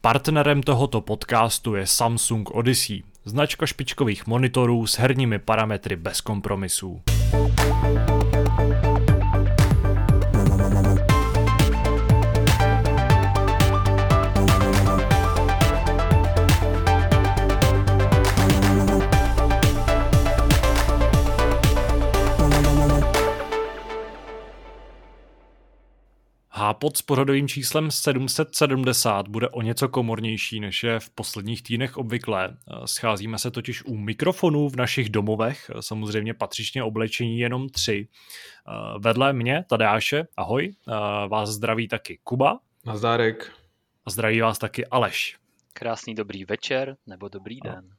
Partnerem tohoto podcastu je Samsung Odyssey, značka špičkových monitorů s herními parametry bez kompromisů. Hápod s pořadovým číslem 770 bude o něco komornější, než je v posledních týdnech obvyklé. Scházíme se totiž u mikrofonů v našich domovech, samozřejmě patřičně oblečení jenom tři. Vedle mě, Tadeáše, ahoj, vás zdraví taky Kuba. Nazdárek. A zdraví vás taky Aleš. Krásný dobrý večer nebo dobrý den.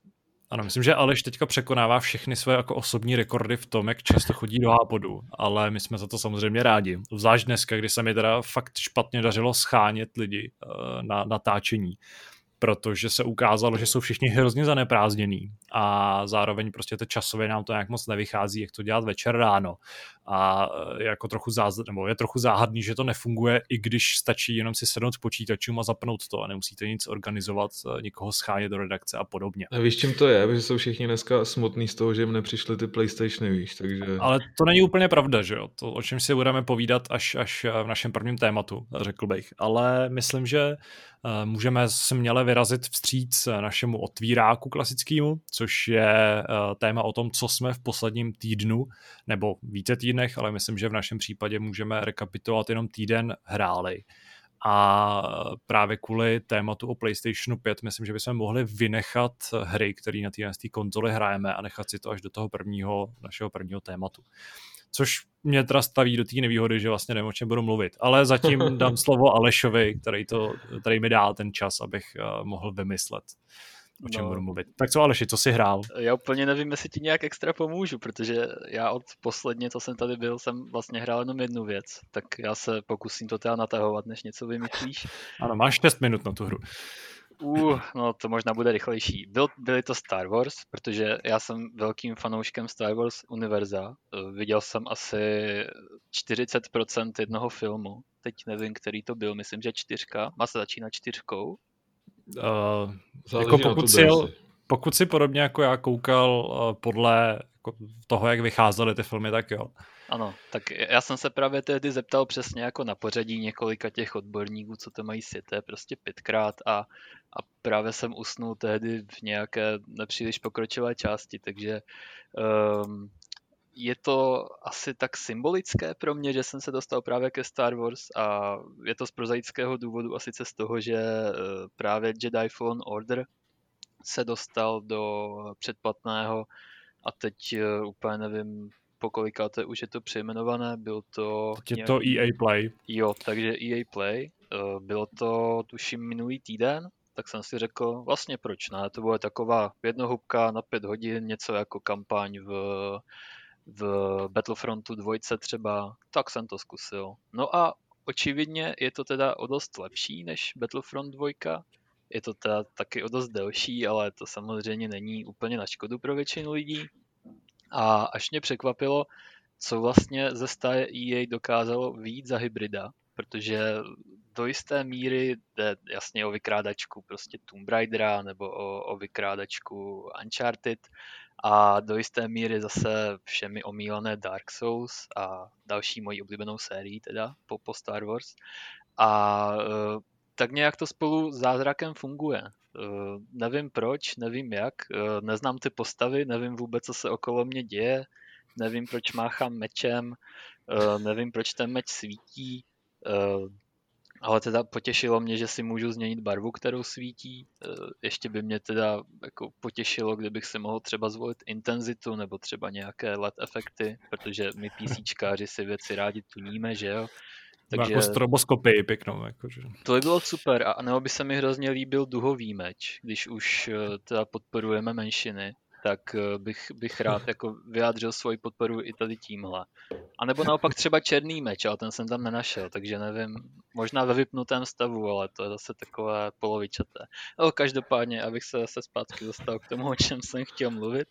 Ano, myslím, že Aleš teďka překonává všechny své jako osobní rekordy v tom, jak často chodí do hápodu, ale my jsme za to samozřejmě rádi. Zvlášť dneska, kdy se mi teda fakt špatně dařilo schánět lidi uh, na natáčení protože se ukázalo, že jsou všichni hrozně zaneprázdněný a zároveň prostě to časově nám to nějak moc nevychází, jak to dělat večer ráno a e, jako trochu záz, nebo je trochu záhadný, že to nefunguje, i když stačí jenom si sednout k počítačům a zapnout to a nemusíte nic organizovat, e, nikoho schánět do redakce a podobně. A víš, čím to je? Že jsou všichni dneska smutní z toho, že jim nepřišly ty PlayStationy, víš, takže... Ale to není úplně pravda, že jo? To, o čem si budeme povídat až, až v našem prvním tématu, řekl bych. Ale myslím, že Eh, můžeme směle vyrazit vstříc našemu otvíráku klasickému, což je eh, téma o tom, co jsme v posledním týdnu, nebo více týdnech, ale myslím, že v našem případě můžeme rekapitulovat jenom týden hráli. A právě kvůli tématu o PlayStationu 5 myslím, že bychom mohli vynechat hry, které na té konzoli hrajeme a nechat si to až do toho prvního, našeho prvního tématu což mě teda staví do té nevýhody, že vlastně nevím, o čem budu mluvit. Ale zatím dám slovo Alešovi, který, to, který mi dá ten čas, abych uh, mohl vymyslet o čem no. budu mluvit. Tak co Aleši, co jsi hrál? Já úplně nevím, jestli ti nějak extra pomůžu, protože já od posledně, co jsem tady byl, jsem vlastně hrál jenom jednu věc, tak já se pokusím to teda natahovat, než něco vymyslíš. Ano, máš 6 minut na tu hru. Uh, no to možná bude rychlejší. Byl, byly to Star Wars, protože já jsem velkým fanouškem Star Wars univerza. Eh, viděl jsem asi 40% jednoho filmu. Teď nevím, který to byl, myslím, že čtyřka. Má se začínat čtyřkou. Uh, jako pokud, si, pokud si podobně jako já koukal uh, podle jako toho, jak vycházely ty filmy, tak jo. Ano, tak já jsem se právě tehdy zeptal přesně jako na pořadí několika těch odborníků, co to mají světé, prostě pětkrát a, a právě jsem usnul tehdy v nějaké nepříliš pokročilé části, takže um, je to asi tak symbolické pro mě, že jsem se dostal právě ke Star Wars a je to z prozaického důvodu a sice z toho, že eh, právě Jedi Fallen Order se dostal do předplatného a teď eh, úplně nevím, po kolikáté už je to přejmenované, byl to... Teď je to EA Play. Jo, takže EA Play. Eh, bylo to tuším minulý týden, tak jsem si řekl, vlastně proč ne, to bude taková jednohubka na pět hodin, něco jako kampaň v, v Battlefrontu dvojce třeba, tak jsem to zkusil. No a očividně je to teda o dost lepší než Battlefront 2, je to teda taky o dost delší, ale to samozřejmě není úplně na škodu pro většinu lidí. A až mě překvapilo, co vlastně ze stáje EA dokázalo víc za hybrida, protože do jisté míry jde jasně o vykrádačku prostě Tomb Raidera nebo o, o vykrádačku Uncharted a do jisté míry zase všemi omílané Dark Souls a další mojí oblíbenou sérii teda po, po Star Wars. A e, tak nějak to spolu zázrakem funguje. Uh, nevím proč, nevím jak, uh, neznám ty postavy, nevím vůbec, co se okolo mě děje, nevím, proč máchám mečem, nevím, proč ten meč svítí, ale teda potěšilo mě, že si můžu změnit barvu, kterou svítí. Ještě by mě teda jako potěšilo, kdybych si mohl třeba zvolit intenzitu nebo třeba nějaké LED efekty, protože my PCčkáři si věci rádi tuníme, že jo. Takže... Jako stroboskopii pěknou. Jakože. To by bylo super. A nebo by se mi hrozně líbil duhový meč, když už eh, teda podporujeme menšiny tak eh, bych, bych rád jako vyjádřil svoji podporu i tady tímhle. A nebo naopak třeba černý meč, ale ten jsem tam nenašel, takže nevím, možná ve vypnutém stavu, ale to je zase takové polovičaté. No, každopádně, abych se zase zpátky dostal k tomu, o čem jsem chtěl mluvit.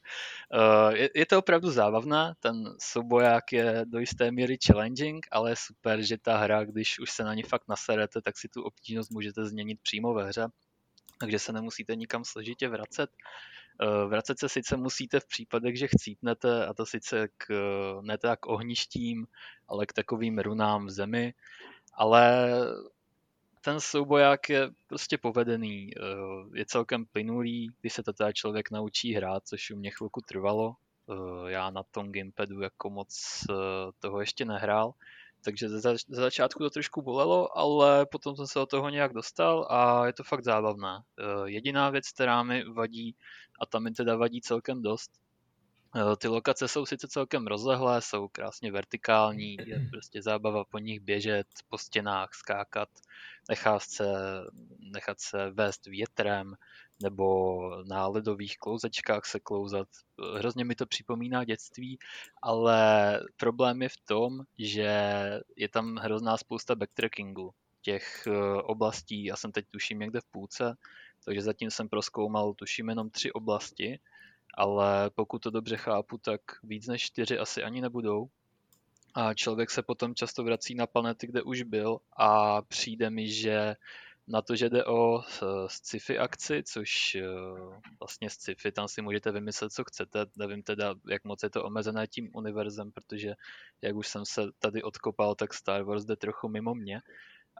Uh, je, je to opravdu zábavná, ten souboják je do jisté míry challenging, ale je super, že ta hra, když už se na ní fakt naserete, tak si tu obtížnost můžete změnit přímo ve hře takže se nemusíte nikam složitě vracet. Eh, vracet se sice musíte v případech, že chcípnete, a to sice k, ne tak k ohništím, ale k takovým runám v zemi, ale ten souboják je prostě povedený, eh, je celkem plynulý, když se to teda člověk naučí hrát, což u mě chvilku trvalo. Eh, já na tom gamepadu jako moc toho ještě nehrál, takže ze, ze začátku to trošku bolelo, ale potom jsem se do toho nějak dostal a je to fakt zábavné. Jediná věc, která mi vadí, a tam mi teda vadí celkem dost. Eh, ty lokace jsou sice celkem rozlehlé, jsou krásně vertikální, je prostě zábava po nich běžet, po stěnách skákat, nechat se, nechat se vést větrem, nebo na ledových klouzečkách se klouzat. Hrozně mi to připomíná dětství, ale problém je v tom, že je tam hrozná spousta backtrackingu těch eh, oblastí. Já jsem teď tuším někde v půlce, takže zatím jsem proskoumal tuším jenom tři oblasti, ale pokud to dobře chápu, tak víc než čtyři asi ani nebudou. A člověk se potom často vrací na planety, kde už byl a přijde mi, že na to, že jde o sci-fi akci, což eh, vlastně sci-fi, tam si můžete vymyslet, co chcete. Nevím teda, jak moc je to omezené tím univerzem, protože jak už jsem se tady odkopal, tak Star Wars jde trochu mimo mě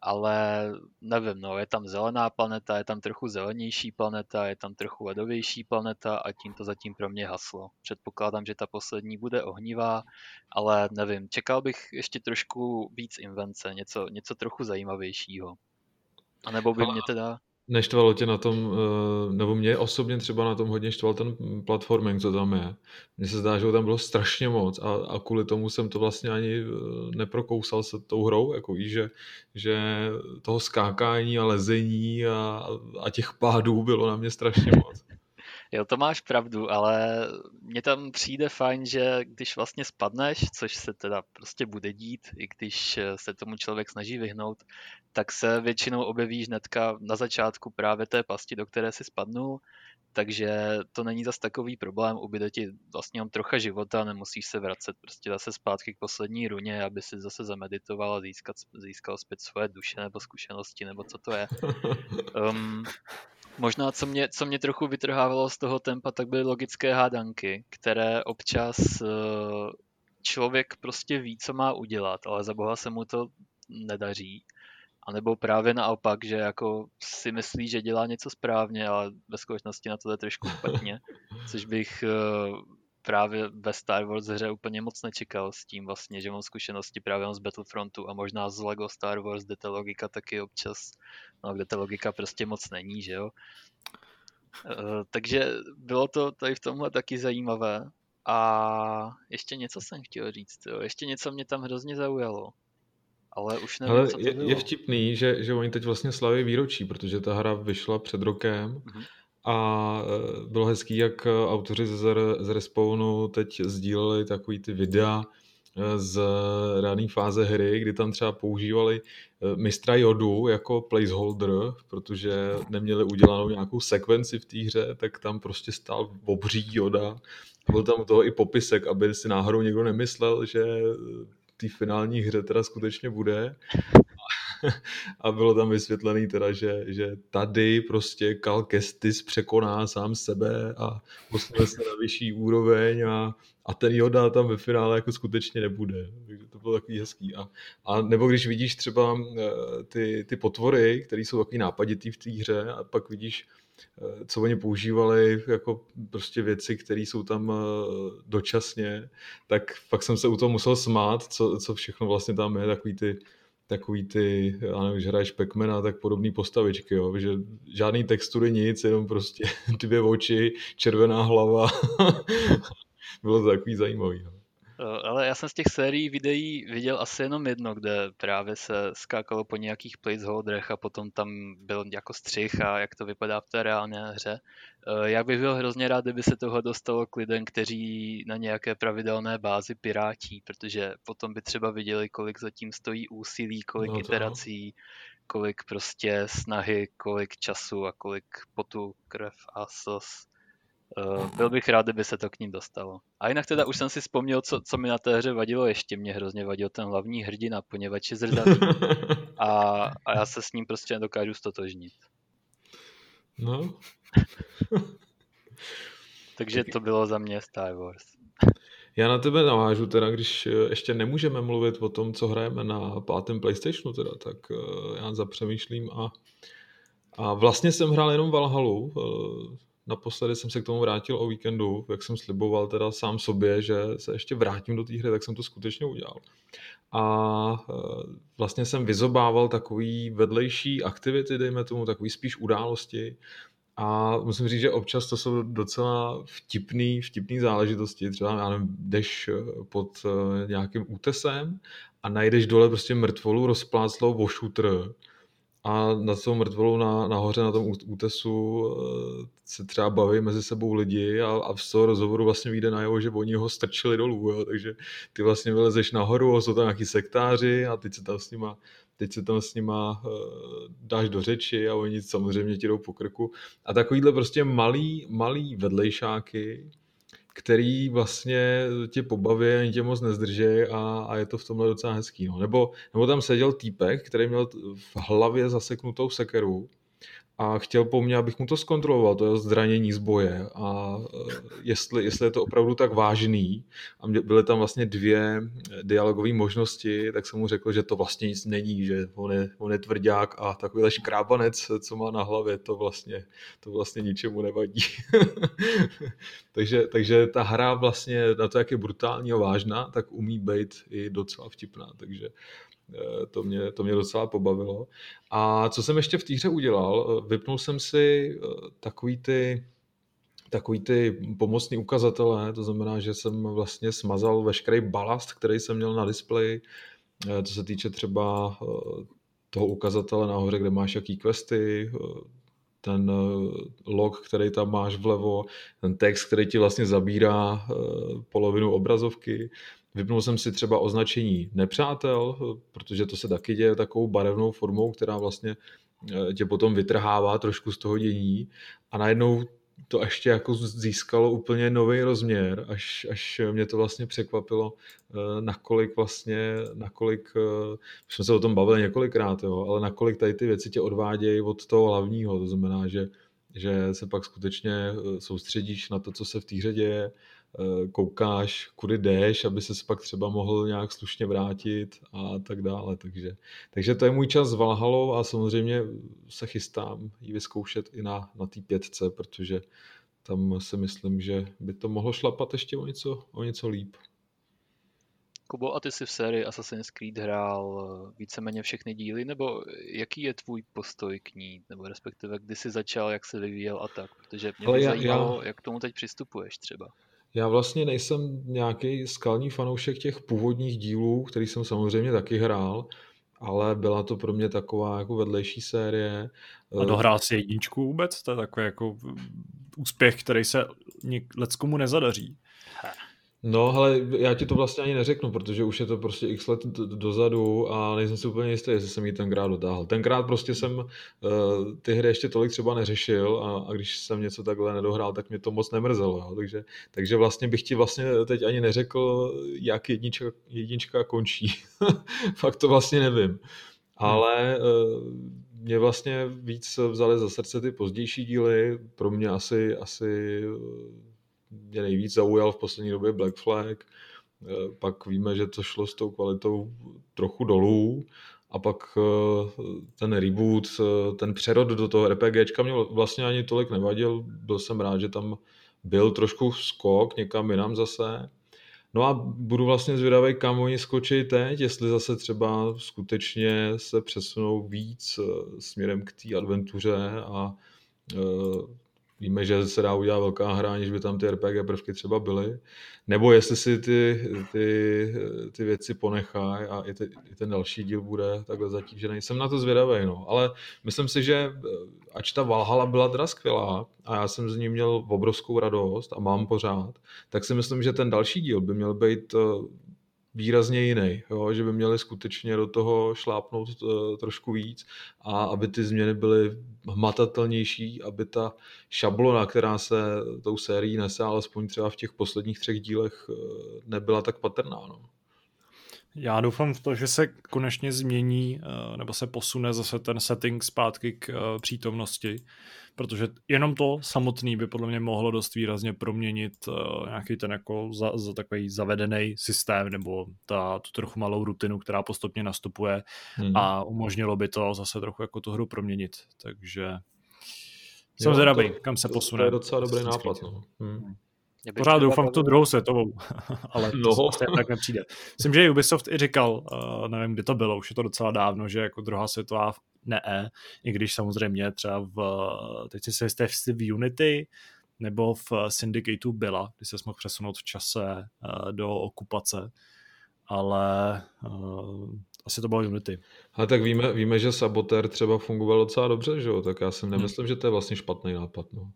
ale nevím, no, je tam zelená planeta, je tam trochu zelenější planeta, je tam trochu ledovější planeta a tím to zatím pro mě haslo. Předpokládám, že ta poslední bude ohnivá, ale nevím, čekal bych ještě trošku víc invence, něco, něco trochu zajímavějšího. A nebo by mě teda neštvalo tě na tom, eh, nebo mě osobně třeba na tom hodně štval ten platforming, co tam je. Mně se zdá, že ho tam bylo strašně moc a, a kvůli tomu jsem to vlastně ani eh, neprokousal se tou hrou, jako víš, že, že toho skákání a lezení a, a těch pádů bylo na mě strašně moc. Jo, to máš pravdu, ale mně tam přijde fajn, že když vlastně spadneš, což se teda prostě bude dít, i když se tomu člověk snaží vyhnout, tak se většinou objevíš hnedka na začátku právě té pasti, do které si spadnul, takže to není zas takový problém, ubyde ti vlastně jen trocha života, nemusíš se vracet prostě zase zpátky k poslední runě, aby si zase zameditoval a získat, získal zpět svoje duše nebo zkušenosti, nebo co to je. Um, Možná, co mě, co mě trochu vytrhávalo z toho tempa, tak byly logické hádanky, které občas eh, člověk prostě ví, co má udělat, ale za boha se mu to nedaří. A nebo právě naopak, že jako si myslí, že dělá něco správně, ale ve skutečnosti na to je trošku špatně, což bych eh, právě ve Star Wars hře úplně moc nečekal s tím vlastně, že mám zkušenosti právě z Battlefrontu a možná z LEGO Star Wars, kde ta logika taky občas, no kde ta logika prostě moc není, že jo. Uh, takže bylo to tady v tomhle taky zajímavé. A ještě něco jsem chtěl říct, jo. ještě něco mě tam hrozně zaujalo. Ale už nevím, Ale co to je, bylo. je vtipný, že, že oni teď vlastně slaví výročí, protože ta hra vyšla před rokem. Uh-huh a e, bylo hezký, jak e, autoři z, z Respawnu teď sdíleli takový ty videa e, z rané fáze hry, kdy tam třeba používali mistra Jodu jako placeholder, protože neměli udělanou nějakou sekvenci v té hře, tak tam prostě stál obří Joda. Byl tam u toho i popisek, aby si náhodou někdo nemyslel, že té finální hře teda skutečně bude. a bylo tam vysvětlený teda, že, že tady prostě Cal Kestis překoná sám sebe a posune se na vyšší úroveň a, a ten Yoda tam ve finále jako skutečně nebude. Takže to bylo takový hezký. A, a nebo když vidíš třeba eh, ty, ty potvory, které jsou takový nápaditý v té hře a pak vidíš co oni používali jako prostě věci, které jsou tam eh, dočasně, tak pak jsem se u toho musel smát, co, co všechno vlastně tam je, takový ty takový ty, já nevím, že hraješ Pacmana, tak podobné postavičky, jo, že žádný textury nic, jenom prostě dvě oči, červená hlava. Bylo to takový zajímavý. Jo. Eh, ale já jsem z těch sérií videí viděl asi jenom jedno, kde právě se skákalo po nějakých placeholderech a potom tam byl jako střih a jak to vypadá v té reálné hře. Eh, já bych byl hrozně rád, kdyby se toho dostalo k lidem, kteří na nějaké pravidelné bázi pirátí, protože potom by třeba viděli, kolik zatím stojí úsilí, kolik no iterací, kolik prostě snahy, kolik času a kolik potu, krev a sos Uh, byl bych rád, kdyby se to k ním dostalo. A jinak teda už jsem si vzpomněl, co, co mi na té hře vadilo ještě. Mě hrozně vadil ten hlavní hrdina, poněvadž je zrdavý. A, a já se s ním prostě nedokážu stotožnit. No. Takže to bylo za mě Star Wars. Já na tebe navážu teda, když eh, ještě nemůžeme mluvit o tom, co hrajeme na pátém PlayStationu teda, tak eh, já zapřemýšlím a, a vlastně jsem hrál jenom Valhalu. Eh, naposledy jsem se k tomu vrátil o víkendu, jak jsem sliboval teda sám sobě, že se ještě vrátím do té hry, tak jsem to skutečně udělal. A vlastně jsem vyzobával takový vedlejší aktivity, dejme tomu, takový spíš události, a musím říct, že občas to jsou docela vtipný, vtipný záležitosti. Třeba, já nevím, jdeš eh, pod eh, nějakým útesem a najdeš dole prostě mrtvolu rozpláclou o šutr a na tou mrtvolou na, nahoře na tom útesu eh, se třeba baví mezi sebou lidi a, a z toho rozhovoru vlastně vyjde najevo, že oni ho strčili dolů, jo? takže ty vlastně vylezeš nahoru jsou tam nějaký sektáři a teď se tam s nima teď se tam s nima uh, dáš do řeči a oni samozřejmě ti jdou po krku. A takovýhle prostě malý, malý vedlejšáky, který vlastně tě pobaví, ani tě moc nezdrží a, a je to v tomhle docela hezký. No. Nebo, nebo tam seděl týpek, který měl v hlavě zaseknutou sekeru a chtěl po mně, abych mu to zkontroloval, to je zranění z boje a e, jestli, jestli je to opravdu tak vážný a byly tam vlastně dvě dialogové možnosti, tak jsem mu řekl, že to vlastně nic není, že on je, on je tvrdák a takovýhle škrábanec, co má na hlavě, to vlastně, to vlastně ničemu nevadí. takže, takže ta hra vlastně na to, jak je brutální a vážná, tak umí být i docela vtipná, takže to mě, to mě docela pobavilo. A co jsem ještě v té hře udělal, eh, vypnul jsem si eh, takový ty takový ty pomocný ukazatele, to znamená, že jsem vlastně smazal veškerý balast, který jsem měl na displeji, co se týče třeba toho ukazatele nahoře, kde máš jaký questy, ten log, který tam máš vlevo, ten text, který ti vlastně zabírá polovinu obrazovky, Vypnul jsem si třeba označení nepřátel, protože to se taky děje takovou barevnou formou, která vlastně eh, tě potom vytrhává trošku z toho dění. A najednou to ještě jako získalo úplně nový rozměr, až, až mě to vlastně překvapilo, eh, nakolik vlastně, nakolik, eh, už jsme se o tom bavili několikrát, jo, ale nakolik tady ty věci tě odvádějí od toho hlavního, to znamená, že, že se pak skutečně soustředíš na to, co se v té hře děje, Eh, koukáš, kudy jdeš, aby se pak třeba mohl nějak slušně vrátit a tak dále. Takže, takže to je můj čas s Valhalou a samozřejmě se chystám ji vyzkoušet i na, na té pětce, protože tam si myslím, že by to mohlo šlapat ještě o něco, o něco líp. Kubo, a ty jsi v sérii Assassin's Creed hrál eh, víceméně všechny díly, nebo jaký je tvůj postoj k ní, nebo respektive kdy jsi začal, jak se vyvíjel a tak, protože mě by zajímalo, já... jak k tomu teď přistupuješ třeba. Já vlastně nejsem nějaký skalní fanoušek těch původních dílů, který jsem samozřejmě taky hrál, ale byla to pro mě taková jako vedlejší série. A dohrál si jedničku vůbec? To je takový jako úspěch, který se leckomu nezadaří. No, ale já ti to vlastně ani neřeknu, protože už je to prostě x let dozadu a nejsem si úplně jistý, jestli jsem ji tenkrát dotáhl. Tenkrát prostě jsem uh, ty hry ještě tolik třeba neřešil a, a když jsem něco takhle nedohrál, tak mě to moc nemrzelo. Jo. Takže, takže vlastně bych ti vlastně teď ani neřekl, jak jednička, jednička končí. Fakt to vlastně nevím. Ale uh, mě vlastně víc vzali za srdce ty pozdější díly. Pro mě asi, asi mě nejvíc zaujal v poslední době Black Flag. Eh, pak víme, že to šlo s tou kvalitou trochu dolů a pak eh, ten reboot, eh, ten přerod do toho RPGčka mě vlastně ani tolik nevadil. Byl jsem rád, že tam byl trošku skok někam jinam zase. No a budu vlastně zvědavý, kam oni skočí teď, jestli zase třeba skutečně se přesunou víc směrem k té adventuře a Víme, že se dá udělat velká hra, aniž by tam ty RPG prvky třeba byly. Nebo jestli si ty, ty, ty věci ponechají a i, ty, i ten další díl bude takhle zatížený. Jsem na to zvědavý, no. Ale myslím si, že ač ta Valhalla byla teda skvělá a já jsem z ní měl obrovskou radost a mám pořád, tak si myslím, že ten další díl by měl být výrazně jiný, jo? že by měli skutečně do toho šlápnout uh, trošku víc a aby ty změny byly hmatatelnější, aby ta šablona, která se tou sérií nese, alespoň třeba v těch posledních třech dílech, uh, nebyla tak patrná. No. Já doufám v to, že se konečně změní nebo se posune zase ten setting zpátky k přítomnosti, protože jenom to samotný by podle mě mohlo dost výrazně proměnit uh, nějaký ten jako za, za takový zavedený systém nebo ta, tu trochu malou rutinu, která postupně nastupuje hmm. a umožnilo by to zase trochu jako tu hru proměnit, takže jsem zvědavý, kam se posune. To je docela dobrý nápad. No. Hmm. Pořád doufám v tu druhou světovou, ale no. to se tak nepřijde. Myslím, že Ubisoft i říkal, uh, nevím, kdy to bylo, už je to docela dávno, že jako druhá světová ne, i když samozřejmě třeba v, teď si se jisté v Unity nebo v Syndicateu byla, kdy se mohl přesunout v čase uh, do okupace, ale uh, asi to bylo Unity. Ale tak víme, víme, že Saboter třeba fungoval docela dobře, že jo? Tak já si hmm. nemyslím, hmm. že to je vlastně špatný nápad. No.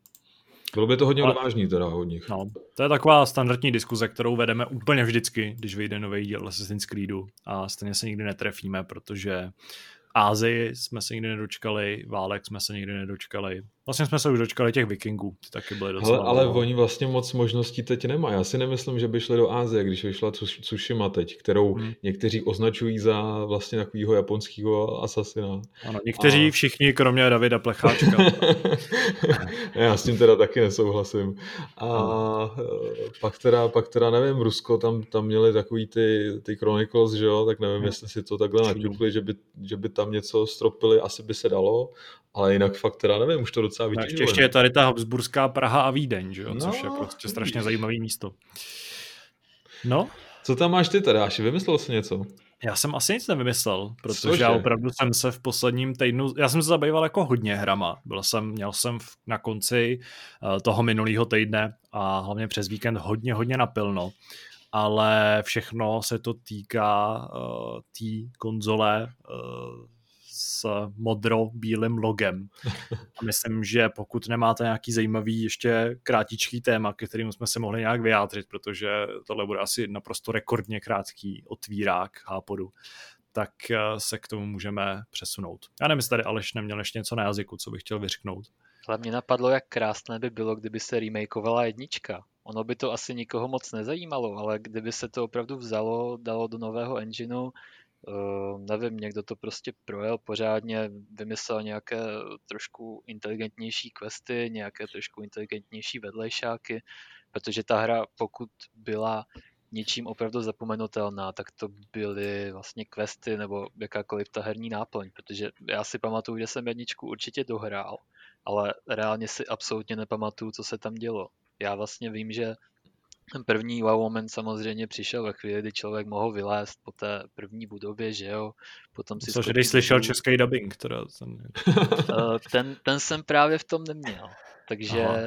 Bylo by to hodně Ale, odvážný teda od nich. No, to je taková standardní diskuze, kterou vedeme úplně vždycky, když vyjde nový díl Assassin's Creedu a stejně se nikdy netrefíme, protože Ázii jsme se nikdy nedočkali, válek jsme se nikdy nedočkali. Vlastně jsme se už dočkali těch vikingů, ty taky byly docela... Ale, ale oni vlastně moc možností teď nemají. Já si nemyslím, že by šli do Ázie, když vyšla Tsushima teď, kterou hmm. někteří označují za vlastně takového japonského asasina. Ano, někteří a... všichni, kromě Davida Plecháčka. Já s tím teda taky nesouhlasím. A hmm. pak, teda, pak teda nevím, Rusko, tam, tam měli takový ty, ty Chronicles, že jo, tak nevím, hmm. jestli si to takhle naťukli, že by, že by tam něco stropili, asi by se dalo, ale jinak fakt teda nevím, už to docela vytěžuje. Ještě je tady ta Habsburská Praha a Vídeň, že jo? No, což je prostě strašně zajímavý místo. No. Co tam máš ty teda, Až Vymyslel jsi něco? Já jsem asi nic nevymyslel, protože Cože? já opravdu jsem se v posledním týdnu, já jsem se zabýval jako hodně hrama. Byl jsem, měl jsem na konci uh, toho minulého týdne a hlavně přes víkend hodně, hodně napilno ale všechno se to týká uh, té tý konzole uh, s modro-bílým logem. A myslím, že pokud nemáte nějaký zajímavý ještě krátičký téma, ke kterým jsme se mohli nějak vyjádřit, protože tohle bude asi naprosto rekordně krátký otvírák hápodu, tak eh, se k tomu můžeme přesunout. Já nevím, jestli tady Aleš neměl ještě něco na jazyku, co bych chtěl vyřknout. Ale mě napadlo, jak krásné by bylo, kdyby se remakeovala jednička. Ono by to asi nikoho moc nezajímalo, ale kdyby se to opravdu vzalo, dalo do nového engineu, Uh, nevím, někdo to prostě projel pořádně, vymyslel nějaké trošku inteligentnější questy, nějaké trošku inteligentnější vedlejšáky, protože ta hra, pokud byla něčím opravdu zapomenutelná, tak to byly vlastně questy nebo jakákoliv ta herní náplň, protože já si pamatuju, že jsem jedničku určitě dohrál, ale reálně si absolutně nepamatuju, co se tam dělo. Já vlastně vím, že ten první wow moment samozřejmě přišel ve chvíli, kdy člověk mohl vylézt po té první budově, že jo. Potom si Což když slyšel český dubbing, teda. Ten... Eh, ten, ten jsem právě v tom neměl. Takže Aha.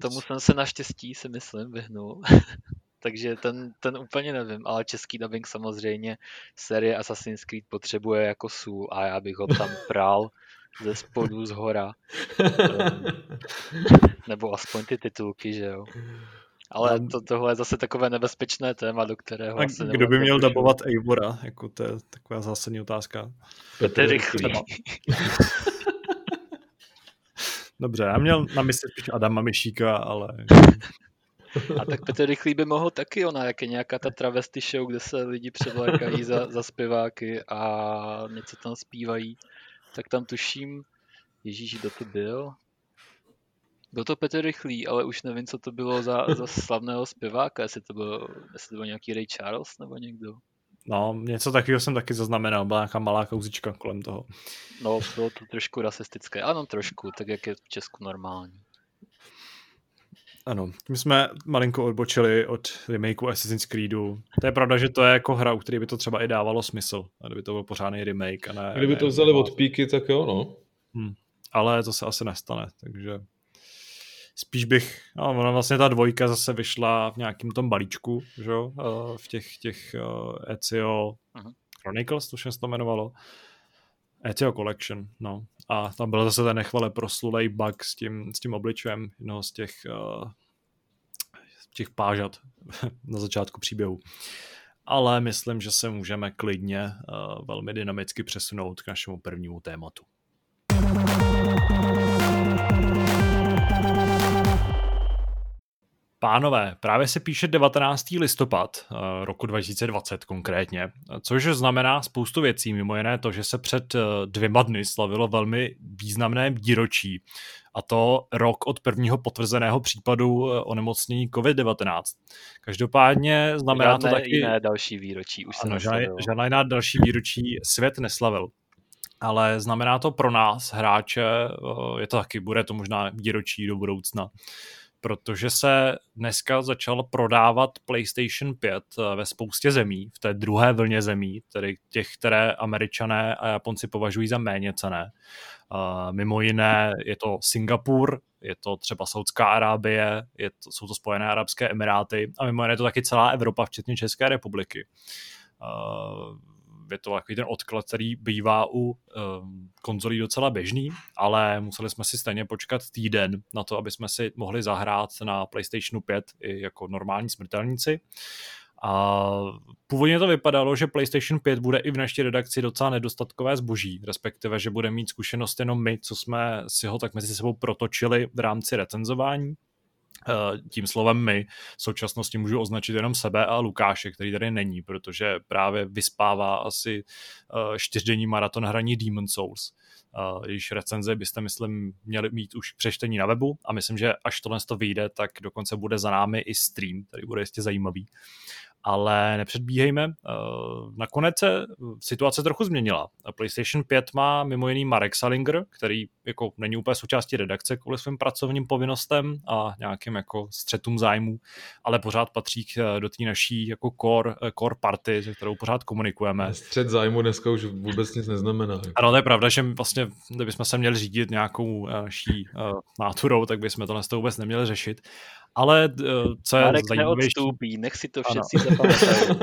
tomu jsem se naštěstí, si myslím, vyhnul. Takže ten, ten úplně nevím, ale český dubbing samozřejmě série Assassin's Creed potřebuje jako sůl a já bych ho tam prál ze spodu, z hora. Ehm, nebo aspoň ty titulky, že jo. Ale to, tohle je zase takové nebezpečné téma, do kterého a asi Kdo by měl dabovat Eivora? Jako to je taková zásadní otázka. Petr Rychlý. Dobře, já měl na mysli spíš Adama Myšíka, ale... A tak Petr Rychlý by mohl taky, ona, jak je nějaká ta travesty show, kde se lidi převlékají za, za zpěváky a něco tam zpívají, tak tam tuším, Ježíš, kdo to byl? Byl to Petr Rychlý, ale už nevím, co to bylo za, za slavného zpěváka, jestli to, byl, jestli to byl nějaký Ray Charles nebo někdo. No, něco takového jsem taky zaznamenal, byla nějaká malá kauzička kolem toho. No, bylo to trošku rasistické, ano, trošku, tak jak je v Česku normální. Ano, my jsme malinko odbočili od remakeu Assassin's Creedu. To je pravda, že to je jako hra, u které by to třeba i dávalo smysl, kdyby to byl pořádný remake. A ne, kdyby to vzali od píky, tak jo, no. Hmm. Ale to se asi nestane, takže spíš bych, no, ona vlastně ta dvojka zase vyšla v nějakém tom balíčku, že jo, eh, v těch, těch uh, Ezio uh-huh. Chronicles, to se to jmenovalo. Ezio Collection, no. A tam byl zase ten nechvale proslulej bug s tím, s tím obličem jednoho z těch, uh, těch pážat na začátku příběhu. Ale myslím, že se můžeme klidně uh, velmi dynamicky přesunout k našemu prvnímu tématu. Pánové, právě se píše 19. listopad uh, roku 2020 konkrétně, což znamená spoustu věcí, mimo jiné to, že se před uh, dvěma dny slavilo velmi významné výročí, a to rok od prvního potvrzeného případu uh, onemocnění COVID-19. Každopádně znamená žádné to taky... jiné další výročí už se ano, žádné jiná další výročí svět neslavil ale znamená to pro nás, hráče, je to taky, bude to možná výročí do budoucna, protože se dneska začal prodávat PlayStation 5 eh, ve spoustě zemí, v té druhé vlně zemí, tedy těch, které američané a Japonci považují za méně cené. Uh, mimo jiné je to Singapur, je to třeba Saudská Arábie, je to, jsou to Spojené arabské emiráty a mimo jiné je to taky celá Evropa, včetně České republiky. Je to takový ten odklad, který bývá u um, konzolí docela běžný, ale museli jsme si stejně počkat týden na to, aby jsme si mohli zahrát na PlayStationu 5 i jako normální smrtelníci. A původně to vypadalo, že PlayStation 5 bude i v naší redakci docela nedostatkové zboží, respektive, že bude mít zkušenost jenom my, co jsme si ho tak mezi sebou protočili v rámci recenzování. Eh, tím slovem my v současnosti můžu označit jenom sebe a Lukáše, který tady není, protože právě vyspává asi eh, čtyřdenní maraton hraní Demon Souls. Uh, jejíž recenze byste, myslím, měli mít už přečtení na webu a myslím, že až tohle to vyjde, tak dokonce bude za námi i stream, který bude jistě zajímavý ale nepředbíhejme. Eh, nakonec se situace trochu změnila. PlayStation 5 má mimo jiný Marek Salinger, který jako není úplně součástí redakce kvůli svým pracovním povinnostem a nějakým jako střetům zájmů, ale pořád patří do té naší jako core, eh, core party, se kterou pořád komunikujeme. Střet zájmu dneska už vůbec nic neznamená. Ano, to je pravda, že vlastně, kdybychom se měli řídit nějakou eh, naší náturou, tak bychom tohle vůbec neměli řešit. Ale uh, co je Marek zajímavější... neodstupí, nech si to všetci zapamatují.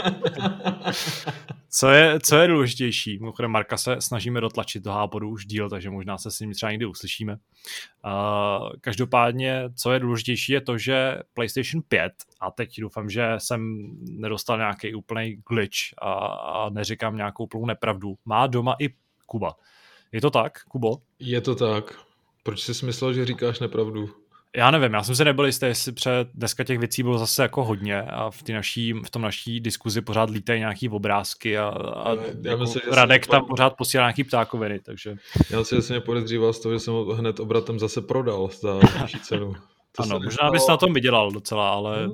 co, je, co je důležitější, mimochodem Marka se snažíme dotlačit do hápodu už díl, takže možná se s ním třeba někdy uslyšíme. Uh, každopádně, co je důležitější, je to, že PlayStation 5, a teď doufám, že jsem nedostal nějaký úplný glitch a, a neříkám nějakou plnou nepravdu, má doma i Kuba. Je to tak, Kubo? Je to tak. Proč jsi myslel, že říkáš nepravdu? Já nevím, já jsem se nebyl jistý, jestli před dneska těch věcí bylo zase jako hodně a v, naší, v tom naší diskuzi pořád lítají nějaký obrázky a, a já jako myslím, Radek tam pořád posílá nějaký ptákoviny, takže... Já si jasně podezříval z toho, že jsem ho hned obratem zase prodal za vyšší cenu. To ano, možná bys na tom vydělal docela, ale...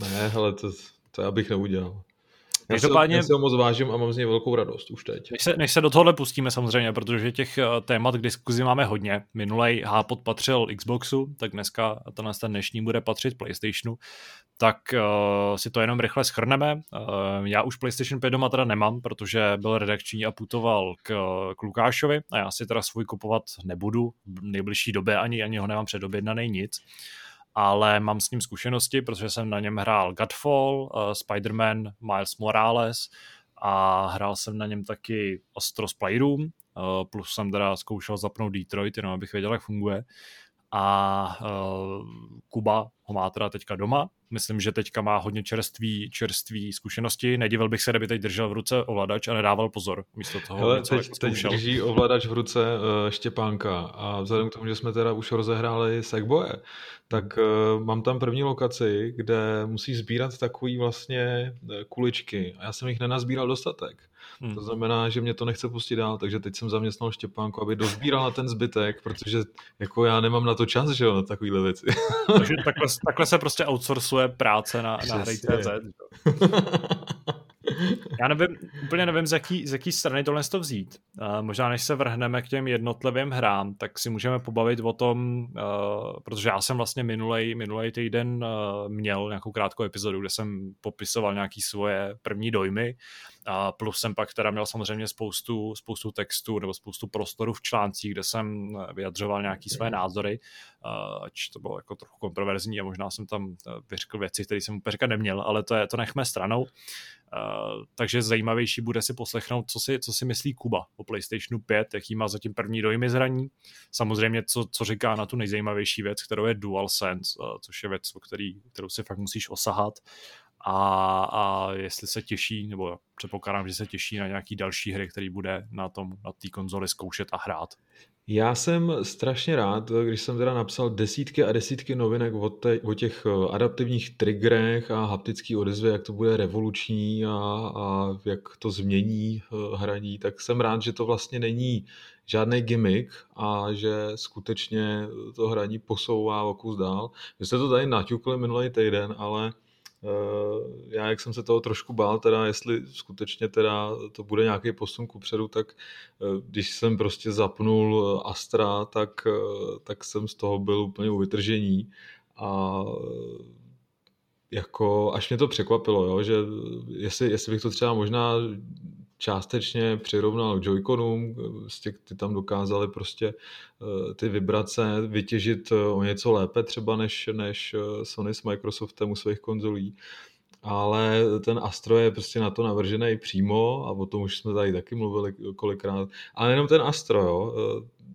Ne, hele, to, to já bych neudělal. Každopádně... Já si ho moc vážím a mám z něj velkou radost už teď. Než se, než se do tohohle pustíme samozřejmě, protože těch eh, témat k diskuzi máme hodně. Minulej Hápod patřil Xboxu, tak dneska tenhle ten dnešní bude patřit PlayStationu. Tak uh, si to jenom rychle schrneme. Uh, já už PlayStation 5 doma teda nemám, protože byl redakční a putoval k, k Lukášovi a já si teda svůj kupovat nebudu v nejbližší době, ani, ani ho nemám předobjednaný nic ale mám s ním zkušenosti, protože jsem na něm hrál Godfall, uh, Spider-Man, Miles Morales a hrál jsem na něm taky Astros Playroom, uh, plus jsem teda zkoušel zapnout Detroit, jenom abych věděl, jak funguje. A uh, Kuba ho má teda teďka doma. Myslím, že teďka má hodně čerství, čerství zkušenosti. Nedivil bych se, kdyby teď držel v ruce ovladač a nedával pozor. Místo toho Hele, teď, teď drží ovladač v ruce uh, Štěpánka a vzhledem k tomu, že jsme teda už rozehráli Segboje, tak uh, mám tam první lokaci, kde musí sbírat takový vlastně kuličky a já jsem jich nenazbíral dostatek. Hmm. To znamená, že mě to nechce pustit dál, takže teď jsem zaměstnal Štěpánku, aby dozbíral na ten zbytek, protože jako já nemám na to čas, že jo, na takovýhle věci. takže takhle, takhle se prostě outsourcuje práce na, na hry.cz. Já nevím, úplně nevím, z jaký, z jaký strany tohle to vzít. Uh, možná než se vrhneme k těm jednotlivým hrám, tak si můžeme pobavit o tom, uh, protože já jsem vlastně minulej, minulej týden uh, měl nějakou krátkou epizodu, kde jsem popisoval nějaký svoje první dojmy a plus jsem pak teda měl samozřejmě spoustu, spoustu textů nebo spoustu prostoru v článcích, kde jsem vyjadřoval nějaký své názory, ač to bylo jako trochu kontroverzní a možná jsem tam vyřkl věci, které jsem úplně říkat neměl, ale to, je, to nechme stranou. Uh, takže zajímavější bude si poslechnout, co si, co si myslí Kuba o PlayStationu 5, jaký má zatím první dojmy zraní. Samozřejmě, co, co říká na tu nejzajímavější věc, kterou je DualSense, uh, což je věc, o který, kterou si fakt musíš osahat. A, a jestli se těší, nebo předpokládám, že se těší na nějaký další hry, který bude na tom na té konzoli zkoušet a hrát. Já jsem strašně rád, když jsem teda napsal desítky a desítky novinek o, te, o těch eh, adaptivních triggerech a haptický odezvě, jak to bude revoluční a, a jak to změní eh, hraní, tak jsem rád, že to vlastně není žádný gimmick a že skutečně to hraní posouvá o kus dál. Vy jste to tady naťukli minulý týden, ale já, jak jsem se toho trošku bál, teda jestli skutečně teda to bude nějaký posun kupředu, tak eh, když jsem prostě zapnul eh, Astra, tak, tak jsem z toho byl úplně u vytržení a jako až mě to překvapilo, jo, že jestli, jestli bych to třeba možná částečně přirovnal k Joy-Conům, prostě ty tam dokázali prostě eh, ty vibrace vytěžit eh, o něco lépe třeba než, než eh, Sony s Microsoftem u svých konzolí ale ten Astro je prostě na to navržený přímo a o tom už jsme tady taky mluvili kolikrát. Ale nejenom ten Astro, jo.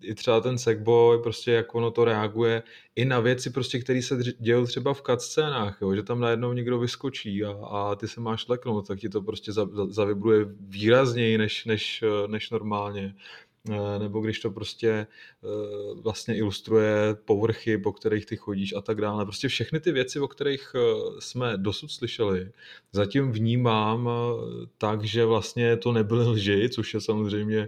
I třeba ten Sackboy, prostě jak ono to reaguje i na věci, prostě, které se dějí třeba v cutscénách, jo, že tam najednou někdo vyskočí a, a ty se máš leknout, tak ti to prostě zavibruje výrazněji než, než, než normálně. Eh, nebo když to prostě eh, vlastně ilustruje povrchy, po kterých ty chodíš a tak dále. Prostě všechny ty věci, o kterých eh, jsme dosud slyšeli, zatím vnímám tak, že vlastně to nebyly lži, což je samozřejmě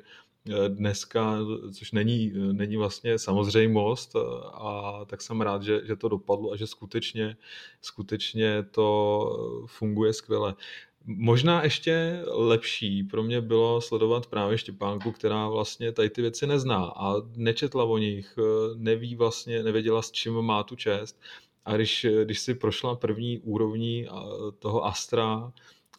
dneska, což není, není vlastně samozřejmost a tak jsem rád, že, že to dopadlo a že skutečně, skutečně to funguje skvěle. Možná ještě lepší pro mě bylo sledovat právě Štěpánku, která vlastně tady ty věci nezná a nečetla o nich, neví vlastně, nevěděla s čím má tu čest. A když, když si prošla první úrovní toho Astra,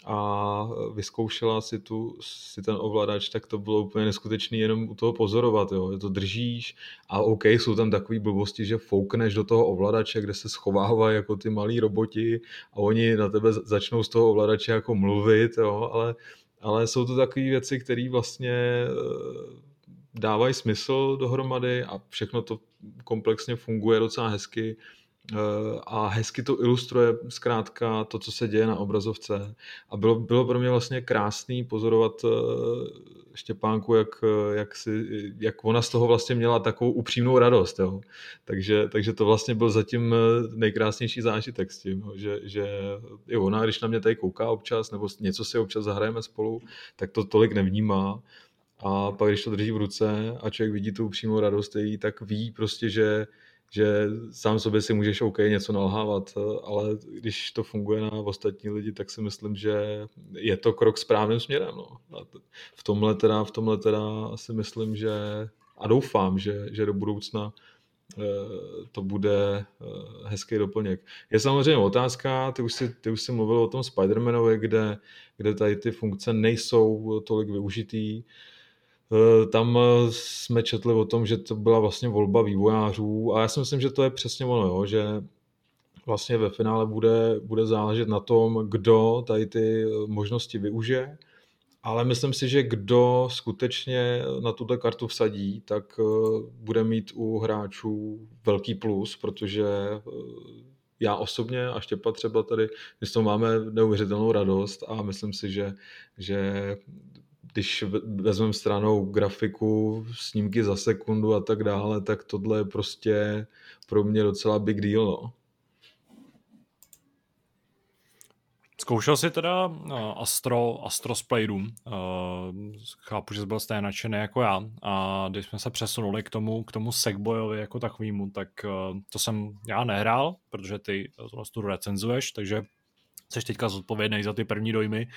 a vyzkoušela si, tu, si ten ovladač, tak to bylo úplně neskutečný jenom u toho pozorovat, jo. to držíš a OK, jsou tam takové blbosti, že foukneš do toho ovladače, kde se schovávají jako ty malí roboti a oni na tebe začnou z toho ovladače jako mluvit, jo, ale, ale jsou to takové věci, které vlastně eh, dávají smysl dohromady a všechno to komplexně funguje docela hezky a hezky to ilustruje zkrátka to, co se děje na obrazovce. A bylo, bylo pro mě vlastně krásný pozorovat eh, Štěpánku, jak, jak, si, jak ona z toho vlastně měla takovou upřímnou radost. Jo. Takže, takže to vlastně byl zatím eh, nejkrásnější zážitek s tím, že, že i ona, když na mě tady kouká občas, nebo něco si občas zahrajeme spolu, tak to tolik nevnímá. A pak, když to drží v ruce a člověk vidí tu upřímnou radost její, tak ví prostě, že, že sám sobě si můžeš OK něco nalhávat, ale když to funguje na ostatní lidi, tak si myslím, že je to krok správným směrem. No. A v tomhle teda, v tomhle teda si myslím, že a doufám, že, že do budoucna eh, to bude eh, hezký doplněk. Je samozřejmě otázka, ty už si, ty už si mluvil o tom Spider-Manovi, kde, kde tady ty funkce nejsou tolik využitý. Eh, tam eh, jsme četli o tom, že to byla vlastně volba vývojářů a já si myslím, že to je přesně ono, jo, že vlastně ve finále bude, bude záležet na tom, kdo tady ty eh, možnosti využije, ale myslím si, že kdo skutečně na tuto kartu vsadí, tak bude mít u hráčů velký plus, protože já osobně a Štěpa třeba tady, my s máme neuvěřitelnou radost a myslím si, že, že když vezmeme stranou grafiku, snímky za sekundu a tak dále, tak tohle je prostě pro mě docela big deal. No. Zkoušel jsi teda uh, Astro, Astro Playroom. Uh, chápu, že jsi byl stejně nadšený jako já. A když jsme se přesunuli k tomu, k tomu Sackboyovi jako takovému, tak uh, to jsem já nehrál, protože ty to recenzuješ, takže jsi teďka zodpovědný za ty první dojmy.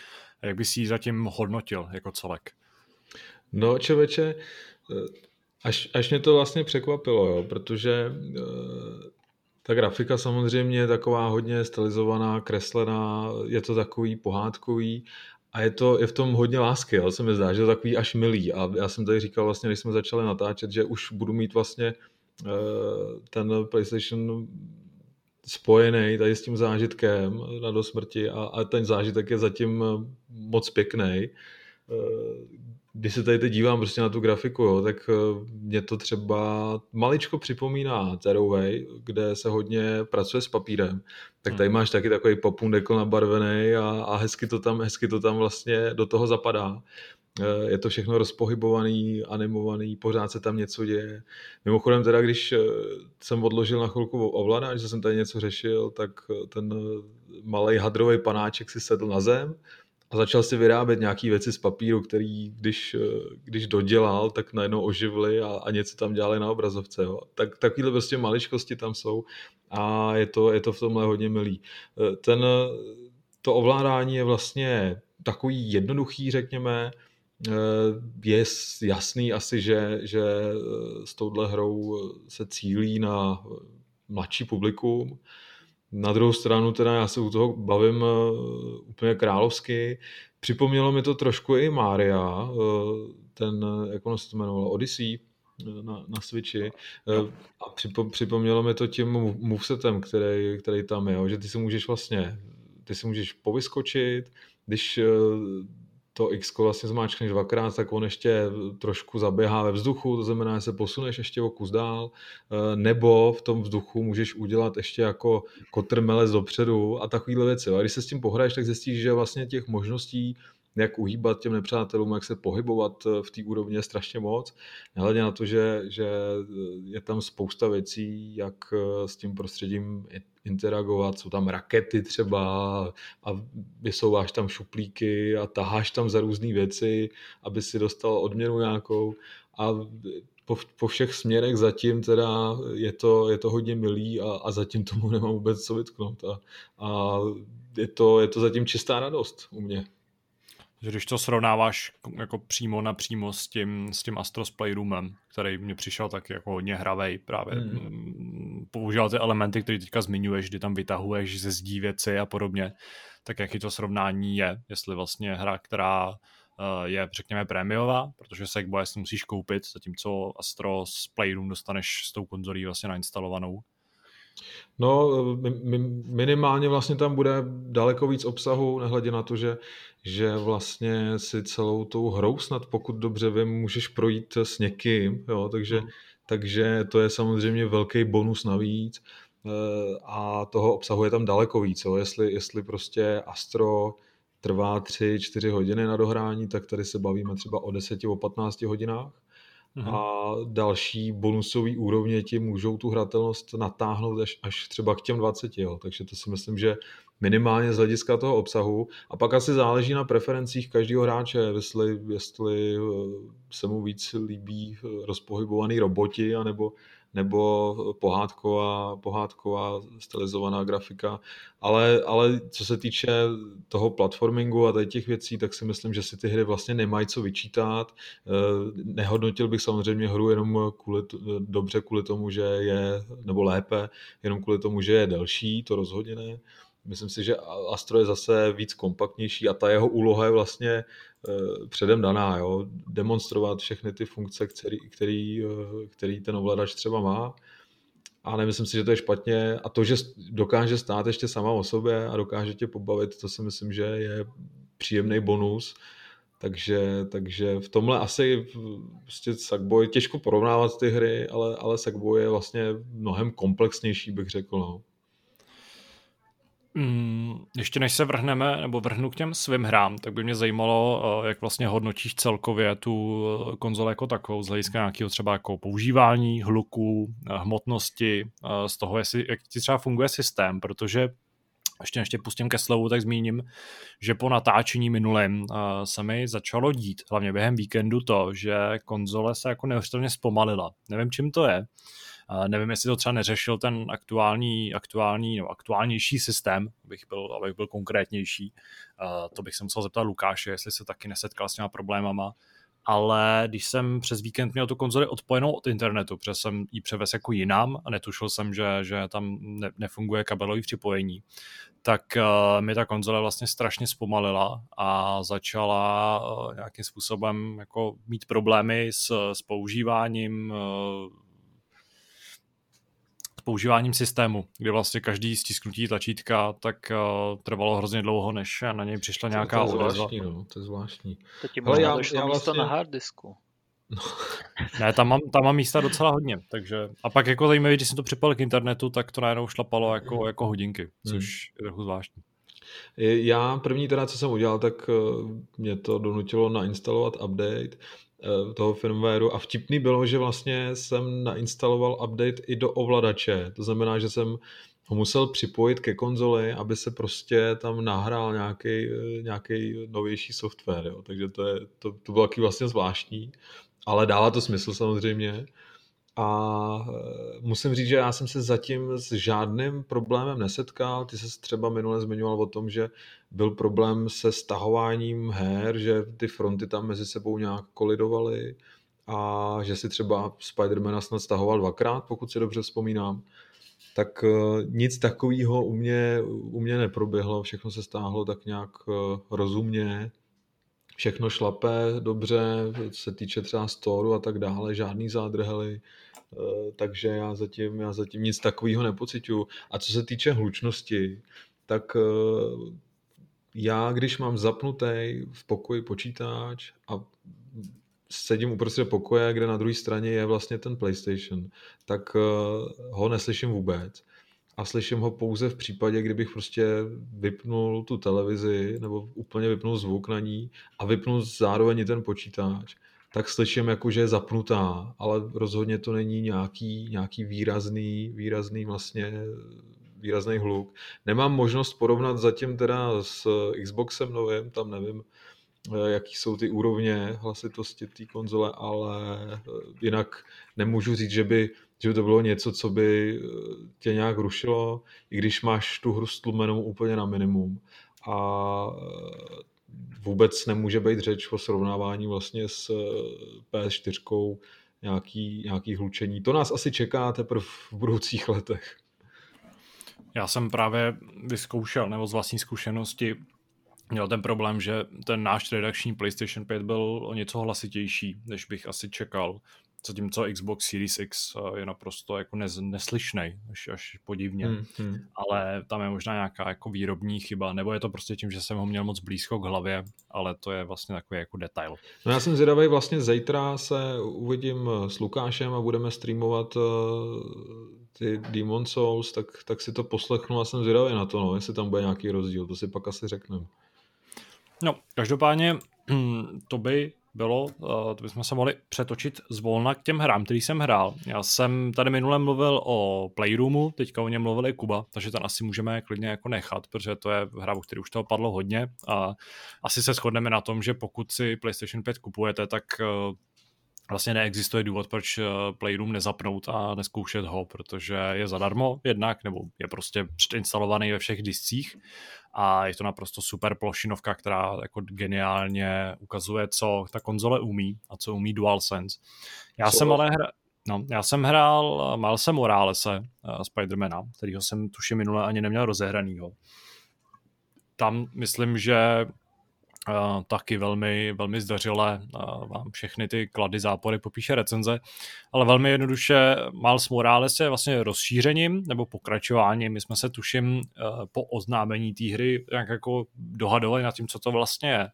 Jak bys ji zatím hodnotil jako celek? No, člověče, až, až mě to vlastně překvapilo, jo, protože eh, ta grafika samozřejmě je taková hodně stylizovaná, kreslená, je to takový pohádkový a je, to, je v tom hodně lásky, jo, se mi zdá, že je to takový až milý. A já jsem tady říkal vlastně, když jsme začali natáčet, že už budu mít vlastně eh, ten PlayStation spojený tady s tím zážitkem na do smrti a, a ten zážitek je zatím eh, moc pěkný. Eh, když se tady teď dívám prostě na tu grafiku, jo, tak eh, mě to třeba maličko připomíná Tearaway, kde se hodně pracuje s papírem. Tak tady hmm. máš taky takový popundekl nabarvený a, a hezky, to tam, hezky to tam vlastně do toho zapadá. Eh, je to všechno rozpohybovaný, animovaný, pořád se tam něco děje. Mimochodem teda, když eh, jsem odložil na chvilku ovladač, že jsem tady něco řešil, tak eh, ten malý hadrový panáček si sedl na zem a začal si vyrábět nějaké věci z papíru, který když, když dodělal, tak najednou oživili a, a něco tam dělali na obrazovce. Jo. Tak, takovýhle prostě maličkosti tam jsou a je to, je to v tomhle hodně milý. Ten, to ovládání je vlastně takový jednoduchý, řekněme, je jasný asi, že, že eh, s touhle hrou se cílí na mladší publikum. Na druhou stranu teda já se u toho bavím eh, úplně královsky. Připomnělo mi to trošku i Mária, ten, jak ono se to jmenovalo, Odyssey na, na Switchi. A připomnělo mi to tím movesetem, který, který tam je, že ty si můžeš vlastně, ty si můžeš povyskočit, když to X vlastně zmáčkneš dvakrát, tak on ještě trošku zaběhá ve vzduchu, to znamená, že se posuneš ještě o kus dál, eh, nebo v tom vzduchu můžeš udělat ještě jako kotrmelec dopředu a takovýhle věci. A když se s tím pohraješ, tak zjistíš, že vlastně těch možností jak uhýbat těm nepřátelům, jak se pohybovat eh, v té úrovni je strašně moc. Nehledě na to, že, že je tam spousta věcí, jak eh, s tím prostředím interagovat, jsou tam rakety třeba a vysouváš tam šuplíky a taháš tam za různé věci, aby si dostal odměnu nějakou a po, po všech směrech zatím teda je to, je to hodně milý a, a zatím tomu nemám vůbec co vytknout a, a je, to, je to zatím čistá radost u mě. Že když to srovnáváš jako přímo na přímo s tím, s tím Astros Playroomem, který mě přišel tak jako hodně hravej právě. Hmm. Mm, používal ty elementy, které teďka zmiňuješ, kdy tam vytahuješ ze zdí věci a podobně, tak jaký to srovnání je, jestli vlastně hra, která eh, je, řekněme, prémiová, protože Sackboy si musíš koupit, zatímco Astro z Playroom dostaneš s tou konzolí vlastně nainstalovanou. No, minimálně vlastně tam bude daleko víc obsahu, nehledě na to, že, že vlastně si celou tou hrou snad, pokud dobře vím, můžeš projít s někým, jo, takže, hmm. takže to je samozřejmě velký bonus navíc eh, a toho obsahu je tam daleko víc, jo. Jestli, jestli prostě Astro trvá 3-4 hodiny na dohrání, tak tady se bavíme třeba o 10, o 15 hodinách mm-hmm. a další bonusové úrovně ti můžou tu hratelnost natáhnout až, až třeba k těm 20, jo. takže to si myslím, že minimálně z hlediska toho obsahu a pak asi záleží na preferencích každého hráče, jestli, jestli eh, se mu víc líbí eh, rozpohybovaný roboti, anebo, nebo pohádková, pohádková stylizovaná grafika. Ale, ale co se týče toho platformingu a tady těch věcí, tak si myslím, že si ty hry vlastně nemají co vyčítat. Eh, nehodnotil bych samozřejmě hru jenom kvůli, dobře kvůli tomu, že je, nebo lépe, jenom kvůli tomu, že je delší, to rozhodně ne. Myslím si, že Astro je zase víc kompaktnější a ta jeho úloha je vlastně eh, předem daná, jo? demonstrovat všechny ty funkce, který, který, eh, který ten ovladač třeba má. A nemyslím si, že to je špatně. A to, že dokáže stát ještě sama o sobě a dokáže tě pobavit, to si myslím, že je příjemný bonus. Takže, takže v tomhle asi prostě Sackboy, těžko porovnávat ty hry, ale, ale Sackboy je vlastně mnohem komplexnější, bych řekl. No. Mm, ještě než se vrhneme, nebo vrhnu k těm svým hrám, tak by mě zajímalo, eh, jak vlastně hodnotíš celkově tu eh, konzole jako takovou, z hlediska nějakého třeba jako používání, hluku, eh, hmotnosti, z toho, jestli, jak ti třeba funguje systém, protože ještě než tě pustím ke slovu, tak zmíním, že po natáčení minulém se mi začalo dít, hlavně během víkendu to, že konzole se jako neuvěřitelně zpomalila. Nevím, čím to je, Nevím, jestli to třeba neřešil ten aktuální, aktuální nebo aktuálnější systém, abych byl, abych byl konkrétnější. To bych se musel zeptat Lukáše, jestli se taky nesetkal s těma problémama. Ale když jsem přes víkend měl tu konzoli odpojenou od internetu, protože jsem ji převez jako jinam a netušil jsem, že, že tam ne, nefunguje kabelový připojení, tak uh, mi ta konzole vlastně strašně zpomalila a začala uh, nějakým způsobem jako mít problémy s, s používáním uh, používáním systému, kdy vlastně každý stisknutí tlačítka tak uh, trvalo hrozně dlouho, než na něj přišla nějaká to, to je zvláštní, no, to je zvláštní. To ti možná já, došlo já místo vlastně... na harddisku. No. ne, tam mám, tam mám místa docela hodně, takže a pak jako zajímavé, když jsem to připal k internetu, tak to najednou šlapalo jako, jako hodinky, což hmm. je trochu zvláštní. Já první teda, co jsem udělal, tak mě to donutilo nainstalovat update toho firmwareu a vtipný bylo, že vlastně jsem nainstaloval update i do ovladače. To znamená, že jsem ho musel připojit ke konzoli, aby se prostě tam nahrál nějaký, nějaký novější software. Jo. Takže to, je, to, to bylo taky vlastně zvláštní, ale dává to smysl samozřejmě. A e, musím říct, že já jsem se zatím s žádným problémem nesetkal. Ty se třeba minule zmiňoval o tom, že byl problém se stahováním her, že ty fronty tam mezi sebou nějak kolidovaly a že si třeba Spidermana snad stahoval dvakrát, pokud si dobře vzpomínám. Tak eh, nic takového u mě, u mě neproběhlo, všechno se stáhlo tak nějak eh, rozumně, všechno šlape dobře, co se týče třeba storu a tak dále, žádný zádrhely, eh, takže já zatím, já zatím nic takového nepocituju. A co se týče hlučnosti, tak já, když mám zapnutý v pokoji počítač a sedím uprostřed pokoje, kde na druhé straně je vlastně ten PlayStation, tak eh, ho neslyším vůbec. A slyším ho pouze v případě, kdybych prostě vypnul tu televizi nebo úplně vypnul zvuk na ní a vypnul zároveň i ten počítač, tak slyším jako, že je zapnutá, ale rozhodně to není nějaký, nějaký výrazný, výrazný vlastně výrazný hluk. Nemám možnost porovnat zatím teda s Xboxem novým, tam nevím, Eh, jaký jsou ty úrovně hlasitosti té konzole, ale eh, jinak nemůžu říct, že by, že by to bylo něco, co by eh, tě nějak rušilo, i když máš tu hru stlumenou úplně na minimum. A vůbec nemůže být řeč o srovnávání vlastně s PS4 nějaký, nějaký hlučení. To nás asi čeká teprve v budoucích letech. Já jsem právě vyzkoušel, nebo z vlastní zkušenosti, měl ten problém, že ten náš redakční PlayStation 5 byl o něco hlasitější, než bych asi čekal. Zatímco Xbox Series X eh, je naprosto jako nez, neslyšný, až, až podivně. Hmm, hmm. Ale tam je možná nějaká jako výrobní chyba, nebo je to prostě tím, že jsem ho měl moc blízko k hlavě, ale to je vlastně takový jako detail. No já jsem zvědavý, vlastně zítra se uvidím s Lukášem a budeme streamovat uh, ty Demon Souls, tak, tak si to poslechnu a jsem zvědavý na to, no, jestli tam bude nějaký rozdíl, to si pak asi řekneme. No, každopádně to by bylo, eh, to bychom se mohli přetočit zvolna k těm hrám, který jsem hrál. Já jsem tady minule mluvil o Playroomu, teďka o něm mluvil i Kuba, takže ten asi můžeme klidně jako nechat, protože to je hra, o který už toho padlo hodně a asi se shodneme na tom, že pokud si PlayStation 5 kupujete, tak eh, vlastně neexistuje důvod, proč eh, Playroom nezapnout a neskoušet ho, protože je zadarmo jednak, nebo je prostě předinstalovaný ve všech discích a je to naprosto super plošinovka, která jako geniálně ukazuje, co ta konzole umí a co umí DualSense. Já co? jsem ale hra... No, já jsem hrál Milese Moralese, uh, Spidermana, kterýho jsem tuším minule ani neměl rozehranýho. Tam myslím, že Uh, taky velmi, velmi zdařile uh, vám všechny ty klady, zápory popíše recenze, ale velmi jednoduše Miles Morales je vlastně rozšířením nebo pokračováním. My jsme se tuším uh, po oznámení té hry jak jako dohadovali nad tím, co to vlastně je,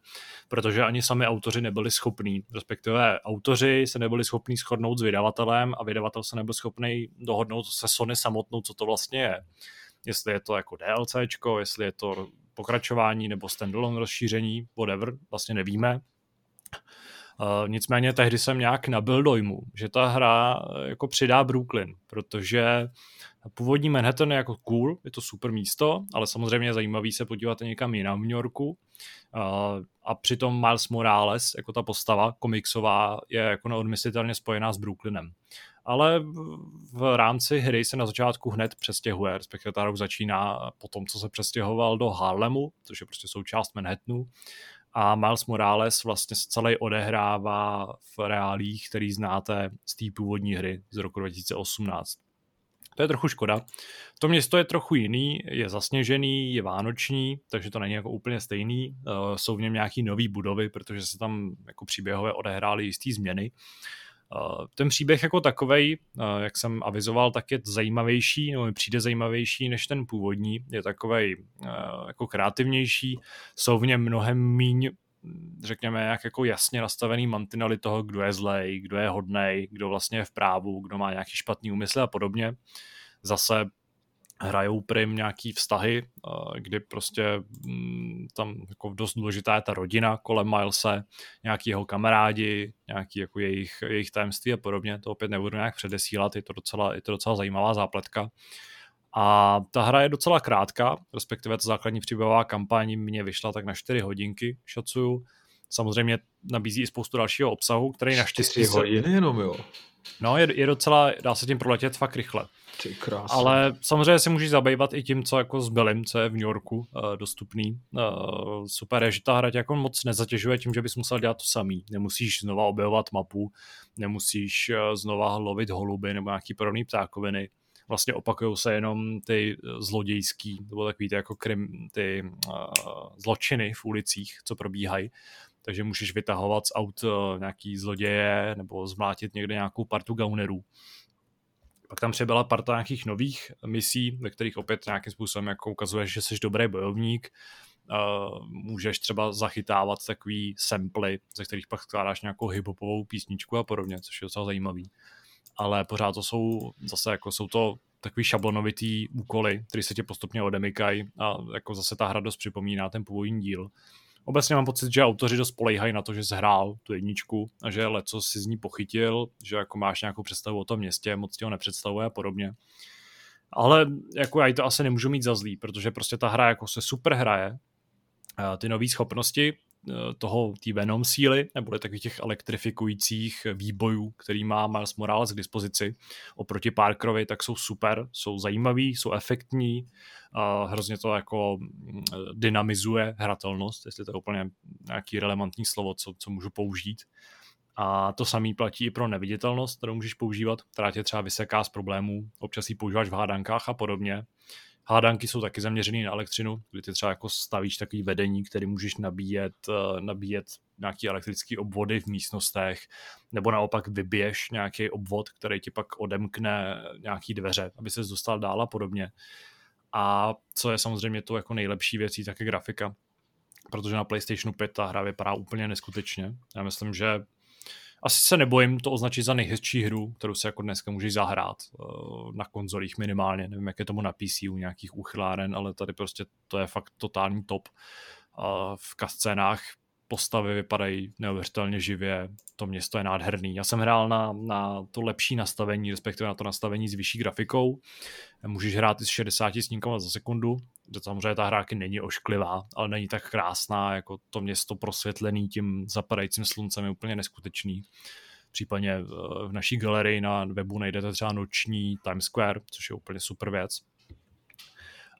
protože ani sami autoři nebyli schopní, respektive autoři se nebyli schopní shodnout s vydavatelem a vydavatel se nebyl schopný dohodnout se Sony samotnou, co to vlastně je jestli je to jako DLCčko, jestli je to pokračování nebo standalone rozšíření, whatever, vlastně nevíme. Uh, nicméně tehdy jsem nějak nabil dojmu, že ta hra eh, jako přidá Brooklyn, protože původní Manhattan je jako cool, je to super místo, ale samozřejmě je zajímavý se podívat někam jinam v New Yorku. Uh, a přitom Miles Morales, jako ta postava komiksová, je jako neodmyslitelně spojená s Brooklynem ale v rámci hry se na začátku hned přestěhuje, respektive ta rok začíná po tom, co se přestěhoval do Harlemu, což je prostě součást Manhattanu, a Miles Morales vlastně se celý odehrává v reálích, který znáte z té původní hry z roku 2018. To je trochu škoda. To město je trochu jiný, je zasněžený, je vánoční, takže to není jako úplně stejný. Jsou v něm nějaký nové budovy, protože se tam jako příběhové odehrály jisté změny. Eh, ten příběh jako takový, eh, jak jsem avizoval, tak je zajímavější, nebo mi přijde zajímavější než ten původní. Je takový eh, jako kreativnější, jsou v něm mnohem míň řekněme, jak jako jasně nastavený mantinely toho, kdo je zlej, kdo je hodnej, kdo vlastně je v právu, kdo má nějaký špatný úmysl a podobně. Zase hrajou prim nějaký vztahy, kdy prostě mm, tam jako dost důležitá je ta rodina kolem Milese, nějaký jeho kamarádi, nějaký jako jejich, jejich tajemství a podobně, to opět nebudu nějak předesílat, je to docela, je to docela zajímavá zápletka. A ta hra je docela krátká, respektive ta základní příběhová kampaň mě vyšla tak na 4 hodinky, šacuju. Samozřejmě nabízí i spoustu dalšího obsahu, který naštěstí... 4 hodiny jenom, jo? No, je, je docela, dá se tím proletět fakt rychle. Ty krásný. Ale samozřejmě se můžeš zabývat i tím, co jako s Billem, co je v New Yorku uh, dostupný. Uh, super je, že ta hra tě jako moc nezatěžuje tím, že bys musel dělat to samý. Nemusíš znova objevovat mapu, nemusíš uh, znova lovit holuby nebo nějaký podobný ptákoviny. Vlastně opakují se jenom ty zlodějský, nebo takový ty jako krim, ty uh, zločiny v ulicích, co probíhají takže můžeš vytahovat z aut nějaký zloděje nebo zmlátit někde nějakou partu gaunerů. Pak tam přibyla parta nějakých nových misí, ve kterých opět nějakým způsobem jako ukazuješ, že jsi dobrý bojovník, Uh, můžeš třeba zachytávat takový samply, ze kterých pak skládáš nějakou hiphopovou písničku a podobně, což je docela zajímavý. Ale pořád to jsou zase jako jsou to takový šablonovitý úkoly, které se ti postupně odemykají a jako zase ta hra dost připomíná ten původní díl obecně mám pocit, že autoři dost polejhají na to, že zhrál tu jedničku a že leco si z ní pochytil, že jako máš nějakou představu o tom městě, moc ti ho nepředstavuje a podobně. Ale jako já to asi nemůžu mít za zlý, protože prostě ta hra jako se super hraje, ty nové schopnosti toho, té Venom síly, nebo takových těch elektrifikujících výbojů, který má Miles Morales k dispozici oproti Parkerovi, tak jsou super, jsou zajímaví, jsou efektní, a hrozně to jako mm, dynamizuje hratelnost, jestli to je úplně nějaký relevantní slovo, co, co můžu použít. A to samý platí i pro neviditelnost, kterou můžeš používat, která tě třeba vyseká z problémů, občas ji používáš v hádankách a podobně. Hádanky jsou taky zaměřený na elektřinu, kdy ty třeba jako stavíš takový vedení, který můžeš nabíjet, eh, nabíjet nějaký elektrický obvody v místnostech, nebo naopak vybiješ nějaký obvod, který ti pak odemkne nějaký dveře, aby se dostal dál a podobně. A co je samozřejmě to jako nejlepší věcí, tak je grafika. Protože na PlayStationu 5 ta hra vypadá úplně neskutečně. Já myslím, že asi se nebojím to označit za nejhezčí hru, kterou se jako dneska můžeš zahrát uh, na konzolích minimálně. Nevím, jak je tomu na PC u nějakých uchyláren, ale tady prostě to je fakt totální top. V kascénách postavy vypadají neuvěřitelně živě, to město je nádherný. Já jsem hrál na, na to lepší nastavení, respektive na to nastavení s vyšší grafikou. Můžeš hrát i s 60 snímkama za sekundu, samozřejmě ta hra není ošklivá, ale není tak krásná, jako to město prosvětlený tím zapadajícím sluncem je úplně neskutečný. Případně eh, v naší galerii na webu najdete třeba noční Times Square, což je úplně super věc.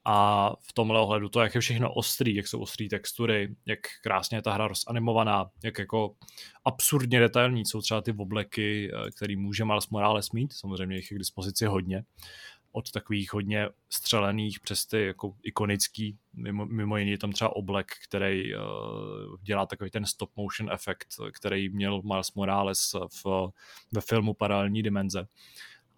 A v tomhle ohledu to, jak je všechno ostrý, jak jsou ostrý textury, jak krásně je ta hra rozanimovaná, jak jako absurdně detailní jsou třeba ty obleky, eh, který může Miles Morales mít, samozřejmě jich je k dispozici hodně od takových hodně střelených přes ty jako ikonický, mimo, mimo jiný tam třeba oblek, který uh, dělá takový ten stop motion efekt, který měl Miles Morales v, ve filmu Paralelní dimenze.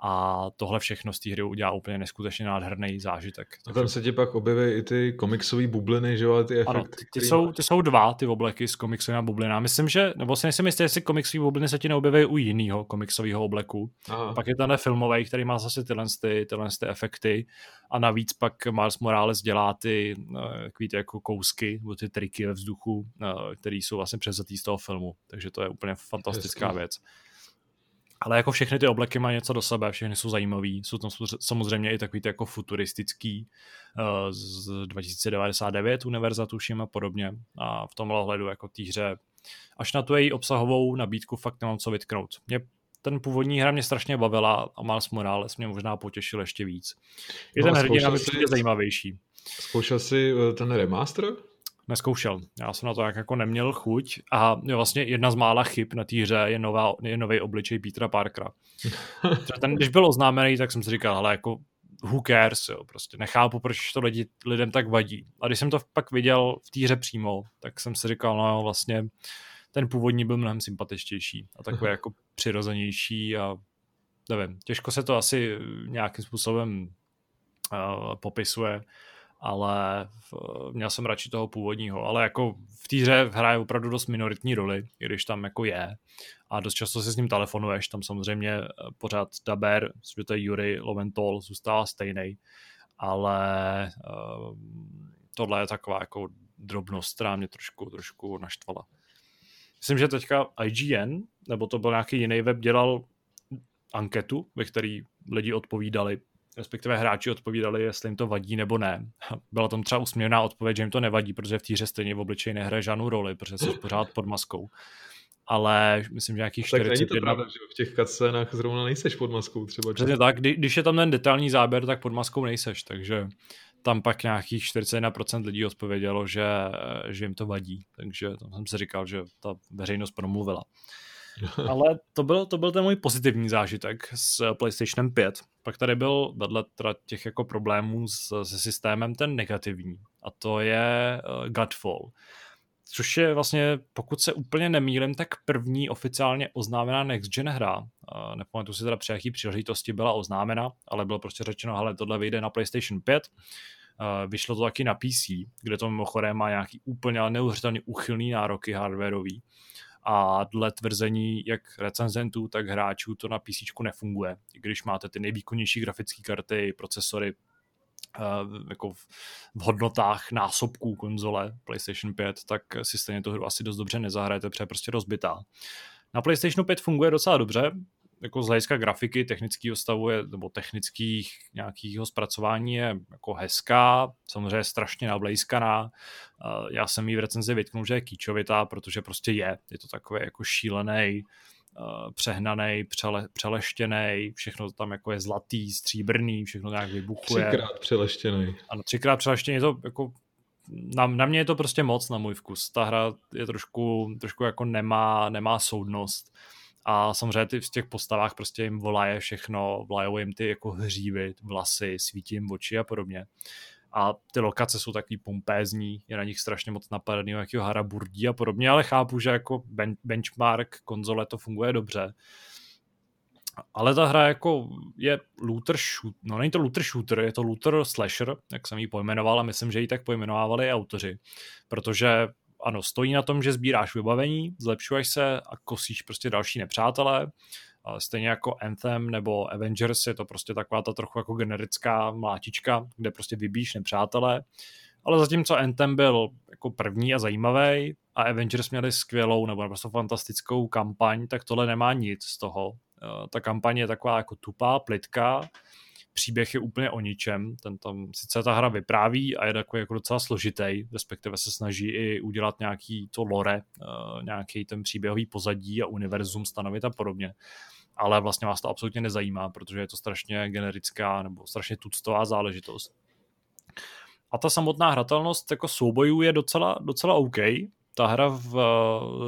A tohle všechno z té hry udělá úplně neskutečně nádherný zážitek. A tam se ti pak objeví i ty komiksové bubliny, že jo, ty efekty. Ano, ty, ty, jsou, ty jsou dva, ty obleky s komiksovými bublinami. Myslím, že, nebo si nejsem jistý, jestli komiksové bubliny se ti neobjeví u jiného komiksového obleku. Aha. Pak je ten filmový, který má zase tyhle, ty, tyhle ty efekty. A navíc pak Miles Morales dělá ty, eh, takový ty jako kousky, nebo ty triky ve vzduchu, eh, které jsou vlastně převzatý z toho filmu. Takže to je úplně fantastická Hezký. věc. Ale jako všechny ty obleky mají něco do sebe, všechny jsou zajímavý. Jsou tam samozřejmě i takový ty jako futuristický uh, z 2099 univerza tuším a podobně. A v tomhle ohledu jako té hře až na tu její obsahovou nabídku fakt nemám co vytknout. Mě ten původní hra mě strašně bavila a Miles Morales mě možná potěšil ještě víc. Je no, ten hrdina mi přijde zajímavější. Zkoušel jsi eh, ten remaster? Neskoušel. Já jsem na to jak jako neměl chuť a vlastně jedna z mála chyb na té hře je, nová, je nový obličej Petra Parkera. ten, když byl oznámený, tak jsem si říkal, ale jako who cares, jo, prostě nechápu, proč to lidi, lidem tak vadí. A když jsem to pak viděl v té hře přímo, tak jsem si říkal, no jo, vlastně ten původní byl mnohem sympatičtější a takový jako přirozenější a nevím, těžko se to asi nějakým způsobem uh, popisuje, ale v, měl jsem radši toho původního, ale jako v té hře hraje opravdu dost minoritní roli, i když tam jako je. A dost často se s ním telefonuješ, tam samozřejmě eh, pořád Daber, že to je Yuri Loventol, zůstává stejný ale uh, tohle je taková jako drobnost, která mě trošku, trošku naštvala. Myslím, že teďka IGN, nebo to byl nějaký jiný web, dělal anketu, ve které lidi odpovídali, respektive hráči odpovídali, jestli jim to vadí nebo ne. Byla tam třeba usměvná odpověď, že jim to nevadí, protože v týře stejně v obličeji nehraje žádnou roli, protože jsi pořád pod maskou. Ale myslím, že nějakých 40... Tak není to pravda, že v těch cutscénách zrovna nejseš pod maskou třeba. Přesně tak, kdy, když je tam ten detailní záběr, tak pod maskou nejseš, takže tam pak nějakých 41% lidí odpovědělo, že, že jim to vadí, takže tam jsem si říkal, že ta veřejnost promluvila. Ale to byl, to byl ten můj pozitivní zážitek s PlayStation 5. Pak tady byl vedle těch jako problémů s, se systémem ten negativní a to je uh, Godfall. Což je vlastně, pokud se úplně nemýlim, tak první oficiálně oznámená Next Gen hra. Uh, nepamatuji si teda při jaký příležitosti byla oznámena, ale bylo prostě řečeno, hele, tohle vyjde na PlayStation 5. Uh, vyšlo to taky na PC, kde to mimochodem má nějaký úplně neuvěřitelně uchylný nároky hardwareový a dle tvrzení jak recenzentů, tak hráčů to na PC nefunguje. I když máte ty nejvýkonnější grafické karty, procesory, Uh, jako v, v hodnotách násobků konzole PlayStation 5, tak si stejně to hru asi dost dobře nezahrajete, protože je prostě rozbitá. Na PlayStation 5 funguje docela dobře, jako z hlediska grafiky, technického stavu je, nebo technických nějakého zpracování je jako hezká, samozřejmě strašně nablejskaná. Já jsem jí v recenzi vytknul, že je kýčovitá, protože prostě je. Je to takové jako šílený, přehnaný, přele, přeleštěný, všechno tam jako je zlatý, stříbrný, všechno nějak vybuchuje. Třikrát přeleštěný. Ano, třikrát přeleštěný, je to jako na, na mě je to prostě moc na můj vkus. Ta hra je trošku, trošku jako nemá, nemá soudnost a samozřejmě ty v těch postavách prostě jim volaje všechno, volajou jim ty jako hřívy, vlasy, svítí jim oči a podobně. A ty lokace jsou takový pompézní, je na nich strašně moc napadený, jakýho haraburdí a podobně, ale chápu, že jako ben, benchmark konzole to funguje dobře. Ale ta hra jako je looter shooter, no není to looter shooter, je to looter slasher, jak jsem ji pojmenoval a myslím, že ji tak pojmenovávali autoři, protože ano, stojí na tom, že sbíráš vybavení, zlepšuješ se a kosíš prostě další nepřátelé. Stejně jako Anthem nebo Avengers je to prostě taková ta trochu jako generická mlátička, kde prostě vybíš nepřátelé. Ale zatímco Anthem byl jako první a zajímavý a Avengers měli skvělou nebo prostě fantastickou kampaň, tak tohle nemá nic z toho. E, ta kampaň je taková jako tupá, plitká, příběh je úplně o ničem. Ten tam sice ta hra vypráví a je takový jako docela složitý, respektive se snaží i udělat nějaký to lore, uh, nějaký ten příběhový pozadí a univerzum stanovit a podobně. Ale vlastně vás to absolutně nezajímá, protože je to strašně generická nebo strašně tuctová záležitost. A ta samotná hratelnost jako soubojů je docela, docela OK. Ta hra v,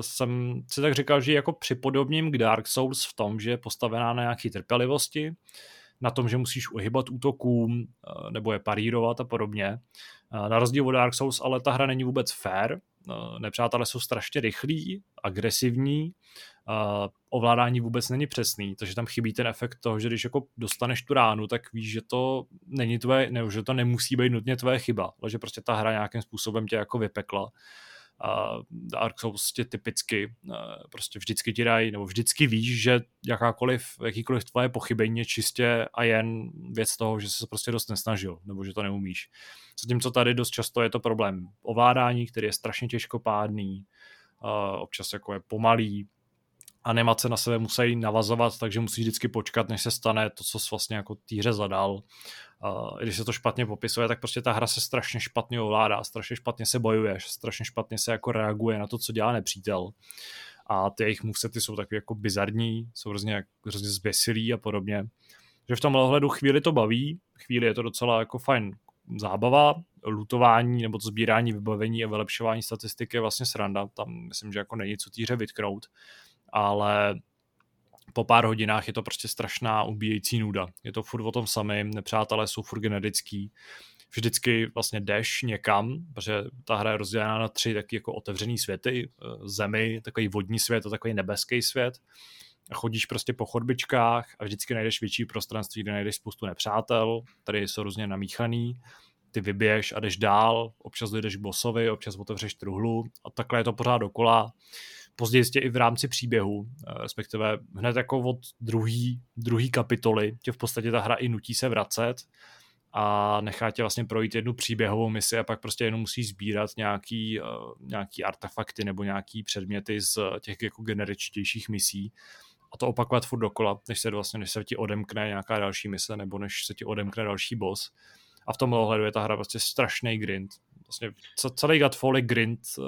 jsem si tak říkal, že jako připodobním k Dark Souls v tom, že je postavená na nějaké trpělivosti, na tom, že musíš uhybat útokům eh, nebo je parírovat a podobně. Eh, na rozdíl od Dark Souls, ale ta hra není vůbec fair. Eh, nepřátelé jsou strašně rychlí, agresivní, ovládání vůbec není přesný, takže tam chybí ten efekt toho, že když jako dostaneš tu ránu, tak víš, že to není tvoje, ne, že to nemusí být nutně tvoje chyba, ale že prostě ta hra nějakým způsobem tě jako vypekla a Dark Souls prostě typicky prostě vždycky ti dají, nebo vždycky víš, že jakákoliv, jakýkoliv tvoje pochybení je čistě a jen věc toho, že se prostě dost nesnažil, nebo že to neumíš. Zatímco tady dost často je to problém ovládání, který je strašně těžkopádný, občas jako je pomalý, animace na sebe musí navazovat, takže musí vždycky počkat, než se stane to, co jsi vlastně jako týře zadal. Uh, když se to špatně popisuje, tak prostě ta hra se strašně špatně ovládá, strašně špatně se bojuje, strašně špatně se jako reaguje na to, co dělá nepřítel. A ty jejich movesety jsou takový jako bizarní, jsou hrozně, hrozně zběsilí a podobně. Že v tomhle ohledu chvíli to baví, chvíli je to docela jako fajn zábava, lutování nebo to sbírání vybavení a vylepšování statistiky je vlastně sranda. Tam myslím, že jako není co týře vytknout ale po pár hodinách je to prostě strašná ubíjející nuda. Je to furt o tom samém, nepřátelé jsou furt generický, vždycky vlastně jdeš někam, protože ta hra je rozdělená na tři taky jako otevřený světy, eh, zemi, takový vodní svět a takový nebeský svět. A chodíš prostě po chodbičkách a vždycky najdeš větší prostranství, kde najdeš spoustu nepřátel, tady jsou různě namíchaný, ty vybiješ a jdeš dál, občas dojdeš k bossovi, občas otevřeš truhlu a takhle je to pořád dokola později i v rámci příběhu, eh, respektive hned jako od druhý, druhý kapitoly, tě v podstatě ta hra i nutí se vracet a nechá tě vlastně projít jednu příběhovou misi a pak prostě jenom musí sbírat nějaký, uh, nějaký artefakty nebo nějaký předměty z těch jako generičtějších misí a to opakovat furt dokola, než se vlastně, než se ti odemkne nějaká další mise nebo než se ti odemkne další boss. A v tomhle ohledu je ta hra prostě strašný grind vlastně celý Godfall je grind uh,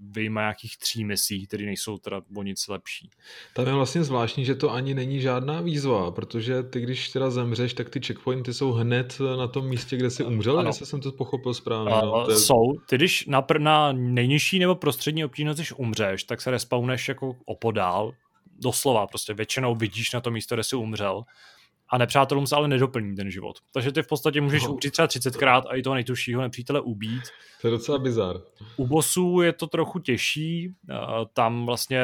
vyjma nějakých tří misí, které nejsou teda o nic lepší. Tam je vlastně zvláštní, že to ani není žádná výzva, protože ty, když teda zemřeš, tak ty checkpointy jsou hned na tom místě, kde jsi umřel, ano. jestli jsem to pochopil správně. Uh, no, je... Jsou. Ty, když na, pr- na nejnižší nebo prostřední obtížnost, když umřeš, tak se respawneš jako opodál, doslova, prostě většinou vidíš na to místo, kde jsi umřel a nepřátelům se ale nedoplní ten život. Takže ty v podstatě můžeš no. umřít třeba 30krát a i toho nejtužšího nepřítele ubít. To je docela bizar. U bosů je to trochu těžší, tam vlastně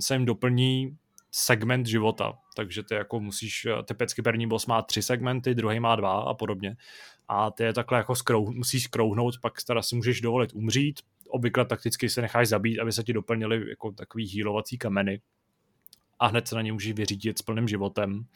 se jim doplní segment života, takže ty jako musíš, typicky první boss má tři segmenty, druhý má dva a podobně a ty je takhle jako skrouh, musíš skrouhnout, pak teda si můžeš dovolit umřít, obvykle takticky se necháš zabít, aby se ti doplnili jako takový hýlovací kameny a hned se na ně můžeš vyřídit s plným životem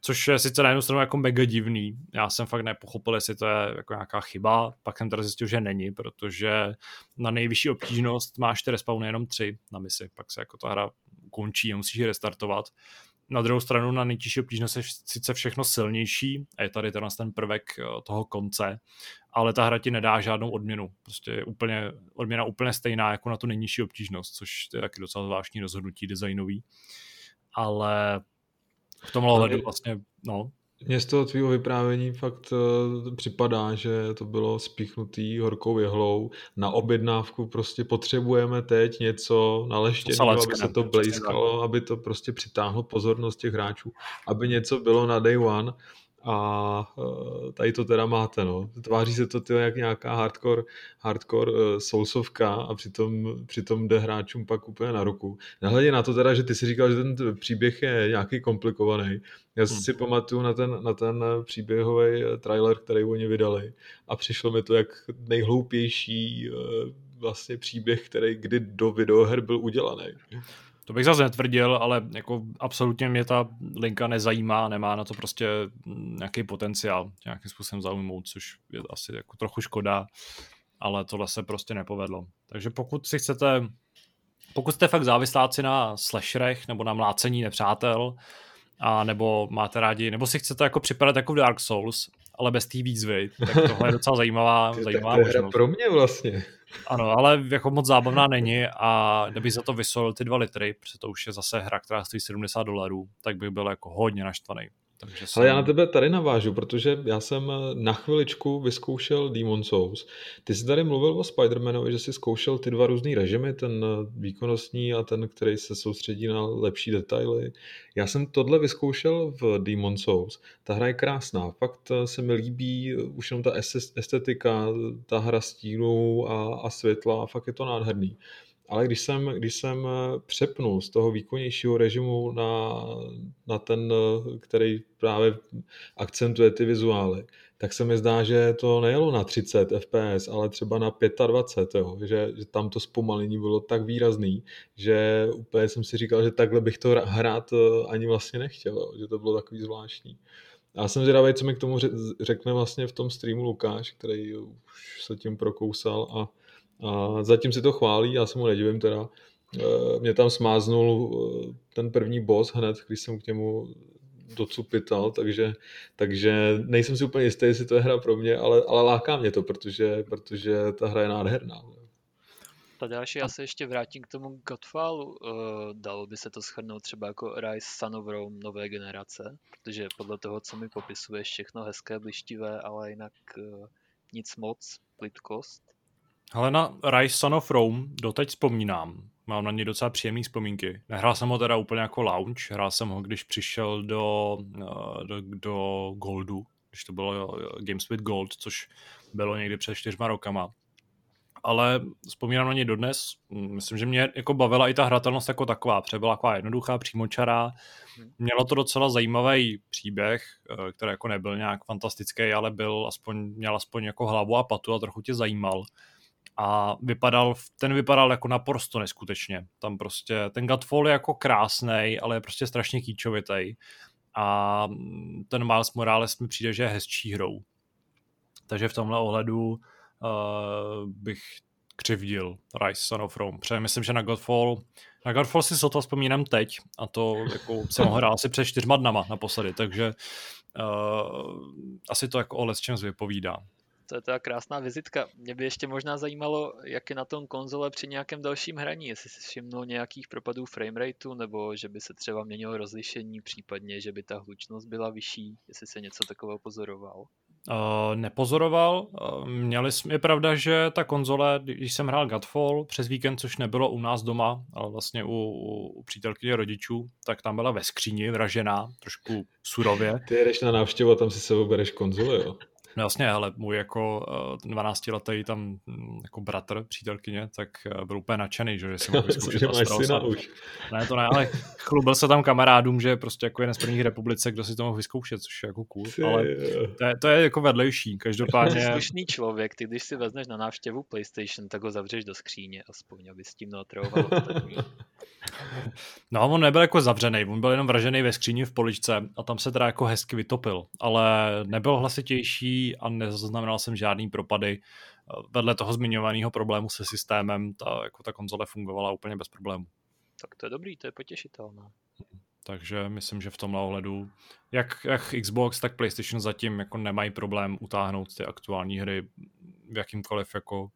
což je sice na jednu stranu jako mega divný. Já jsem fakt nepochopil, jestli to je jako nějaká chyba, pak jsem teda zjistil, že není, protože na nejvyšší obtížnost máš ty respawny jenom tři na misi, pak se jako ta hra končí a musíš restartovat. Na druhou stranu na nejtěžší obtížnost je sice všechno silnější a je tady tenhle ten prvek eh, toho konce, ale ta hra ti nedá žádnou odměnu. Prostě je úplně, odměna úplně stejná jako na tu nejnižší obtížnost, což je taky docela zvláštní rozhodnutí designový. Ale v tomhle ohledu vlastně, no. Mně z toho tvýho vyprávění fakt uh, připadá, že to bylo spíchnutý horkou jehlou. Na objednávku prostě potřebujeme teď něco naleštěného, aby se to blízkalo, aby to prostě přitáhlo pozornost těch hráčů, aby něco bylo na day one a e, tady to teda máte, no. Tváří se to tyjo, jak nějaká hardcore, hardcore uh, soulsovka a přitom, přitom jde hráčům pak úplně na ruku. Nehledě na to teda, že ty si říkal, že ten příběh je nějaký komplikovaný. Já hmm. si pamatuju na ten, na ten příběhový e, trailer, který oni vydali a přišlo mi to jak nejhloupější uh, vlastně příběh, který kdy do videoher byl udělaný. To bych zase netvrdil, ale jako absolutně mě ta linka nezajímá, nemá na to prostě nějaký potenciál nějakým způsobem zaujmout, což je asi jako trochu škoda, ale tohle se prostě nepovedlo. Takže pokud si chcete, pokud jste fakt závisláci na slasherech nebo na mlácení nepřátel, a nebo máte rádi, nebo si chcete jako připadat jako v Dark Souls, ale bez té výzvy, tak tohle je docela zajímavá, zajímavá je hra pro mě vlastně. Ano, ale jako moc zábavná není a kdyby za to vysolil ty dva litry, protože to už je zase hra, která stojí 70 dolarů, tak bych byl jako hodně naštvaný. Takže jsem... Ale já na tebe tady navážu, protože já jsem eh, na chviličku vyzkoušel Demon Souls. Ty jsi tady mluvil o Spider-Manovi, že jsi zkoušel ty dva různý režimy, ten eh, výkonnostní a ten, který se soustředí na lepší detaily. Já jsem tohle vyzkoušel v Demon Souls. Ta hra je krásná, fakt eh, se mi líbí už jenom ta estetika, ta hra stínu a, a světla, fakt je to nádherný ale když jsem, když jsem eh, přepnul z toho výkonnějšího režimu na, na ten, eh, který právě akcentuje ty vizuály, tak se mi zdá, že to nejelo na 30 fps, ale třeba na 25, jo? Že, že tam to zpomalení bylo tak výrazný, že úplně jsem si říkal, že takhle bych to hrát eh, ani vlastně nechtěl, jo? že to bylo takový zvláštní. Já jsem zvědavý, co mi k tomu řekne vlastně v tom streamu Lukáš, který už se tím prokousal a a zatím si to chválí, já se mu nedivím teda. E, mě tam smáznul e, ten první boss hned, když jsem k němu docupital, takže, takže nejsem si úplně jistý, jestli to je hra pro mě, ale, ale láká mě to, protože, protože ta hra je nádherná. Ta další, já se ještě vrátím k tomu Godfallu. Uh, dalo by se to schrnout třeba jako Rise Son of Rome nové generace, protože podle toho, co mi popisuješ, všechno hezké, blištivé, ale jinak nic moc, plitkost. Ale na Rise Son of Rome doteď vzpomínám. Mám na ně docela příjemné vzpomínky. Nehrál jsem ho teda úplně jako launch, hrál jsem ho, když přišel do, eh, do, do Goldu, když to bylo eh, Games with Gold, což bylo někdy před čtyřma rokama. Ale vzpomínám na ně dodnes. Myslím, že mě jako bavila i ta hratelnost jako taková. Protože byla taková jednoduchá, přímočará. Hmm. Mělo to docela zajímavý příběh, eh, který jako nebyl nějak fantastický, ale byl aspoň, měl aspoň jako hlavu a patu a trochu tě zajímal a vypadal, ten vypadal jako naprosto neskutečně. Tam prostě, ten Godfall je jako krásný, ale je prostě strašně kýčovitý. a ten Miles Morales mi přijde, že je hezčí hrou. Takže v tomhle ohledu uh, bych křivdil Rise Son of Rome. Protože myslím, že na Godfall, na Godfall si sotva vzpomínám teď a to jako jsem ho hrál asi před čtyřma dnama naposledy, takže uh, asi to jako o čem vypovídá. To je teda krásná vizitka. Mě by ještě možná zajímalo, jak je na tom konzole při nějakém dalším hraní, jestli si všimnul nějakých propadů framerateu, nebo že by se třeba měnilo rozlišení, případně, že by ta hlučnost byla vyšší, jestli se něco takového pozoroval. Uh, nepozoroval. Uh, měli jsme, je pravda, že ta konzole, když jsem hrál Godfall přes víkend, což nebylo u nás doma, ale vlastně u, u přítelkyně rodičů, tak tam byla ve skříni vražená, trošku surově. Ty jedeš na návštěvu a tam si sebou bereš konzoli, jo? No jasně, ale můj jako 12 eh, letý tam hm, jako bratr, přítelkyně, tak eh, byl úplně nadšený, že, že si mohl vyzkoušet syna už. Ne, to ne, ale chlubil se tam kamarádům, že prostě jako jeden z prvních republice, kdo si to mohl vyzkoušet, což je jako cool, Ty, ale to je, to je jako vedlejší, každopádně. Slušný člověk, ty když si vezmeš na návštěvu PlayStation, tak ho zavřeš do skříně, aspoň, aby s tím neotravoval No, on nebyl jako zavřený, on byl jenom vražený ve skříni v poličce a tam se teda jako hezky vytopil, ale nebyl hlasitější a nezaznamenal jsem žádný propady. Vedle toho zmiňovaného problému se systémem, ta, jako ta konzole fungovala úplně bez problémů. Tak to je dobrý, to je potěšitelné. Takže myslím, že v tomhle ohledu, jak, jak Xbox, tak PlayStation zatím jako nemají problém utáhnout ty aktuální hry v jakýmkoliv jako uh,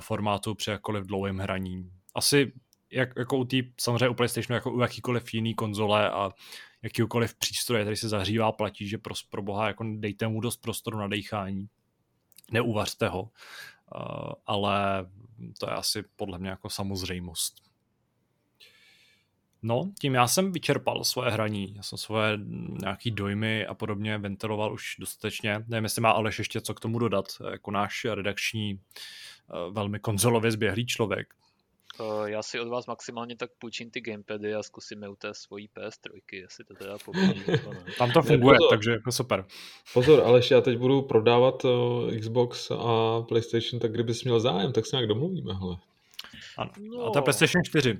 formátu při jakkoliv dlouhém hraní. Asi jak, jako u tý, samozřejmě u PlayStationu, jako u jakýkoliv jiný konzole a jakýkoliv přístroje, který se zahřívá, platí, že pro, pro boha jako dejte mu dost prostoru na dechání. Neuvařte ho. Uh, ale to je asi podle mě jako samozřejmost. No, tím já jsem vyčerpal svoje hraní, já jsem svoje nějaký dojmy a podobně ventiloval už dostatečně. Nevím, jestli má Aleš ještě co k tomu dodat, jako náš redakční, velmi konzolově zběhlý člověk. Uh, já si od vás maximálně tak půjčím ty gamepady a zkusíme u té svojí PS3, jestli to teda poběží. Tam to funguje, ne, takže jako super. Pozor, Aleš, já teď budu prodávat uh, Xbox a PlayStation, tak kdybys měl zájem, tak se nějak domluvíme, hele. Ano. No. A to je PlayStation 4.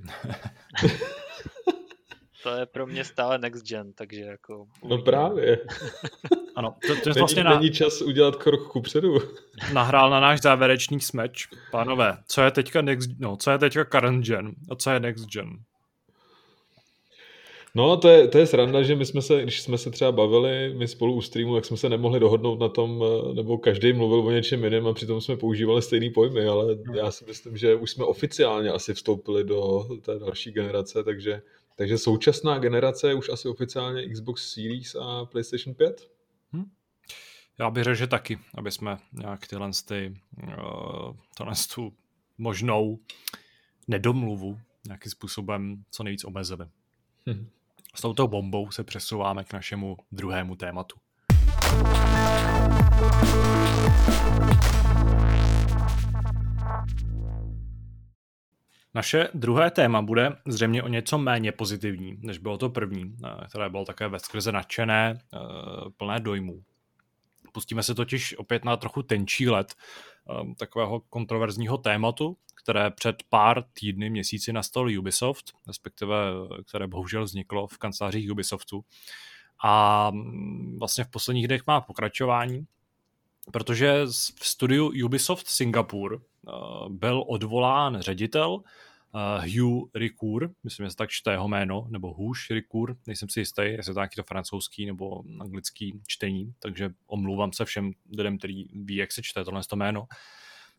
to je pro mě stále next gen, takže jako... No právě. ano, to, to je vlastně není, na... není čas udělat krok kupředu. Nahrál na náš závěrečný smeč. Pánové, co je teďka next, no, co je teďka current gen a co je next gen? No, to je, to je sranda, že my jsme se, když jsme se třeba bavili, my spolu u streamu, jak jsme se nemohli dohodnout na tom, nebo každý mluvil o něčem jiném a přitom jsme používali stejný pojmy, ale já si myslím, že už jsme oficiálně asi vstoupili do té další generace, takže takže současná generace je už asi oficiálně Xbox Series a PlayStation 5? Já bych řekl, že taky, aby jsme nějak tyhle, ty, uh, tu možnou nedomluvu nějakým způsobem co nejvíc omezili. Hm. S touto bombou se přesouváme k našemu druhému tématu. Naše druhé téma bude zřejmě o něco méně pozitivní, než bylo to první, eh, které bylo také ve skrze nadšené, eh, plné dojmů. Pustíme se totiž opět na trochu tenčí let eh, takového kontroverzního tématu, které před pár týdny, měsíci nastal Ubisoft, respektive které bohužel vzniklo v kancelářích Ubisoftu. A mm, vlastně v posledních dnech má pokračování, protože v studiu Ubisoft Singapur Eh, byl odvolán ředitel uh, Hugh Ricoeur, myslím, že se tak čte jeho jméno, nebo Hugh Ricoeur, nejsem si jistý, jestli to nějaký to francouzský nebo anglický čtení, takže omlouvám se všem lidem, který ví, jak se čte tohle to jméno.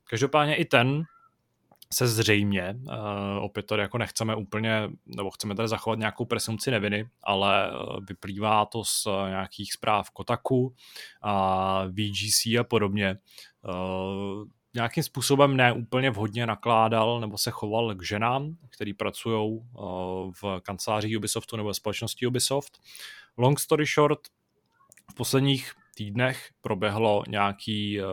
Každopádně i ten se zřejmě, uh, opět tady jako nechceme úplně, nebo chceme tady zachovat nějakou presumci neviny, ale vyplývá to z nějakých zpráv Kotaku, a VGC a podobně, uh, nějakým způsobem neúplně vhodně nakládal nebo se choval k ženám, který pracují eh, v kanceláři Ubisoftu nebo společnosti Ubisoft. Long story short, v posledních týdnech proběhlo nějaký, eh,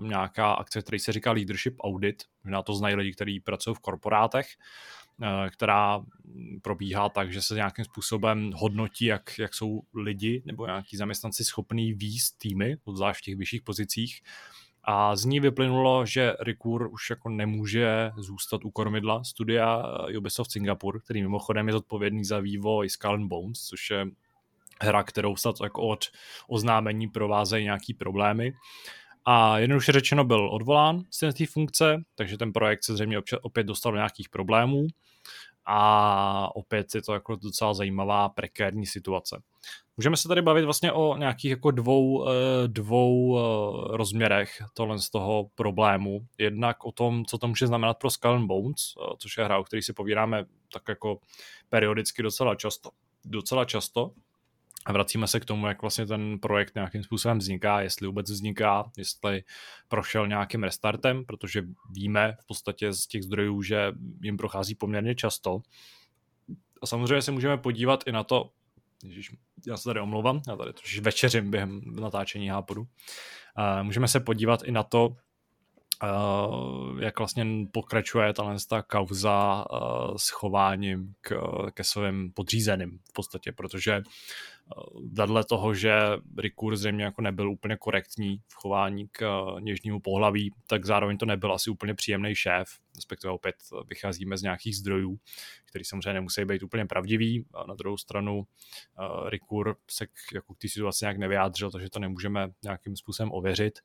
nějaká akce, který se říká Leadership Audit, možná to znají lidi, kteří pracují v korporátech, eh, která probíhá tak, že se nějakým způsobem hodnotí, jak, jak jsou lidi nebo nějaký zaměstnanci schopní výst týmy, zvlášť v těch vyšších pozicích, a z ní vyplynulo, že Rikur už jako nemůže zůstat u kormidla studia Ubisoft Singapur, který mimochodem je zodpovědný za vývoj Skull and Bones, což je hra, kterou snad jako od oznámení provázejí nějaký problémy. A jednoduše řečeno byl odvolán z té funkce, takže ten projekt se zřejmě opět dostal do nějakých problémů a opět je to jako docela zajímavá prekérní situace. Můžeme se tady bavit vlastně o nějakých jako dvou, eh, dvou eh, rozměrech tohle z toho problému. Jednak o tom, co to může znamenat pro Skull and Bones, eh, což je hra, o který si povídáme tak jako periodicky docela často. Docela často. A vracíme se k tomu, jak vlastně ten projekt nějakým způsobem vzniká, jestli vůbec vzniká, jestli prošel nějakým restartem, protože víme v podstatě z těch zdrojů, že jim prochází poměrně často. A samozřejmě se můžeme podívat i na to, Ježiš, já se tady omlouvám, já tady trošič večeřím během natáčení hápodu. Můžeme se podívat i na to, Uh, jak vlastně pokračuje tahle ta kauza uh, s chováním k, ke svým podřízeným v podstatě, protože vedle toho, že Rikur zřejmě jako nebyl úplně korektní v chování k něžnímu pohlaví, tak zároveň to nebyl asi úplně příjemný šéf, respektive opět vycházíme z nějakých zdrojů, který samozřejmě nemusí být úplně pravdivý. A na druhou stranu uh, Rikur se k, jako k té situaci nějak nevyjádřil, takže to nemůžeme nějakým způsobem ověřit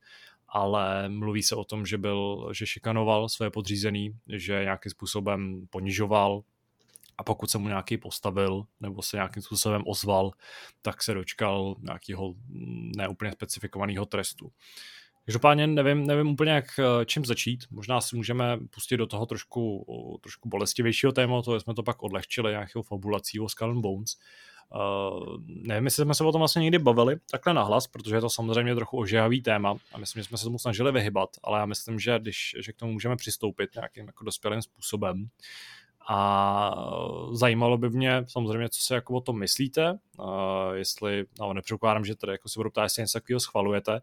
ale mluví se o tom, že byl, že šikanoval své podřízený, že nějakým způsobem ponižoval, a pokud se mu nějaký postavil nebo se nějakým způsobem ozval, tak se dočkal nějakého neúplně specifikovaného trestu. Každopádně nevím, nevím úplně, jak eh, čím začít. Možná si můžeme pustit do toho trošku, trošku bolestivějšího tématu, jsme to pak odlehčili nějakého fabulací o Skull and Bones. Uh, nevím, jestli jsme se o tom vlastně někdy bavili takhle nahlas, protože je to samozřejmě trochu ožehavý téma a myslím, že jsme se tomu snažili vyhybat, ale já myslím, že, když, že k tomu můžeme přistoupit nějakým jako dospělým způsobem. A zajímalo by mě samozřejmě, co si jako o tom myslíte, uh, jestli, no nepředpokládám, že tady jako si budu ptát, jestli něco takového schvalujete,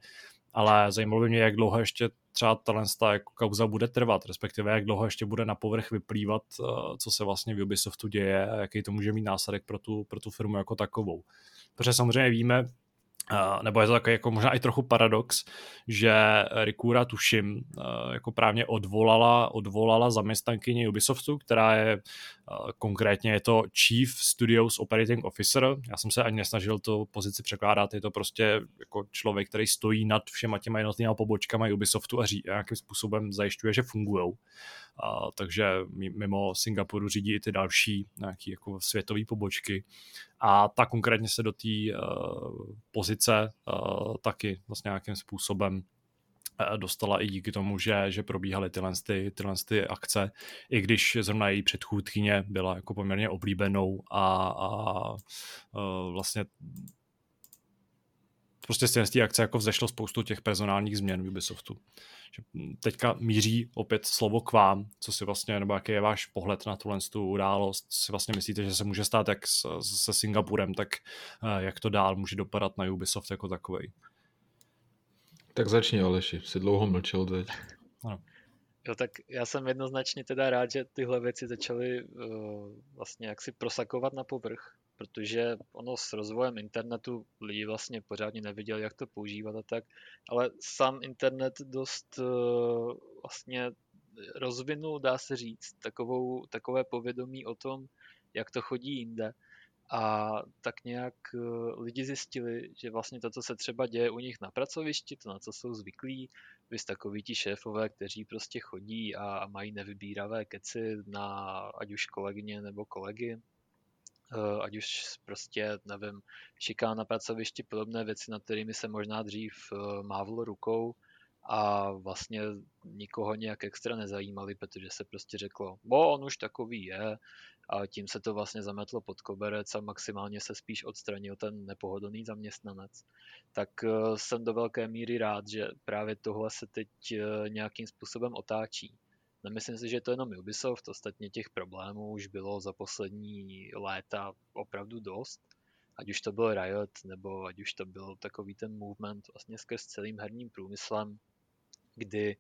ale zajímalo by mě, jak dlouho ještě třeba ta jako kauza bude trvat, respektive jak dlouho ještě bude na povrch vyplývat, uh, co se vlastně v Ubisoftu děje a jaký to může mít následek pro tu, pro tu firmu jako takovou. Protože samozřejmě víme, Uh, nebo je to takový jako možná i trochu paradox, že Rikura tuším uh, jako právně odvolala, odvolala zaměstnankyni Ubisoftu, která je uh, konkrétně je to Chief Studios Operating Officer. Já jsem se ani nesnažil tu pozici překládat, je to prostě jako člověk, který stojí nad všema těma jednotlivými pobočkami Ubisoftu a ří, nějakým způsobem zajišťuje, že fungují. Uh, takže mimo Singapuru řídí i ty další nějaké jako světové pobočky. A ta konkrétně se do té uh, pozice uh, taky vlastně nějakým způsobem uh, dostala i díky tomu, že, že probíhaly tyhle, ty, tyhle ty akce, i když zrovna její předchůdkyně byla jako poměrně oblíbenou a, a uh, vlastně prostě z té akce jako vzešlo spoustu těch personálních změn v Ubisoftu. Že teďka míří opět slovo k vám, co si vlastně, nebo jaký je váš pohled na tuhle tu událost, si vlastně myslíte, že se může stát jak se Singapurem, tak eh, jak to dál může dopadat na Ubisoft jako takový. Tak začni Aleši, jsi dlouho mlčel teď. Ano. Jo, tak já jsem jednoznačně teda rád, že tyhle věci začaly uh, vlastně jaksi prosakovat na povrch, protože ono s rozvojem internetu lidi vlastně pořádně nevěděli, jak to používat a tak, ale sám internet dost uh, vlastně rozvinul, dá se říct, takovou, takové povědomí o tom, jak to chodí jinde. A tak nějak uh, lidi zjistili, že vlastně to, co se třeba děje u nich na pracovišti, to, na co jsou zvyklí, vy takový ti šéfové, kteří prostě chodí a mají nevybíravé keci na ať už kolegyně nebo kolegy, Eh, ať už prostě, nevím, šiká na pracovišti, podobné věci, nad kterými se možná dřív eh, mávlo rukou a vlastně nikoho nějak extra nezajímali, protože se prostě řeklo, bo on už takový je a tím se to vlastně zametlo pod koberec a maximálně se spíš odstranil ten nepohodlný zaměstnanec. Tak eh, jsem do velké míry rád, že právě tohle se teď nějakým způsobem otáčí. Nemyslím si, že je to jenom Ubisoft, ostatně těch problémů už bylo za poslední léta opravdu dost. Ať už to byl Riot, nebo ať už to byl takový ten movement vlastně skrz celým herním průmyslem, kdy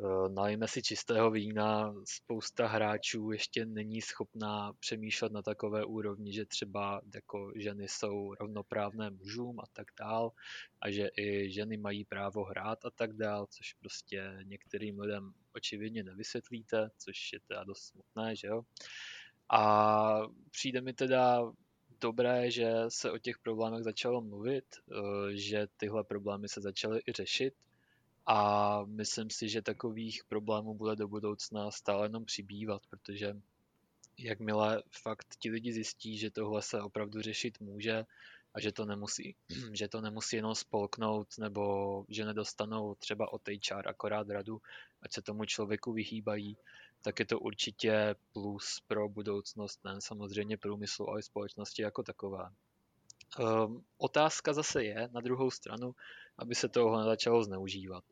Eh, nalijeme si čistého vína, spousta hráčů ještě není schopná přemýšlet na takové úrovni, že třeba jako ženy jsou rovnoprávné mužům a tak dál a že i ženy mají právo hrát a tak dál, což prostě některým lidem očividně nevysvětlíte, což je teda dost smutné, že jo. A přijde mi teda dobré, že se o těch problémech začalo mluvit, eh, že tyhle problémy se začaly i řešit a myslím si, že takových problémů bude do budoucna stále jenom přibývat, protože jakmile fakt ti lidi zjistí, že tohle se opravdu řešit může a že to nemusí, že to nemusí jenom spolknout nebo že nedostanou třeba od HR akorát radu, ať se tomu člověku vyhýbají, tak je to určitě plus pro budoucnost, ne samozřejmě průmyslu, ale i společnosti jako taková. Um, otázka zase je, na druhou stranu, aby se toho nezačalo zneužívat.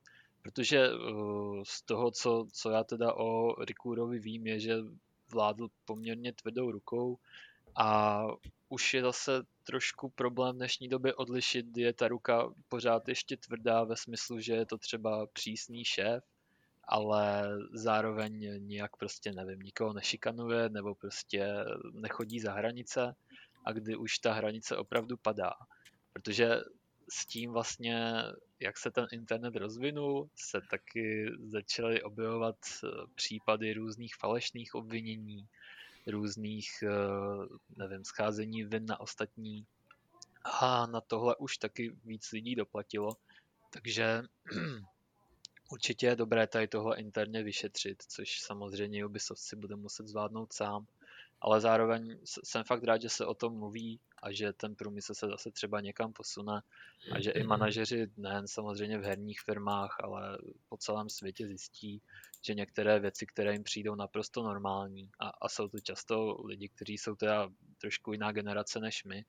Protože uh, z toho, co, co já teda o Rikurovi vím, je, že vládl poměrně tvrdou rukou a už je zase trošku problém v dnešní době odlišit, je ta ruka pořád ještě tvrdá ve smyslu, že je to třeba přísný šéf, ale zároveň nijak prostě nevím, nikoho nešikanuje nebo prostě nechodí za hranice a kdy už ta hranice opravdu padá. Protože s tím vlastně, jak se ten internet rozvinul, se taky začaly objevovat eh, případy různých falešných obvinění, různých, eh, nevím, scházení vin na ostatní. A na tohle už taky víc lidí doplatilo. Takže určitě je dobré tady tohle interně vyšetřit, což samozřejmě Ubisoft si bude muset zvládnout sám. Ale zároveň jsem fakt rád, že se o tom mluví a že ten průmysl se zase třeba někam posune a že i manažeři nejen samozřejmě v herních firmách, ale po celém světě zjistí, že některé věci, které jim přijdou naprosto normální a, a jsou to často lidi, kteří jsou teda trošku jiná generace než my,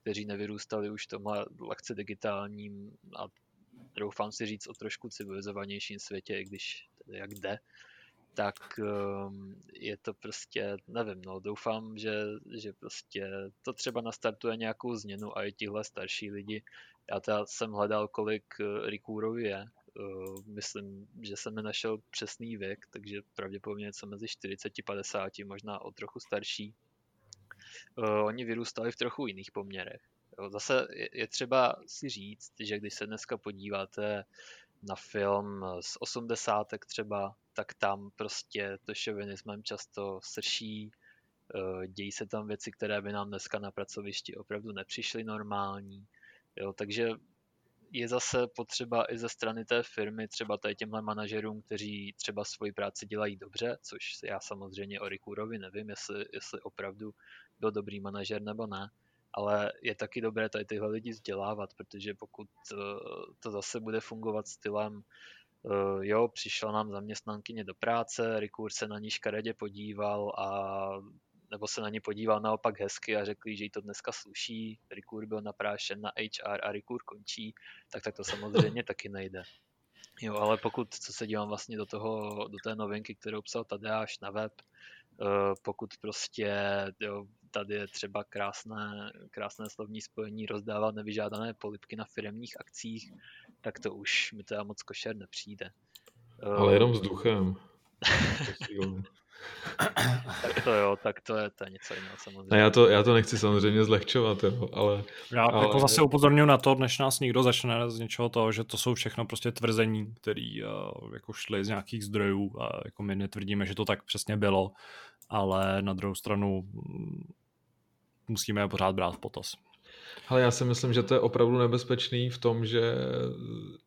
kteří nevyrůstali už v tomhle lehce digitálním a doufám si říct o trošku civilizovanějším světě, i když jak jde, tak um, je to prostě, nevím, no, doufám, že, že prostě to třeba nastartuje nějakou změnu a i tihle starší lidi. Já teda jsem hledal, kolik uh, Rikúrovi je, uh, myslím, že jsem nenašel přesný věk, takže pravděpodobně něco mezi 40 a 50, možná o trochu starší. Uh, oni vyrůstali v trochu jiných poměrech. Zase je třeba si říct, že když se dneska podíváte na film z osmdesátek třeba, tak tam prostě to šovinismem často srší, eh, dějí se tam věci, které by nám dneska na pracovišti opravdu nepřišly normální. Jo, takže je zase potřeba i ze strany té firmy, třeba tady těmhle manažerům, kteří třeba svoji práci dělají dobře, což já samozřejmě o Rikurovi nevím, jestli, jestli opravdu byl dobrý manažer nebo ne, ale je taky dobré tady tyhle lidi vzdělávat, protože pokud eh, to zase bude fungovat stylem jo, přišla nám zaměstnankyně do práce, Rikur se na ní škaredě podíval a nebo se na ní podíval naopak hezky a řekli, že jí to dneska sluší, Rikur byl naprášen na HR a Rikur končí, tak tak to samozřejmě taky nejde. Jo, ale pokud, co se dívám vlastně do toho, do té novinky, kterou psal Tadeáš na web, uh, pokud prostě jo, tady je třeba krásné, krásné slovní spojení rozdávat nevyžádané polipky na firmních akcích, tak to už mi teda moc košer nepřijde. Ale jenom vzduchem. tak to jo, tak to je, to je něco jiného samozřejmě. Ne, já, to, já to nechci samozřejmě zlehčovat, jo, ale... Já ale... jako zase upozorňuji na to, než nás někdo začne z něčeho toho, že to jsou všechno prostě tvrzení, které uh, jako šly z nějakých zdrojů a jako my netvrdíme, že to tak přesně bylo, ale na druhou stranu mm, musíme je pořád brát v potaz. Ale já si myslím, že to je opravdu nebezpečný v tom, že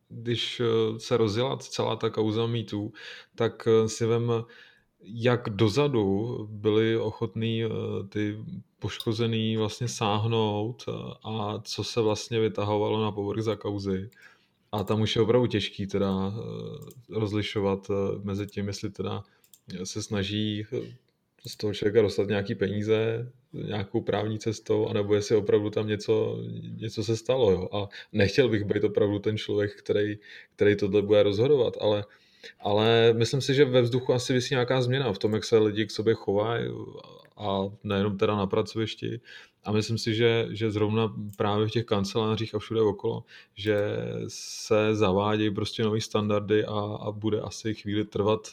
když eh, se rozjela celá ta kauza mýtů, tak eh, si vem, jak dozadu byli ochotní eh, ty poškozený vlastně sáhnout a co se vlastně vytahovalo na povrch za kauzy. A tam už je opravdu těžký teda rozlišovat mezi tím, jestli teda se snaží z toho člověka dostat nějaký peníze nějakou právní cestou, anebo jestli opravdu tam něco, něco se stalo. Jo. A nechtěl bych být opravdu ten člověk, který, který tohle bude rozhodovat, ale, ale myslím si, že ve vzduchu asi vysí nějaká změna v tom, jak se lidi k sobě chovají a nejenom teda na pracovišti. A myslím si, že, že zrovna právě v těch kancelářích a všude okolo, že se zavádějí prostě nové standardy a, a bude asi chvíli trvat,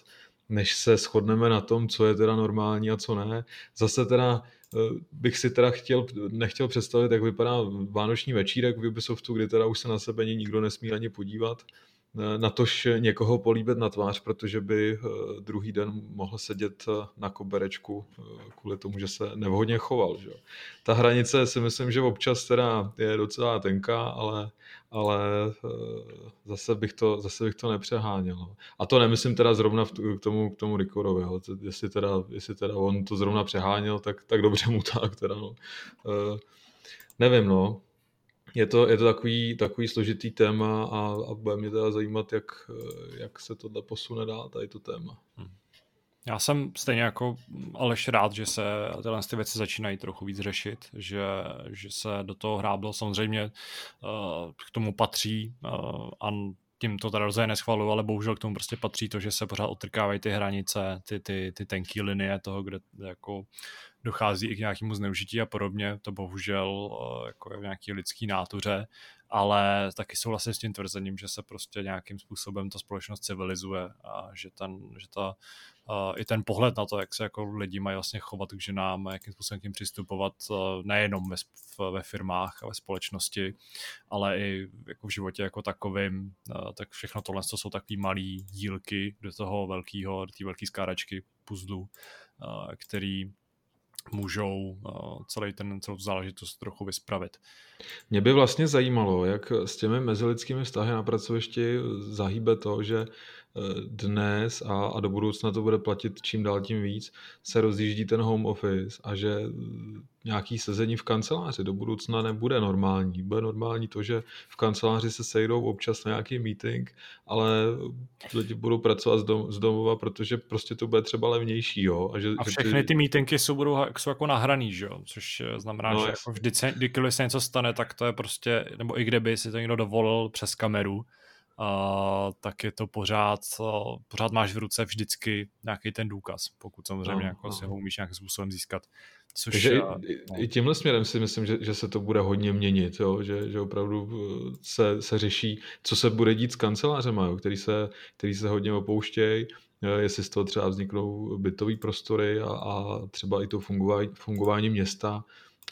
než se shodneme na tom, co je teda normální a co ne. Zase teda eh, bych si teda chtěl, nechtěl představit, jak vypadá vánoční večírek v Ubisoftu, kdy teda už se na sebe nikdo nesmí ani podívat na tož někoho políbit na tvář, protože by eh, druhý den mohl sedět eh, na koberečku eh, kvůli tomu, že se nevhodně choval. Že? Ta hranice si myslím, že občas teda je docela tenká, ale, ale zase, bych to, zase bych to nepřeháněl. A to nemyslím teda zrovna k tomu, k tomu Rikorovi. Jestli, teda, jestli teda on to zrovna přeháněl, tak, tak dobře mu tak. Teda, no. Nevím, no je to, je to takový, takový složitý téma a, a bude mě teda zajímat, jak, jak se tohle posune dál, tady to téma. Hmm. Já jsem stejně jako Aleš rád, že se tyhle ty věci začínají trochu víc řešit, že, že se do toho hráblo. Samozřejmě uh, k tomu patří uh, a tím to teda rozhodně neschvaluju, ale bohužel k tomu prostě patří to, že se pořád otrkávají ty hranice, ty, ty, ty tenký linie toho, kde jako dochází i k nějakému zneužití a podobně, to bohužel eh, jako je v nějaký lidský nátuře, ale taky souhlasím s tím tvrzením, že se prostě nějakým způsobem ta společnost civilizuje a že, ten, že ta, uh, i ten pohled na to, jak se jako lidi mají vlastně chovat k ženám jakým způsobem k tím přistupovat uh, nejenom ve, ve firmách a ve společnosti, ale i jako v životě jako takovým, uh, tak všechno tohle to jsou takové malé dílky do toho velkého, do té velké skáračky puzzlu, který můžou celý ten, celou tu záležitost trochu vyspravit. Mě by vlastně zajímalo, jak s těmi mezilidskými vztahy na pracovišti zahýbe to, že dnes a, a do budoucna to bude platit čím dál tím víc, se rozjíždí ten home office a že nějaký sezení v kanceláři do budoucna nebude normální. Bude normální to, že v kanceláři se sejdou občas na nějaký meeting, ale lidi budou pracovat z, dom, z domova, protože prostě to bude třeba levnější. Jo? A, že, a všechny ty... ty meetingy jsou, budou, jsou jako nahraný, že jo? což znamená, no, že jako vždy, kdykoliv se něco stane, tak to je prostě, nebo i kdyby si to někdo dovolil přes kameru, uh, tak je to pořád, uh, pořád máš v ruce vždycky nějaký ten důkaz, pokud samozřejmě no, jako no. si ho umíš nějakým způsobem získat. Což, Takže uh, i, no. i tímhle směrem si myslím, že, že se to bude hodně měnit, jo? Že, že opravdu se, se řeší, co se bude dít s kancelářem, jo? Který, se, který se hodně opouštějí, jestli z toho třeba vzniknou bytové prostory a, a třeba i to fungování, fungování města,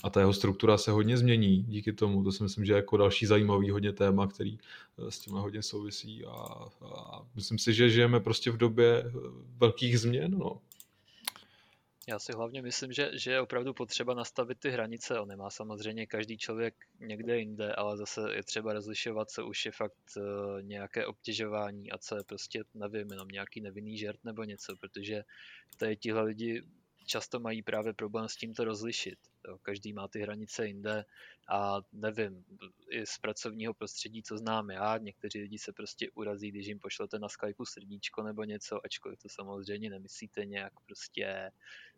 a ta jeho struktura se hodně změní díky tomu. To si myslím, že je jako další zajímavý hodně téma, který eh, s tím hodně souvisí a, a myslím si, že žijeme prostě v době eh, velkých změn. No. Já si hlavně myslím, že, že je opravdu potřeba nastavit ty hranice. On nemá samozřejmě každý člověk někde jinde, ale zase je třeba rozlišovat, co už je fakt uh, nějaké obtěžování a co je prostě, nevím, jenom nějaký nevinný žert nebo něco, protože tady tihle lidi často mají právě problém s tím to rozlišit. Jo. Každý má ty hranice jinde a nevím, i z pracovního prostředí, co znám já, někteří lidi se prostě urazí, když jim pošlete na Skypeu srdíčko nebo něco, ačkoliv to samozřejmě nemyslíte nějak prostě,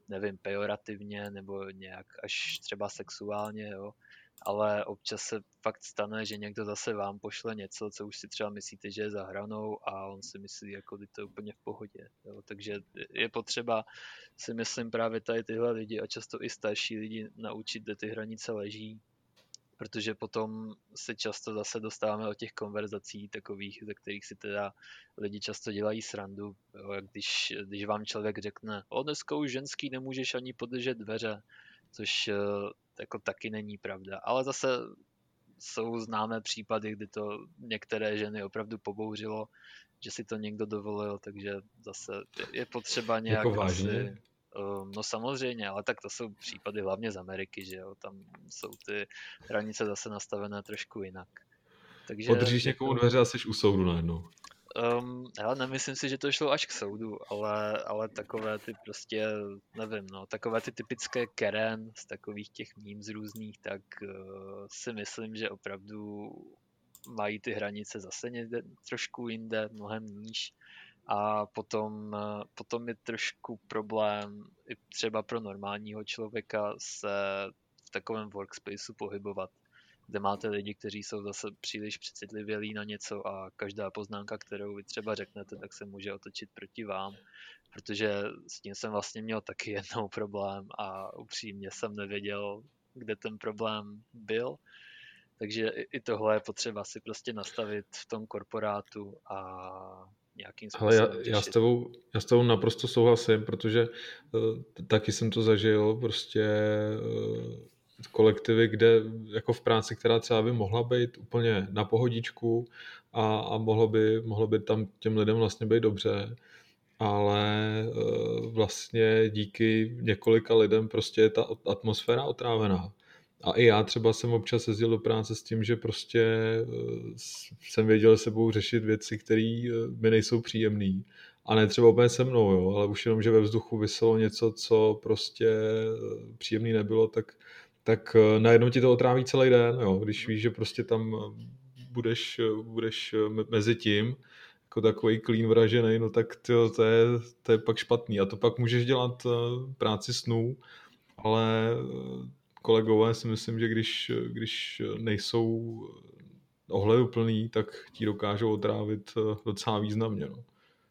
nevím, pejorativně nebo nějak až třeba sexuálně, jo ale občas se fakt stane, že někdo zase vám pošle něco, co už si třeba myslíte, že je za hranou a on si myslí, jako by to je úplně v pohodě. Jo. Takže je potřeba si myslím právě tady tyhle lidi a často i starší lidi naučit, kde ty hranice leží, protože potom se často zase dostáváme o těch konverzací takových, ze kterých si teda lidi často dělají srandu. Jo, jak když, když vám člověk řekne, o dneska už ženský nemůžeš ani podržet dveře, což eh, jako taky není pravda. Ale zase jsou známé případy, kdy to některé ženy opravdu pobouřilo, že si to někdo dovolil, takže zase je potřeba nějak jako vážně? Asi, um, no samozřejmě, ale tak to jsou případy hlavně z Ameriky, že jo, tam jsou ty hranice zase nastavené trošku jinak. Takže, Podržíš někomu dveře a jsi u soudu najednou. Um, já nemyslím si, že to šlo až k soudu, ale, ale takové ty prostě, nevím, no, takové ty typické Karen z takových těch memes různých, tak uh, si myslím, že opravdu mají ty hranice zase někde trošku jinde, mnohem níž. A potom, uh, potom je trošku problém i třeba pro normálního člověka se v takovém workspaceu pohybovat kde máte lidi, kteří jsou zase příliš přecitlivělí na něco a každá poznámka, kterou vy třeba řeknete, tak se může otočit proti vám, protože s tím jsem vlastně měl taky jednou problém a upřímně jsem nevěděl, kde ten problém byl. Takže i tohle je potřeba si prostě nastavit v tom korporátu a nějakým způsobem Ale já, já, s tebou, já s tebou naprosto souhlasím, protože uh, taky jsem to zažil, prostě uh, kolektivy, kde jako v práci, která třeba by mohla být úplně na pohodičku a, a mohlo, by, mohlo by tam těm lidem vlastně být dobře, ale vlastně díky několika lidem prostě je ta atmosféra otrávená. A i já třeba jsem občas jezdil do práce s tím, že prostě jsem věděl se sebou řešit věci, které mi nejsou příjemné a ne třeba úplně se mnou, jo, ale už jenom, že ve vzduchu vyselo něco, co prostě příjemný nebylo, tak, tak eh, najednou ti to otráví celý den, jo, když víš, že prostě tam eh, budeš, budeš mezi tím, jako takový clean vražený, no tak tyjo, to, je, to je pak špatný. A to pak můžeš dělat práci snů, ale kolegové si myslím, že když, když nejsou ohleduplný, tak ti dokážou otrávit docela významně. No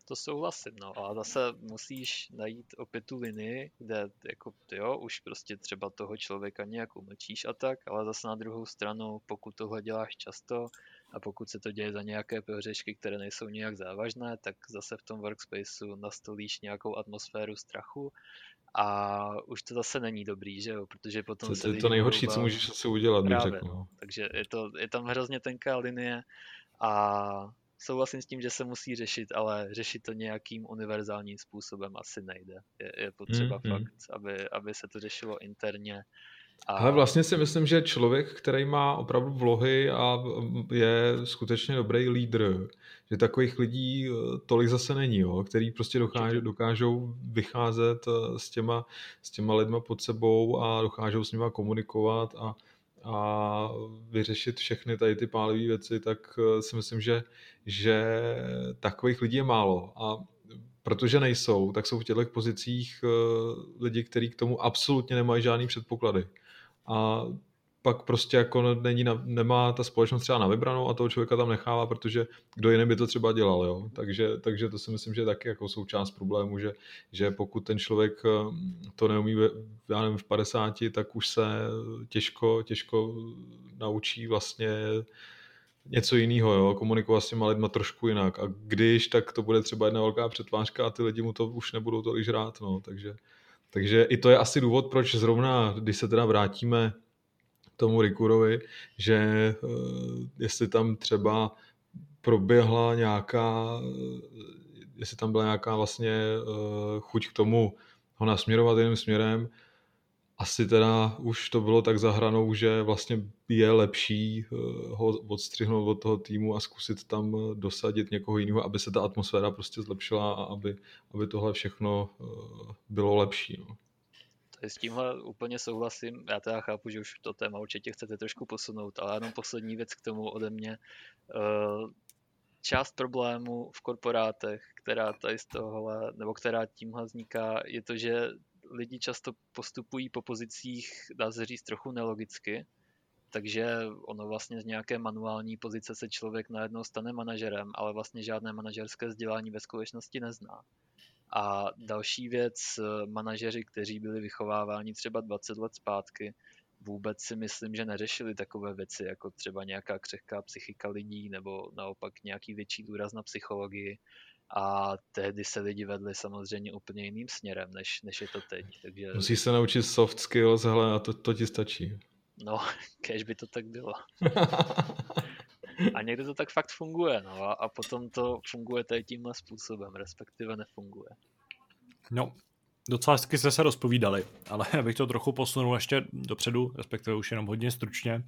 to souhlasím, no. A zase musíš najít opět tu linii, kde jako jo, už prostě třeba toho člověka nějak umlčíš a tak, ale zase na druhou stranu, pokud tohle děláš často a pokud se to děje za nějaké prohřešky, které nejsou nějak závažné, tak zase v tom workspaceu nastolíš nějakou atmosféru strachu a už to zase není dobrý, že jo, protože potom to, se... To je to nejhorší, co můžeš asi udělat, bych řekl. No. Takže je, to, je tam hrozně tenká linie a souhlasím s tím, že se musí řešit, ale řešit to nějakým univerzálním způsobem asi nejde. Je, je potřeba mm, fakt, aby, aby se to řešilo interně. A... Ale vlastně si myslím, že člověk, který má opravdu vlohy a je skutečně dobrý lídr, že takových lidí eh, tolik zase není, jo, který prostě dokážou, dokážou vycházet eh, s těma, s těma lidma pod sebou a dokážou s nima komunikovat a, a vyřešit všechny tady ty pálivé věci, tak eh, si myslím, že, že takových lidí je málo. A protože nejsou, tak jsou v těchto pozicích eh, lidi, kteří k tomu absolutně nemají žádný předpoklady. A pak prostě jako není na, nemá ta společnost třeba na vybranou a toho člověka tam nechává, protože kdo jiný by to třeba dělal, jo. Takže, takže to si myslím, že je taky jako součást problému, že, že pokud ten člověk eh, to neumí, já nevím, v 50, tak už se těžko, těžko naučí vlastně něco jiného, jo, komunikovat s těma lidma trošku jinak. A když, tak to bude třeba jedna velká přetvářka a ty lidi mu to už nebudou tolik žrát, no, takže, takže i to je asi důvod, proč zrovna, když se teda vrátíme tomu Rikurovi, že eh, jestli tam třeba proběhla nějaká, eh, jestli tam byla nějaká vlastně eh, chuť k tomu ho nasměrovat jiným směrem, asi teda už to bylo tak za hranou, že vlastně je lepší ho odstřihnout od toho týmu a zkusit tam dosadit někoho jiného, aby se ta atmosféra prostě zlepšila a aby, aby tohle všechno bylo lepší. No. S tímhle úplně souhlasím. Já teda chápu, že už to téma určitě chcete trošku posunout, ale jenom poslední věc k tomu ode mě. Eh, část problému v korporátech, která tady z tohohle, nebo která tímhle vzniká, je to, že lidi často postupují po pozicích, dá se říct, trochu nelogicky, takže ono vlastně z nějaké manuální pozice se člověk najednou stane manažerem, ale vlastně žádné manažerské vzdělání ve skutečnosti nezná. A další věc, eh, manažeři, kteří byli vychováváni třeba 20 let zpátky, vůbec si myslím, že neřešili takové věci, jako třeba nějaká křehká psychika lidí, nebo naopak nějaký větší důraz na psychologii. A tehdy se lidi vedli samozřejmě úplně jiným směrem, než, než je to teď. Takže... Musíš se naučit soft skills, hele, a to, to ti stačí. No, kež by to tak bylo. A někdy to tak fakt funguje, no a, a potom to funguje tady tímhle způsobem, respektive nefunguje. No, docela hezky jste se rozpovídali, ale abych to trochu posunul ještě dopředu, respektive už jenom hodně stručně,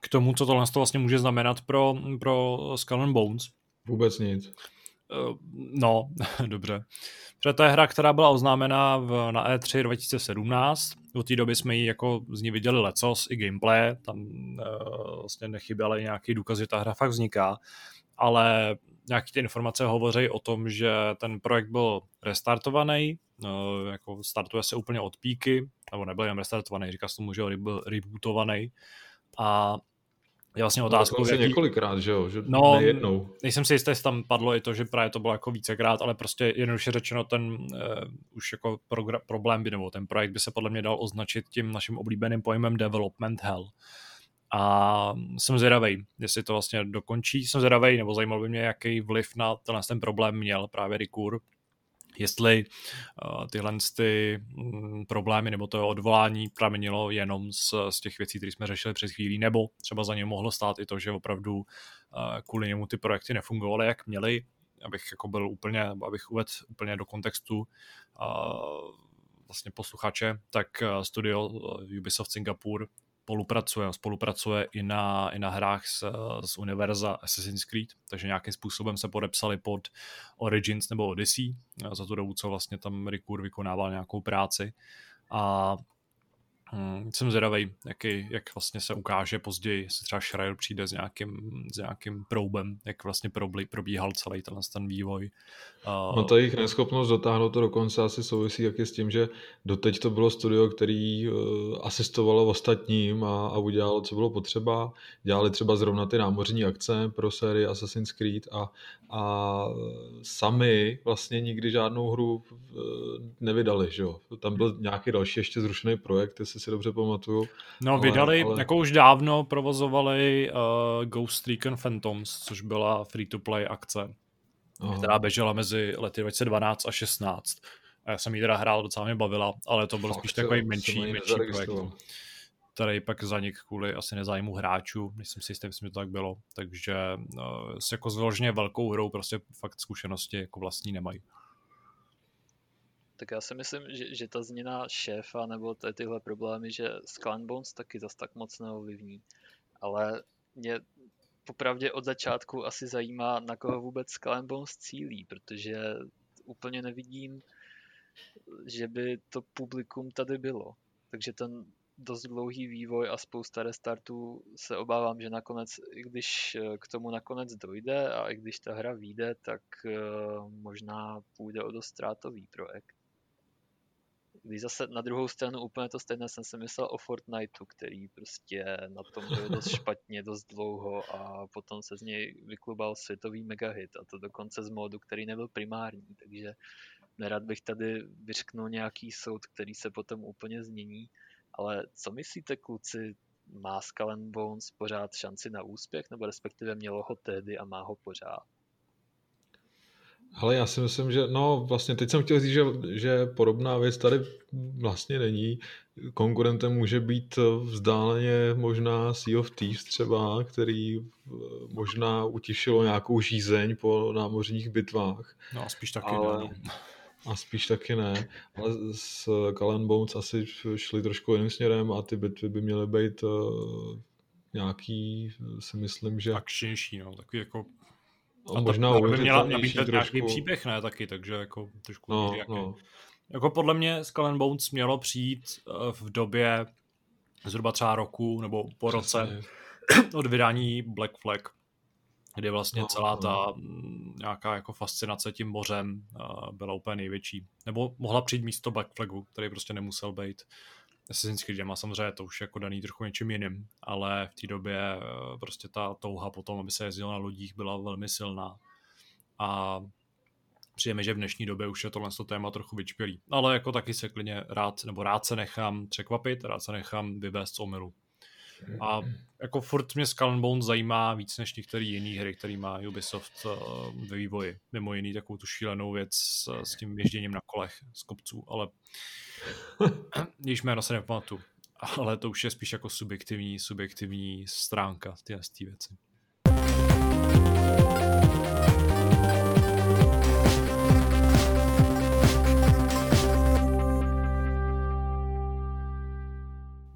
k tomu, co tohle vlastně může znamenat pro, pro Skull and Bones. Vůbec nic. Eh, no, dobře. Protože to je hra, která byla oznámena v, na E3 2017. Od té doby jsme ji jako z ní viděli lecos, i gameplay, tam uh, vlastně nechyběly nějaký důkazy, že ta hra fakt vzniká, ale nějaké ty informace hovoří o tom, že ten projekt byl restartovaný, uh, jako startuje se úplně od píky, nebo nebyl jen restartovaný, říká se tomu, že byl rebootovaný a je vlastně otázkou. No, jaký... několikrát, že jo? Že no, nejednou. Nejsem si jistý, jestli tam padlo i to, že právě to bylo jako vícekrát, ale prostě jednoduše řečeno ten uh, už jako progra- problém by, nebo ten projekt by se podle mě dal označit tím naším oblíbeným pojmem development hell. A jsem zvědavý, jestli to vlastně dokončí. Jsem zvědavý, nebo zajímal by mě, jaký vliv na tenhle ten problém měl právě Rikur, jestli uh, tyhle ty um, problémy nebo to odvolání pramenilo jenom z, z těch věcí, které jsme řešili před chvílí, nebo třeba za ně mohlo stát i to, že opravdu uh, kvůli němu ty projekty nefungovaly, jak měly, abych jako byl úplně, abych uvedl úplně do kontextu uh, vlastně posluchače, tak studio Ubisoft Singapore spolupracuje, spolupracuje i na, i na hrách z, z univerza Assassin's Creed, takže nějakým způsobem se podepsali pod Origins nebo Odyssey za tu dobu, co vlastně tam Rikur vykonával nějakou práci. A Hmm, jsem zvědavý, jaký, jak vlastně se ukáže později, jestli třeba Schreier přijde s nějakým, s nějakým proubem, jak vlastně probíhal celý ten, ten vývoj. Uh, no ta jejich neschopnost dotáhnout to do konce asi souvisí taky s tím, že doteď to bylo studio, který uh, asistovalo ostatním a, a udělalo, co bylo potřeba. Dělali třeba zrovna ty námořní akce pro sérii Assassin's Creed a, a sami vlastně nikdy žádnou hru uh, nevydali, že jo. Tam byl nějaký další ještě zrušený projekt, jestli jestli si dobře pamatuju. No, ale, vydali, ale... jako už dávno provozovali uh, Ghost Recon Phantoms, což byla free-to-play akce, Aha. která běžela mezi lety 2012 a 16. A já jsem ji teda hrál, docela mě bavila, ale to byl Fakt, spíš takový menší, menší projekt který pak zanik kvůli asi nezájmu hráčů, myslím si jistý, myslím, že to tak bylo, takže uh, s jako zložně velkou hrou prostě fakt zkušenosti jako vlastní nemají. Tak já si myslím, že, že ta změna šéfa nebo ty, tyhle problémy, že Skull Bones taky zas tak moc neovlivní. Ale mě popravdě od začátku asi zajímá, na koho vůbec Skull Bones cílí, protože úplně nevidím, že by to publikum tady bylo. Takže ten dost dlouhý vývoj a spousta restartů se obávám, že nakonec, i když k tomu nakonec dojde a i když ta hra vyjde, tak eh, možná půjde o dost ztrátový projekt. Když zase na druhou stranu úplně to stejné jsem si myslel o Fortniteu, který prostě na tom byl dost špatně, dost dlouho a potom se z něj vyklubal světový megahit a to dokonce z módu, který nebyl primární, takže nerad bych tady vyřknul nějaký soud, který se potom úplně změní, ale co myslíte kluci, má Skull Bones pořád šanci na úspěch, nebo respektive mělo ho tehdy a má ho pořád? Ale já si myslím, že no vlastně teď jsem chtěl říct, že, že podobná věc tady vlastně není. Konkurentem může být vzdáleně možná Sea of Thieves třeba, který eh, možná utišilo nějakou žízeň po námořních bitvách. No a spíš taky ale, ne. No. A spíš taky ne. Ale s Calen Bones asi šli trošku jiným směrem a ty bitvy by měly být uh, nějaký, si myslím, že... Akčnější, no, takový jako a možná by měla nabídnout nějaký příběh, ne, taky, takže jako trošku no, no. Jako podle mě Skull and Bones mělo přijít eh, v době zhruba třeba roku nebo po Přesně. roce od vydání Black Flag, kdy vlastně no, celá no. ta mm, nějaká jako fascinace tím mořem eh, byla úplně největší. Nebo mohla přijít místo Black Flagu, který prostě nemusel být Assassin's Creed má samozřejmě to už jako daný trochu něčím jiným, ale v té době eh, prostě ta touha potom, aby se jezdilo na lodích, byla velmi silná. A přijeme, že v dnešní době už je tohle téma trochu vyčpělý. Ale jako taky se klidně rád, nebo rád se nechám překvapit, rád se nechám vyvést z omylu. A jako furt mě Skull Bones zajímá víc než některé jiné hry, které má Ubisoft eh, ve vývoji. Mimo jiný takovou tu šílenou věc s, s tím ježděním na kolech z kopců, ale Již jméno se nepamatuju, ale to už je spíš jako subjektivní, subjektivní stránka té věci.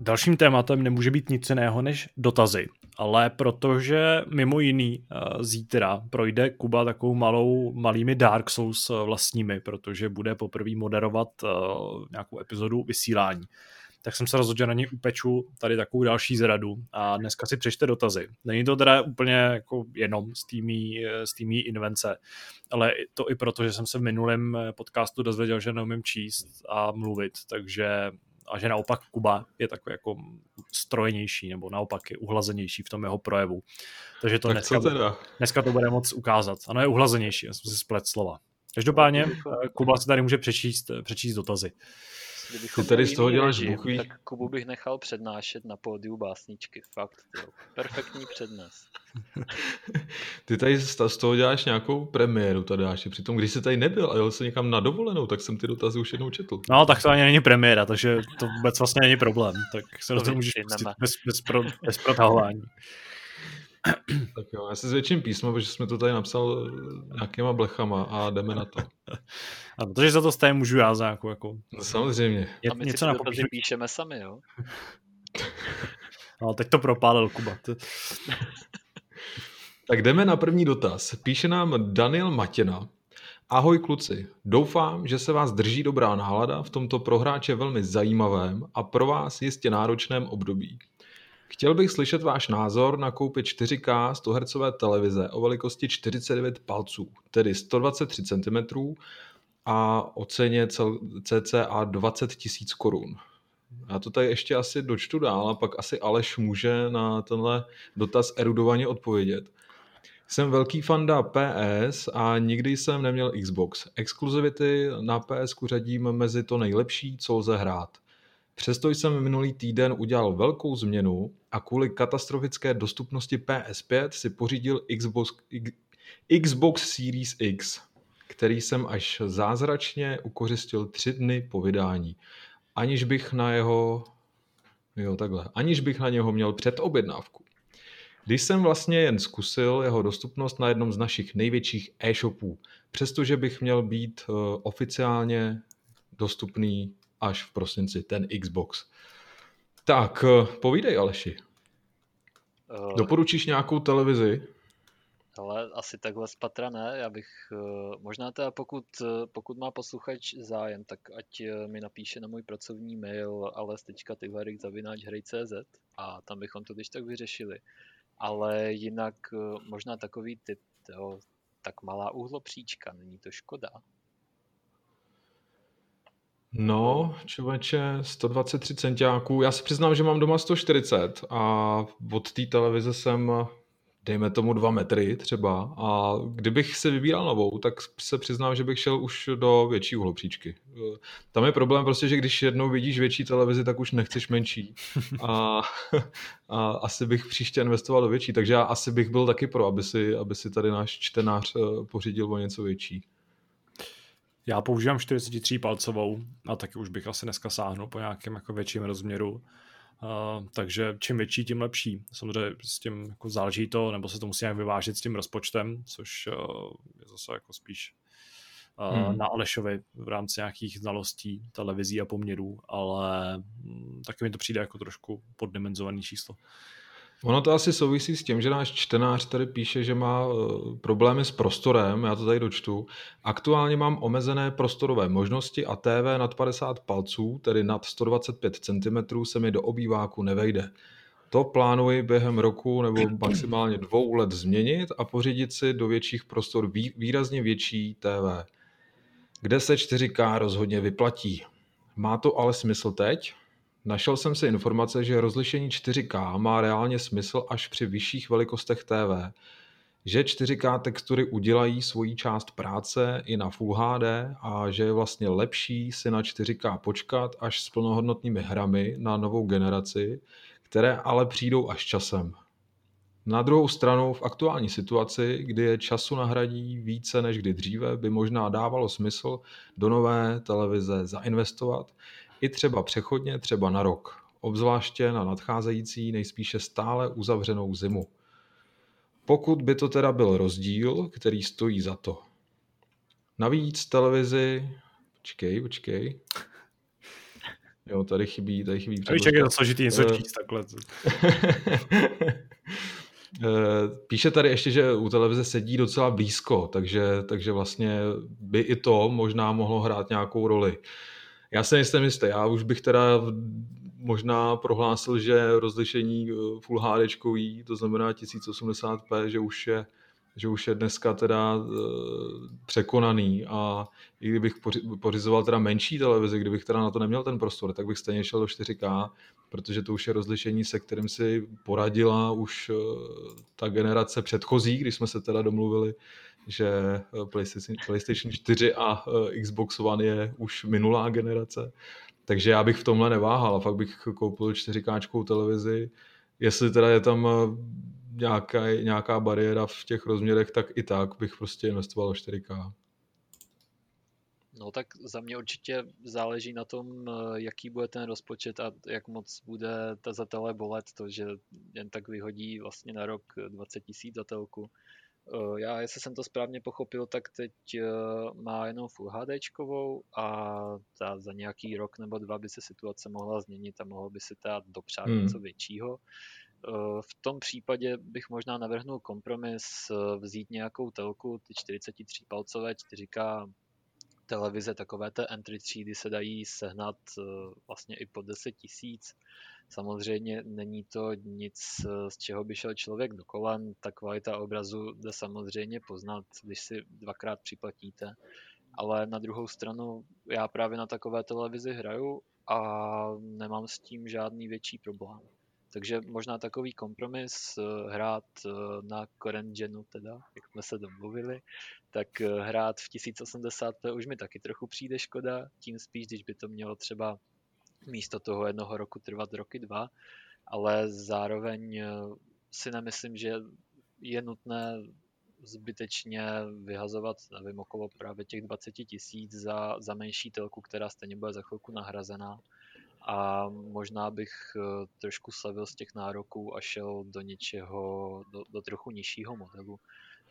Dalším tématem nemůže být nic jiného než dotazy, ale protože mimo jiný eh, zítra projde Kuba takovou malou, malými Dark Souls eh, vlastními, protože bude poprvé moderovat eh, nějakou epizodu vysílání tak jsem se rozhodl, že na něj upeču tady takovou další zradu a dneska si přečte dotazy. Není to teda úplně jako jenom z týmí invence, ale to i proto, že jsem se v minulém podcastu dozvěděl, že neumím číst a mluvit, takže a že naopak Kuba je takový jako strojenější nebo naopak je uhlazenější v tom jeho projevu. Takže to tak dneska, teda? dneska to bude moc ukázat. Ano, je uhlazenější, já jsem si splet slova. Každopádně no, Kuba si tady může přečíst, přečíst dotazy. Kdybychom Ty tady z toho děláš režim, buchví. Tak Kubu bych nechal přednášet na pódiu básničky. Fakt, jo. Perfektní přednes. Ty tady z toho děláš nějakou premiéru, Tadáši. Přitom, když jsi tady nebyl a jel se někam na dovolenou, tak jsem ty dotazy už jednou četl. No, tak to ani není premiéra, takže to vůbec vlastně není problém. Tak se do To toho můžeš bez, bez, pro, bez protahování. Tak jo, já si zvětším písmo, protože jsme to tady napsal nějakýma blechama a jdeme na to. A protože za to stejně můžu já za nějakou, jako, No, samozřejmě. je, A my něco si na popíšu. píšeme sami, jo? No, teď to propálil Kuba. To- Tak jdeme na první dotaz. Píše nám Daniel Matěna. Ahoj kluci, doufám, že se vás drží dobrá nálada v tomto pro hráče velmi zajímavém a pro vás jistě náročném období. Chtěl bych slyšet váš názor na koupit 4K 100 Hz televize o velikosti 49 palců, tedy 123 cm a o ceně cca 20 000 korun. Já to tady ještě asi dočtu dál a pak asi Aleš může na tenhle dotaz erudovaně odpovědět. Jsem velký fanda PS a nikdy jsem neměl Xbox. Exkluzivity na PS řadím mezi to nejlepší, co lze hrát. Přesto jsem minulý týden udělal velkou změnu a kvůli katastrofické dostupnosti PS5 si pořídil Xbox, Xbox Series X, který jsem až zázračně ukořistil tři dny po vydání, aniž bych na jeho Jo, takhle. Aniž bych na něho měl předobjednávku. Když jsem vlastně jen zkusil jeho dostupnost na jednom z našich největších e-shopů, přestože bych měl být uh, oficiálně dostupný až v prosinci, ten Xbox. Tak, uh, povídej Aleši. Uh, Doporučíš nějakou televizi? Ale asi takhle z patra ne, já bych, eh, možná teda pokud, eh, pokud má posluchač zájem, tak ať eh, mi napíše na můj pracovní mail ales.tyvarik.cz a tam bychom to když tak vyřešili. Ale jinak eh, možná takový typ, jo, tak malá úhlopříčka, není to škoda. No, člověče, 123 centiáků. Já si přiznám, že mám doma 140 a od té televize jsem, dejme tomu 2 metry třeba. A kdybych si vybíral novou, tak se přiznám, že bych šel už do větší uhlopříčky. Tam je problém prostě, že když jednou vidíš větší televizi, tak už nechceš menší. A, a asi bych příště investoval do větší, takže já asi bych byl taky pro, aby si, aby si tady náš čtenář eh, pořídil o něco větší. Já používám 43 palcovou a taky už bych asi dneska sáhnul po nějakém jako větším rozměru. Uh, takže čím větší, tím lepší. Samozřejmě s tím jako záleží to, nebo se to musí nějak vyvážit s tím rozpočtem, což uh, je zase jako spíš uh, Hmm. na Alešovi v rámci nějakých znalostí televizí a poměrů, ale mm, taky mi to přijde jako trošku poddimenzovaný číslo. Ono to asi souvisí s tím, že náš čtenář tady píše, že má eh, problémy s prostorem, já to tady dočtu. Aktuálně mám omezené prostorové možnosti a TV nad 50 palců, tedy nad 125 cm, se mi do obýváku nevejde. To plánuji během roku nebo maximálně dvou let změnit a pořídit si do větších prostor vý, výrazně větší TV, kde se 4K rozhodně vyplatí. Má to ale smysl teď? Našel jsem si informace, že rozlišení 4K má reálně smysl až při vyšších velikostech TV, že 4K textury udělají svoji část práce i na Full HD a že je vlastně lepší si na 4K počkat až s plnohodnotnými hrami na novou generaci, které ale přijdou až časem. Na druhou stranu v aktuální situaci, kdy je času nahradí více než kdy dříve, by možná dávalo smysl do nové televize zainvestovat, i třeba přechodně, třeba na rok, obzvláště na nadcházející nejspíše stále uzavřenou zimu. Pokud by to teda byl rozdíl, který stojí za to. Navíc televizi... Počkej, počkej. Jo, tady chybí, tady chybí Víš, jak je to složitý něco Eh, číst takhle. Eh, Píše tady ještě, že u televize sedí docela blízko, takže, takže vlastně by i to možná mohlo hrát nějakou roli. Já se nejsem jistý, já už bych teda možná prohlásil, že rozlišení eh, Full HD, to znamená 1080p, že už je, že už je dneska teda eh, překonaný. A i kdybych poři- pořizoval teda menší televizi, kdybych teda na to neměl ten prostor, tak bych stejně šel do 4K, protože to už je rozlišení, se kterým si poradila už eh, ta generace předchozí, když jsme se teda domluvili, že eh, PlayStation, PlayStation 4 a eh, Xbox One je už minulá generace. Takže já bych v tomhle neváhal fakt bych koupil 4K televizi. Jestli teda je tam eh, nějaká, nějaká bariéra v těch rozměrech, tak i tak bych prostě investoval do 4K. No tak za mě určitě záleží na tom, jaký bude ten rozpočet a jak moc bude ta za tele bolet to, že jen tak vyhodí vlastně na rok 20 tisíc za telku. Eh, já, jestli jsem to správně pochopil, tak teď eh, má jenom Full HDčkovou a ta za nějaký rok nebo dva by se situace mohla změnit a mohlo by se dát dopřát hmm. něco většího. V tom případě bych možná navrhnul kompromis vzít nějakou telku, ty 43 palcové 4K televize, takové té entry třídy se dají sehnat eh, vlastně i po 10 tisíc. Samozřejmě není to nic, z čeho by šel člověk do kolan. Ta kvalita obrazu jde samozřejmě poznat, když si dvakrát připlatíte. Ale na druhou stranu já právě na takové televizi hraju a nemám s tím žádný větší problém. Takže možná takový kompromis eh, hrát eh, na current genu teda, jak jsme se domluvili, tak eh, hrát v 1080p už mi taky trochu přijde škoda, tím spíš, když by to mělo třeba místo toho jednoho roku trvat roky dva, ale zároveň si nemyslím, že je nutné zbytečně vyhazovat, nevím, okolo právě těch 20 tisíc za, za menší telku, která stejně bude za chvilku nahrazená a možná bych eh, trošku slavil z těch nároků a šel do něčeho, do, do trochu nižšího modelu.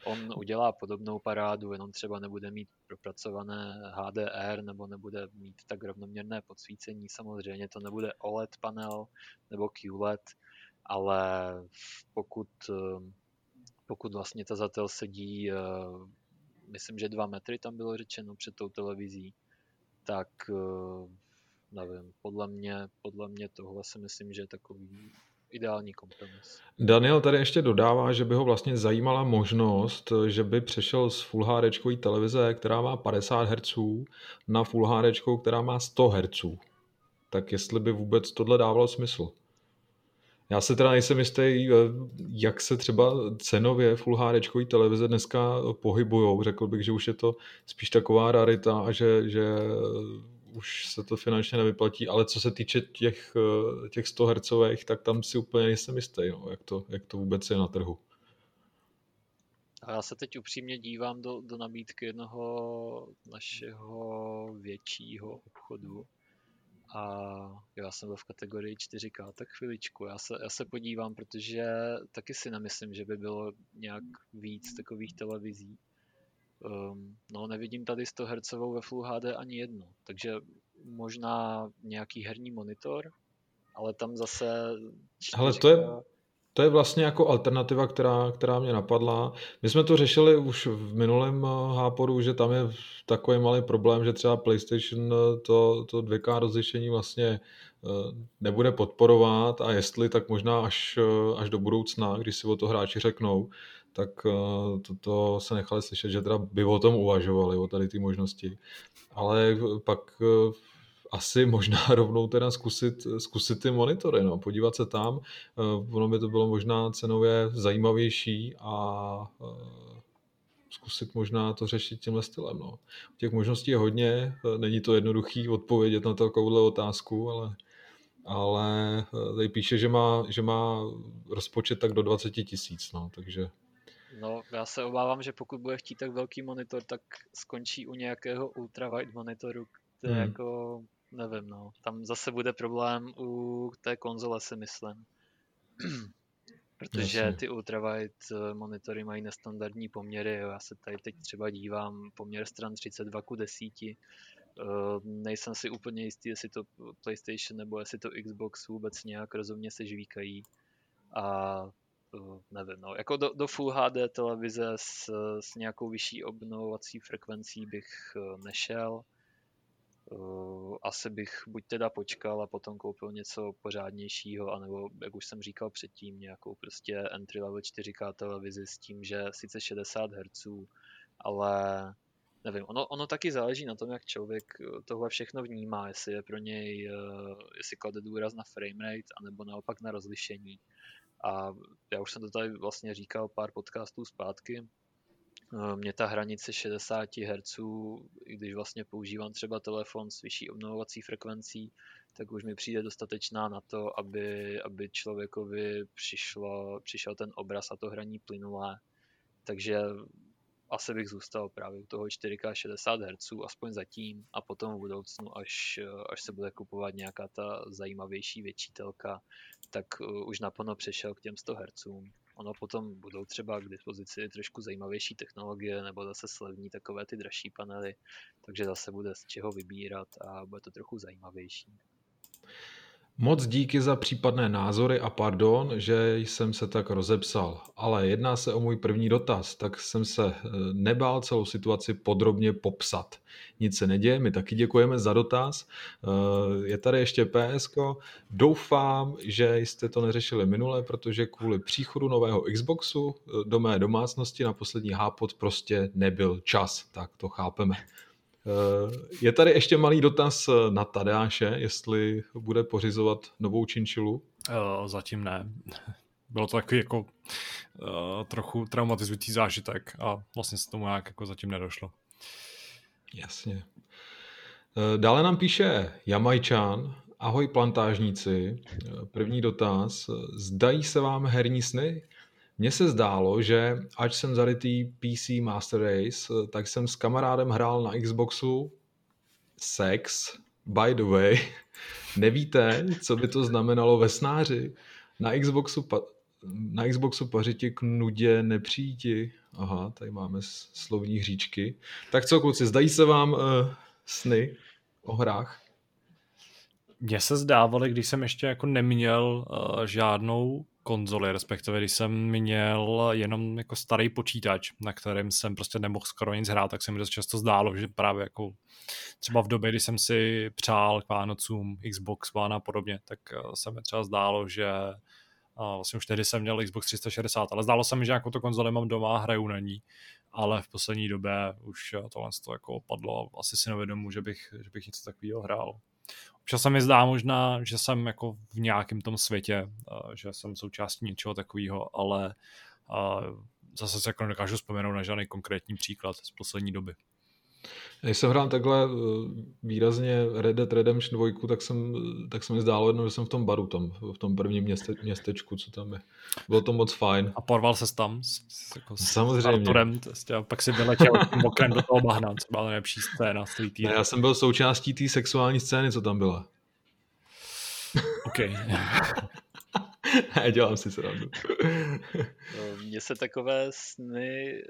On udělá podobnou parádu, jenom třeba nebude mít propracované HDR nebo nebude mít tak rovnoměrné podsvícení. Samozřejmě to nebude OLED panel nebo QLED, ale pokud, eh, pokud vlastně ta zatel sedí, eh, myslím, že dva metry tam bylo řečeno před tou televizí, tak nevím, podle mě, podle mě tohle si myslím, že je takový ideální kompromis. Daniel tady ještě dodává, že by ho vlastně zajímala možnost, že by přešel z Full HD televize, která má 50 Hz, na Full HD, která má 100 Hz. Tak jestli by vůbec tohle dávalo smysl? Já se teda nejsem jistý, eh, jak se třeba cenově Full HD televize dneska pohybujou. Řekl bych, že už je to spíš taková rarita a že, že už se to finančně nevyplatí, ale co se týče těch, eh, těch 100 hercových, tak tam si úplně nejsem jistý, no, jak, to, jak to vůbec je na trhu. A já se teď upřímně dívám do, do nabídky jednoho našeho většího obchodu a já jsem byl v kategorii 4K, tak chviličku, já se, já se podívám, protože taky si nemyslím, že by bylo nějak víc takových televizí. Um, no, nevidím tady 100 Hz ve Full HD ani jedno, takže možná nějaký herní monitor, ale tam zase... Ale to je, to je vlastně jako alternativa, která, která mě napadla. My jsme to řešili už v minulém eh, háporu, že tam je takový malý problém, že třeba PlayStation eh, to, to 2K rozlišení vlastně eh, nebude podporovat a jestli, tak možná až, až do budoucna, když si o to hráči řeknou tak eh, toto se nechali slyšet, že teda by o tom uvažovali, o tady ty možnosti. Ale pak eh, asi možná rovnou teda zkusit, zkusit ty monitory, no, podívat se tam. Eh, ono by to bylo možná cenově zajímavější a zkusit možná to řešit tímhle stylem. No. Těch možností je hodně, není to jednoduchý odpovědět na takovouhle otázku, ale, ale tady píše, že má, že má rozpočet tak do 20 tisíc, no, takže No, já se obávám, že pokud bude chtít tak velký monitor, tak skončí u nějakého ultrawide monitoru, který hmm. jako, nevím, no. Tam zase bude problém u té konzole, si myslím. Protože ty ultrawide eh, monitory mají nestandardní poměry. Já se tady teď třeba dívám poměr stran 32 ku 10. Uh, nejsem si úplně jistý, jestli to PlayStation nebo jestli to Xbox vůbec nějak rozumně se žvíkají. A nevím, no, jako do, do Full HD televize s, s nějakou vyšší obnovovací frekvencí bych eh, nešel. Eh, asi bych buď teda počkal a potom koupil něco pořádnějšího, anebo, jak už jsem říkal předtím, nějakou prostě entry level 4K televizi s tím, že sice 60 Hz, ale nevím, ono, ono taky záleží na tom, jak člověk tohle všechno vnímá, jestli je pro něj, jestli klade důraz na framerate, anebo naopak na rozlišení. A já už jsem to tady vlastně říkal pár podcastů zpátky. Eh, mě ta hranice 60 Hz, i když vlastně používám třeba telefon s vyšší obnovovací frekvencí, tak už mi přijde dostatečná na to, aby, aby člověkovi přišlo, přišel ten obraz a to hraní plynulé. Takže asi bych zůstal právě u toho 4K 60 Hz, aspoň zatím, a potom v budoucnu, až, až se bude kupovat nějaká ta zajímavější větší telka, tak eh, už naplno přešel k těm 100 Hz. Ono potom budou třeba k dispozici trošku zajímavější technologie nebo zase slevní takové ty dražší panely, takže zase bude z čeho vybírat a bude to trochu zajímavější. Moc díky za případné názory a pardon, že jsem se tak rozepsal. Ale jedná se o můj první dotaz, tak jsem se eh, nebál celou situaci podrobně popsat. Nic se neděje, my taky děkujeme za dotaz. Eh, je tady ještě PSK. Doufám, že jste to neřešili minule, protože kvůli příchodu nového Xboxu eh, do mé domácnosti na poslední hápot prostě nebyl čas. Tak to chápeme. Eh, je tady ještě malý dotaz eh, na Tadeáše, jestli bude pořizovat novou činčilu? Uh, zatím ne. Bylo to takový jako trochu traumatizující zážitek a vlastně se tomu nějak jako zatím nedošlo. Jasně. Dále nám píše Jamajčan. Ahoj plantážníci. První dotaz. Zdají se vám herní sny? Mně se zdálo, že ať jsem zarytý PC Master Race, tak jsem s kamarádem hrál na Xboxu Sex, by the way. Nevíte, co by to znamenalo ve snáři? Na Xboxu, pa- na Xboxu pařiti k nudě nepřijti. Aha, tady máme slovní hříčky. Tak co, kluci, zdají se vám uh, sny o hrách? Mně se zdávaly, když jsem ještě jako neměl uh, žádnou konzoli, respektive když jsem měl jenom jako starý počítač, na kterém jsem prostě nemohl skoro nic hrát, tak se mi dost často zdálo, že právě jako třeba v době, kdy jsem si přál k Vánocům Xbox One a podobně, tak eh, se mi třeba zdálo, že a vlastně už tehdy jsem měl Xbox 360, ale zdálo se mi, že jako to konzoli mám doma a hraju na ní, ale v poslední době už tohle to jako opadlo asi si nevědomu, že bych, že bych něco takového hrál. Občas se mi zdá možná, že jsem jako v nějakém tom světě, že jsem součástí něčeho takového, ale zase se jako nedokážu vzpomenout na žádný konkrétní příklad z poslední doby. Když jsem hrál takhle eh, výrazně Red Dead Redemption 2, tak, jsem, tak se mi zdálo jedno, že jsem v tom baru tam, v tom prvním měste, městečku, co tam je. Bylo to moc fajn. A porval se tam s, s, jako Samozřejmě. s Arturem, prostě, a pak si vyletěl tím okrem do toho bahna, co byla nejlepší scéna z Já jsem byl součástí té sexuální scény, co tam byla. OK. ne, dělám si srandu. No, mně se takové sny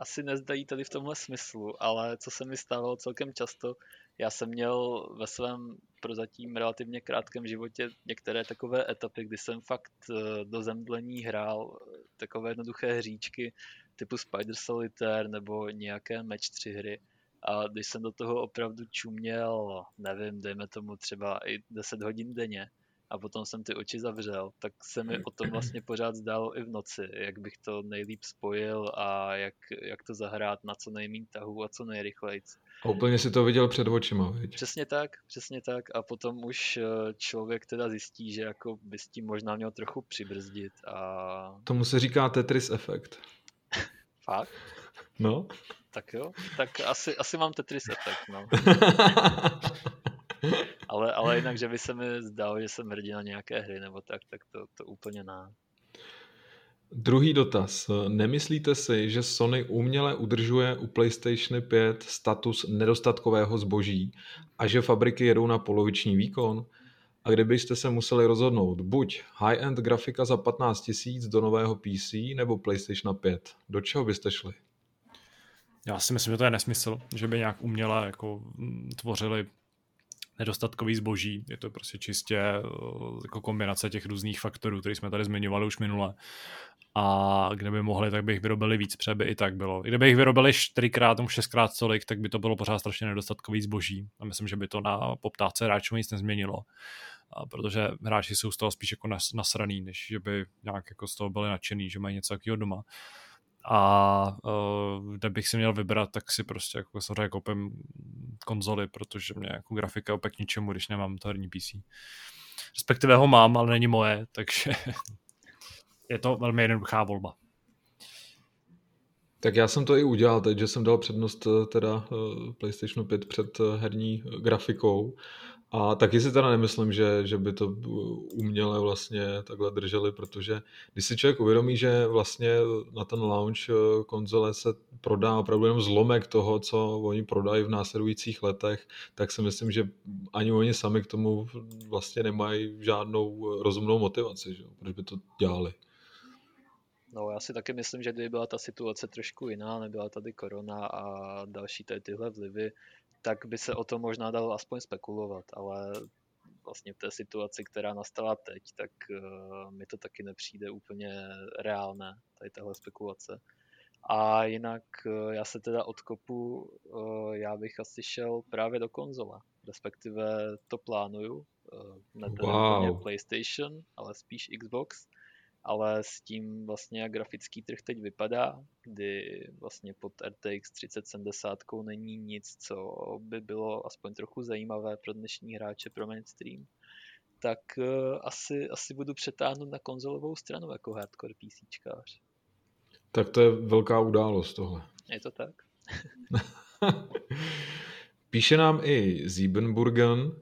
asi nezdají tady v tomhle smyslu, ale co se mi stávalo celkem často, já jsem měl ve svém prozatím relativně krátkém životě některé takové etapy, kdy jsem fakt eh, do zemdlení hrál eh, takové jednoduché hříčky typu Spider Solitaire nebo nějaké Match 3 hry. A když jsem do toho opravdu čuměl, nevím, dejme tomu třeba i 10 hodin denně, a potom jsem ty oči zavřel, tak se mi o tom vlastně pořád zdálo i v noci, jak bych to nejlíp spojil a jak, jak to zahrát na co nejméně tahu a co nejrychleji. A úplně si to viděl před očima, viď? Přesně tak, přesně tak a potom už eh, člověk teda zjistí, že jako by s tím možná měl trochu přibrzdit a... Tomu se říká Tetris efekt. Fakt? No. Tak jo, tak asi, asi mám Tetris efekt, no. ale, ale jinak, že by se mi zdalo, že jsem hrdina nějaké hry nebo tak, tak to, to úplně ne. Druhý dotaz. Nemyslíte si, že Sony uměle udržuje u PlayStation 5 status nedostatkového zboží a že fabriky jedou na poloviční výkon? A kdybyste se museli rozhodnout, buď high-end grafika za 15 000 do nového PC nebo PlayStation 5, do čeho byste šli? Já si myslím, že to je nesmysl, že by nějak uměle jako mm, tvořili nedostatkový zboží. Je to prostě čistě eh, jako kombinace těch různých faktorů, které jsme tady zmiňovali už minule. A kdyby mohli, tak by jich vyrobili víc, protože by i tak bylo. Kdyby jich vyrobili čtyřikrát nebo šestkrát tolik, tak by to bylo pořád strašně nedostatkový zboží. A myslím, že by to na poptávce hráčů nic nezměnilo. A protože hráči jsou z toho spíš jako nas, nasraný, než že by nějak jako z toho byli nadšený, že mají něco takového doma a uh, kde bych si měl vybrat, tak si prostě jako samozřejmě koupím konzoli, protože mě jako grafika opět ničemu, když nemám to herní PC. Respektive ho mám, ale není moje, takže je to velmi jednoduchá volba. Tak já jsem to i udělal teď, že jsem dal přednost eh, teda eh, PlayStation 5 před herní grafikou a taky si teda nemyslím, že, že by to uměle vlastně takhle drželi, protože když si člověk uvědomí, že vlastně na ten launch konzole se prodá opravdu jenom zlomek toho, co oni prodají v následujících letech, tak si myslím, že ani oni sami k tomu vlastně nemají žádnou rozumnou motivaci, že? proč by to dělali. No já si taky myslím, že kdyby byla ta situace trošku jiná, nebyla tady korona a další tady tyhle vlivy, tak by se o to možná dalo aspoň spekulovat, ale vlastně v té situaci, která nastala teď, tak uh, mi to taky nepřijde úplně reálné, tady tahle spekulace. A jinak uh, já se teda odkopu, uh, já bych asi šel právě do konzole, respektive to plánuju, ne wow. PlayStation, ale spíš Xbox, ale s tím vlastně jak grafický trh teď vypadá, kdy vlastně pod RTX 3070 není nic, co by bylo aspoň trochu zajímavé pro dnešní hráče, pro mainstream, tak uh, asi, asi budu přetáhnout na konzolovou stranu jako hardcore PCčkář. Tak to je velká událost tohle. Je to tak? Píše nám i Siebenburgen,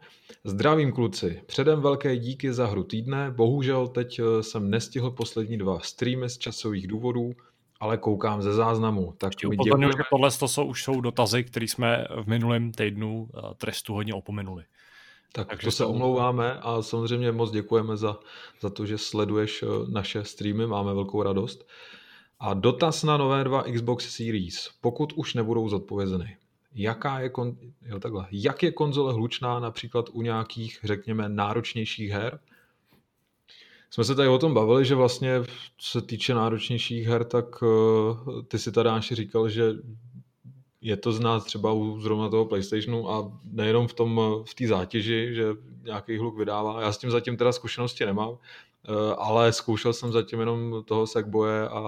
Zdravím kluci, předem velké díky za hru týdne, bohužel teď eh, jsem nestihl poslední dva streamy z časových důvodů, ale koukám ze záznamu. Tak Ještě upozorňuji, že tohle to jsou, už jsou dotazy, které jsme v minulém týdnu eh, trestu hodně opomenuli. Tak Takže to se omlouváme a samozřejmě moc děkujeme za, za to, že sleduješ eh, naše streamy, máme velkou radost. A dotaz na nové dva Xbox Series, pokud už nebudou zodpovězeny jaká je, kon, jo, takhle, jak je konzole hlučná například u nějakých, řekněme, náročnějších her. Jsme se tady o tom bavili, že vlastně se týče náročnějších her, tak uh, ty si tady říkal, že je to znát třeba u zrovna toho PlayStationu a nejenom v tom v té zátěži, že nějaký hluk vydává. Já s tím zatím teda zkušenosti nemám, Eh, ale zkoušel jsem zatím jenom toho Sackboye a,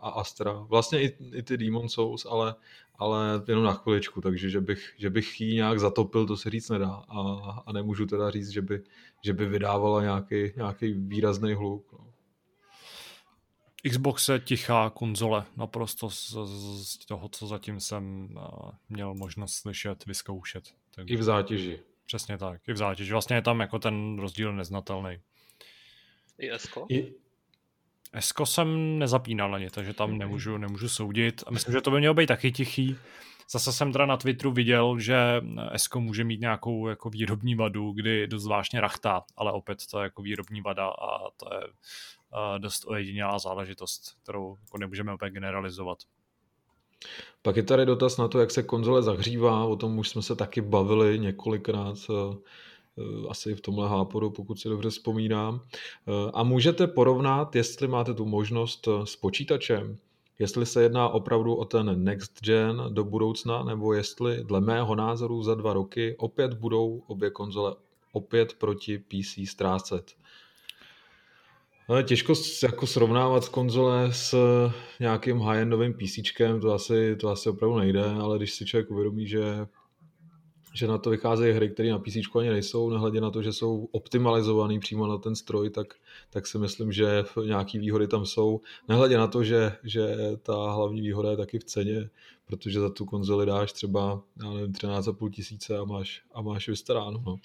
a Astra. Vlastně i, i ty Demon Souls, ale, ale jenom na chviličku, takže že bych, že bych ji nějak zatopil, to se říct nedá. A, a nemůžu teda říct, že by, že by vydávala nějaký, nějaký výrazný hluk. No. Xbox je tichá konzole, naprosto z, z toho, co zatím jsem uh, měl možnost slyšet, vyzkoušet. Tak... I v zátěži. Přesně tak, i v zátěži. Vlastně je tam jako ten rozdíl neznatelný. I... Esko jsem nezapínal na ně, takže tam nemůžu, nemůžu soudit. A myslím, že to by mělo být taky tichý. Zase jsem teda na Twitteru viděl, že Esko může mít nějakou jako výrobní vadu, kdy dost zvláštně rachtá, ale opět to je jako výrobní vada a to je dost ojedinělá záležitost, kterou jako nemůžeme úplně generalizovat. Pak je tady dotaz na to, jak se konzole zahřívá, o tom už jsme se taky bavili několikrát Eh, asi v tomhle háporu, pokud si dobře vzpomínám. Eh, a můžete porovnat, jestli máte tu možnost eh, s počítačem, jestli se jedná opravdu o ten next gen do budoucna, nebo jestli dle mého názoru za dva roky opět budou obě konzole opět proti PC ztrácet. Ale těžko jako srovnávat konzole s nějakým high-endovým PC, to asi, to asi opravdu nejde, ale když si člověk uvědomí, že že na to vycházejí hry, které na PC ani nejsou, nehledě na to, že jsou optimalizovaný přímo na ten stroj, tak, tak si myslím, že nějaké výhody tam jsou. Nehledě na to, že, že ta hlavní výhoda je taky v ceně, protože za tu konzoli dáš třeba, já nevím, 13,5 tisíce a máš, a máš vystaráno, no.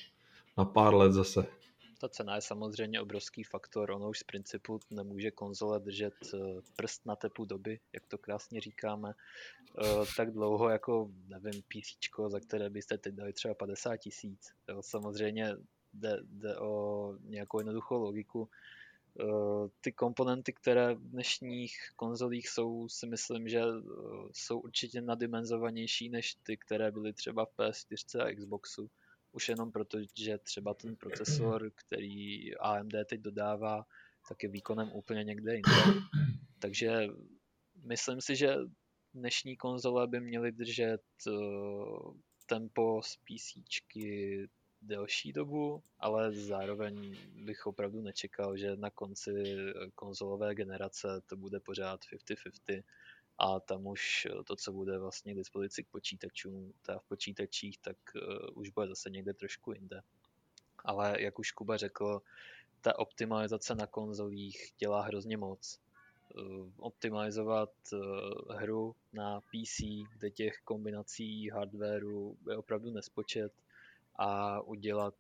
Na pár let zase ta cena je samozřejmě obrovský faktor. Ono už z principu nemůže konzole držet eh, prst na tepu doby, jak to krásně říkáme, eh, tak dlouho jako, nevím, PC, za které byste teď dali třeba 50 tisíc. Samozřejmě jde, jde o nějakou jednoduchou logiku. Eh, ty komponenty, které v dnešních konzolích jsou, si myslím, že jsou určitě nadimenzovanější než ty, které byly třeba v PS4 a Xboxu už jenom proto, že třeba ten procesor, který AMD teď dodává, tak je výkonem úplně někde jinde. Takže myslím si, že dnešní konzole by měly držet eh, tempo z PC delší dobu, ale zároveň bych opravdu nečekal, že na konci konzolové generace to bude pořád 50-50 a tam už eh, to, co bude vlastně k dispozici k počítačům, ta v počítačích, tak uh, už bude zase někde trošku jinde. Ale jak už Kuba řekl, ta optimalizace na konzolích dělá hrozně moc. optimalizovat hru na PC, kde těch kombinací hardwareu je opravdu nespočet a udělat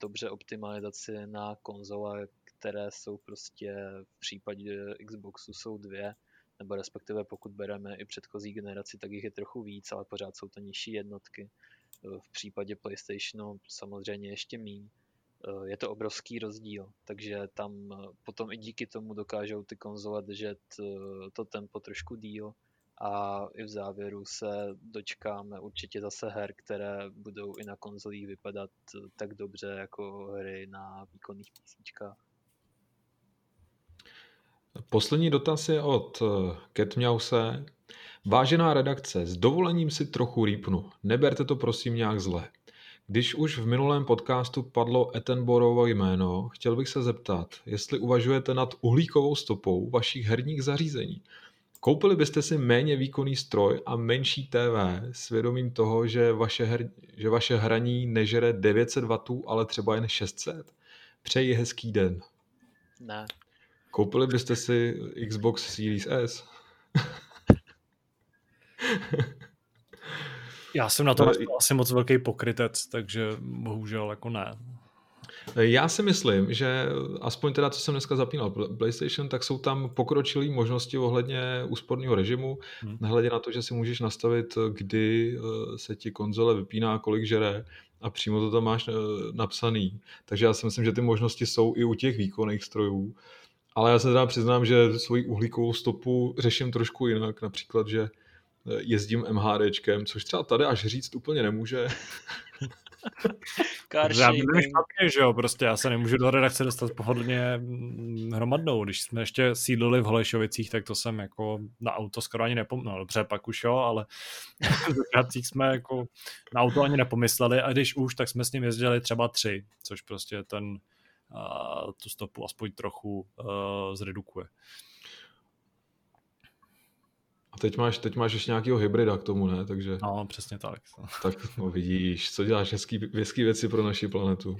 dobře optimalizaci na konzole, které jsou prostě v případě Xboxu jsou dvě, nebo respektive pokud bereme i předchozí generaci, tak jich je trochu víc, ale pořád jsou to nižší jednotky. V případě PlayStationu samozřejmě ještě méně Eh, je to obrovský rozdíl, takže tam eh, potom i díky tomu dokážou ty konzole držet eh, to tempo trošku díl a i v závěru se dočkáme určitě zase her, které budou i na konzolích vypadat tak dobře jako hry na výkonných písničkách. Poslední dotaz je od Ketmjause. Vážená redakce, s dovolením si trochu rýpnu. Neberte to prosím nějak zle. Když už v minulém podcastu padlo Ettenborovo jméno, chtěl bych se zeptat, jestli uvažujete nad uhlíkovou stopou vašich herních zařízení. Koupili byste si méně výkonný stroj a menší TV s vědomím toho, že vaše, her, že vaše hraní nežere 900 W, ale třeba jen 600? Přeji hezký den. Ne. Koupili byste si Xbox Series S? Já jsem na to uh, asi moc velký pokrytec, takže bohužel jako ne. Já si myslím, že aspoň teda, co jsem dneska zapínal PlayStation, tak jsou tam pokročilé možnosti ohledně úsporného režimu, hmm. nehledě na to, že si můžeš nastavit, kdy eh, se ti konzole vypíná, kolik žere a přímo to tam máš eh, napsaný. Takže já si myslím, že ty možnosti jsou i u těch výkonných strojů. Ale já se teda přiznám, že svoji uhlíkovou stopu řeším trošku jinak. Například, že jezdím MHDčkem, což třeba tady až říct úplně nemůže. já špatně, že jo, prostě já se nemůžu do redakce dostat pohodlně mm, hromadnou. Když jsme ještě sídlili v Holešovicích, tak to jsem jako na auto skoro ani nepomyslel. No, dobře, pak už jo, ale v jsme jako na auto ani nepomysleli a když už, tak jsme s ním jezdili třeba tři, což prostě ten tu stopu aspoň trochu uh, zredukuje. A teď máš, teď máš ještě nějakého hybrida k tomu, ne? Takže... No, přesně tak. Tak no, vidíš, co děláš hezký, hezký věci pro naši planetu.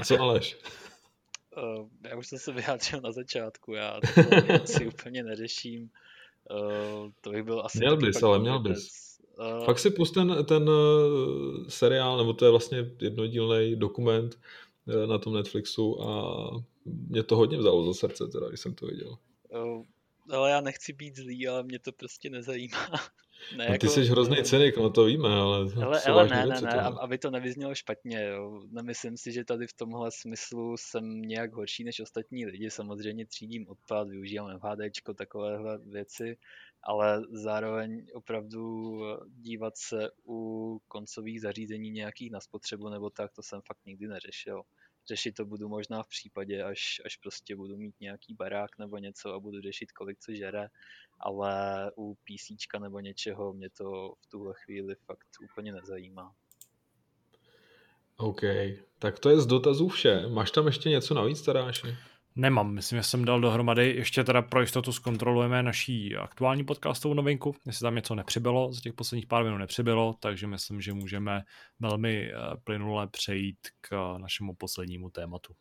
A co Aleš? Uh, já už jsem se vyjádřil na začátku, já to si úplně neřeším. Uh, to bych byl asi... Měl bys, ale měl bys. Uh, Fakt si pust ten, ten uh, seriál, nebo to je vlastně jednodílný dokument uh, na tom Netflixu a mě to hodně vzalo za srdce, teda, když jsem to viděl. Uh, ale já nechci být zlý, ale mě to prostě nezajímá. Ne, no, ty jako, jsi hrozný ne, cynik, no to víme, ale... Ale, ale ne, ne, ne, aby to nevyznělo špatně, jo. Nemyslím si, že tady v tomhle smyslu jsem nějak horší než ostatní lidi. Samozřejmě třídím odpad, využívám MHDčko, takovéhle věci, ale zároveň opravdu dívat se u koncových zařízení nějakých na spotřebu nebo tak, to jsem fakt nikdy neřešil řešit to budu možná v případě, až, až prostě budu mít nějaký barák nebo něco a budu řešit, kolik co žere, ale u PC nebo něčeho mě to v tuhle chvíli fakt úplně nezajímá. OK, tak to je z dotazů vše. Máš tam ještě něco navíc, Taráši? Nemám, myslím, že jsem dal dohromady. Ještě teda pro jistotu zkontrolujeme naší aktuální podcastovou novinku, jestli tam něco nepřibylo, z těch posledních pár minut nepřibylo, takže myslím, že můžeme velmi eh, plynule přejít k našemu poslednímu tématu.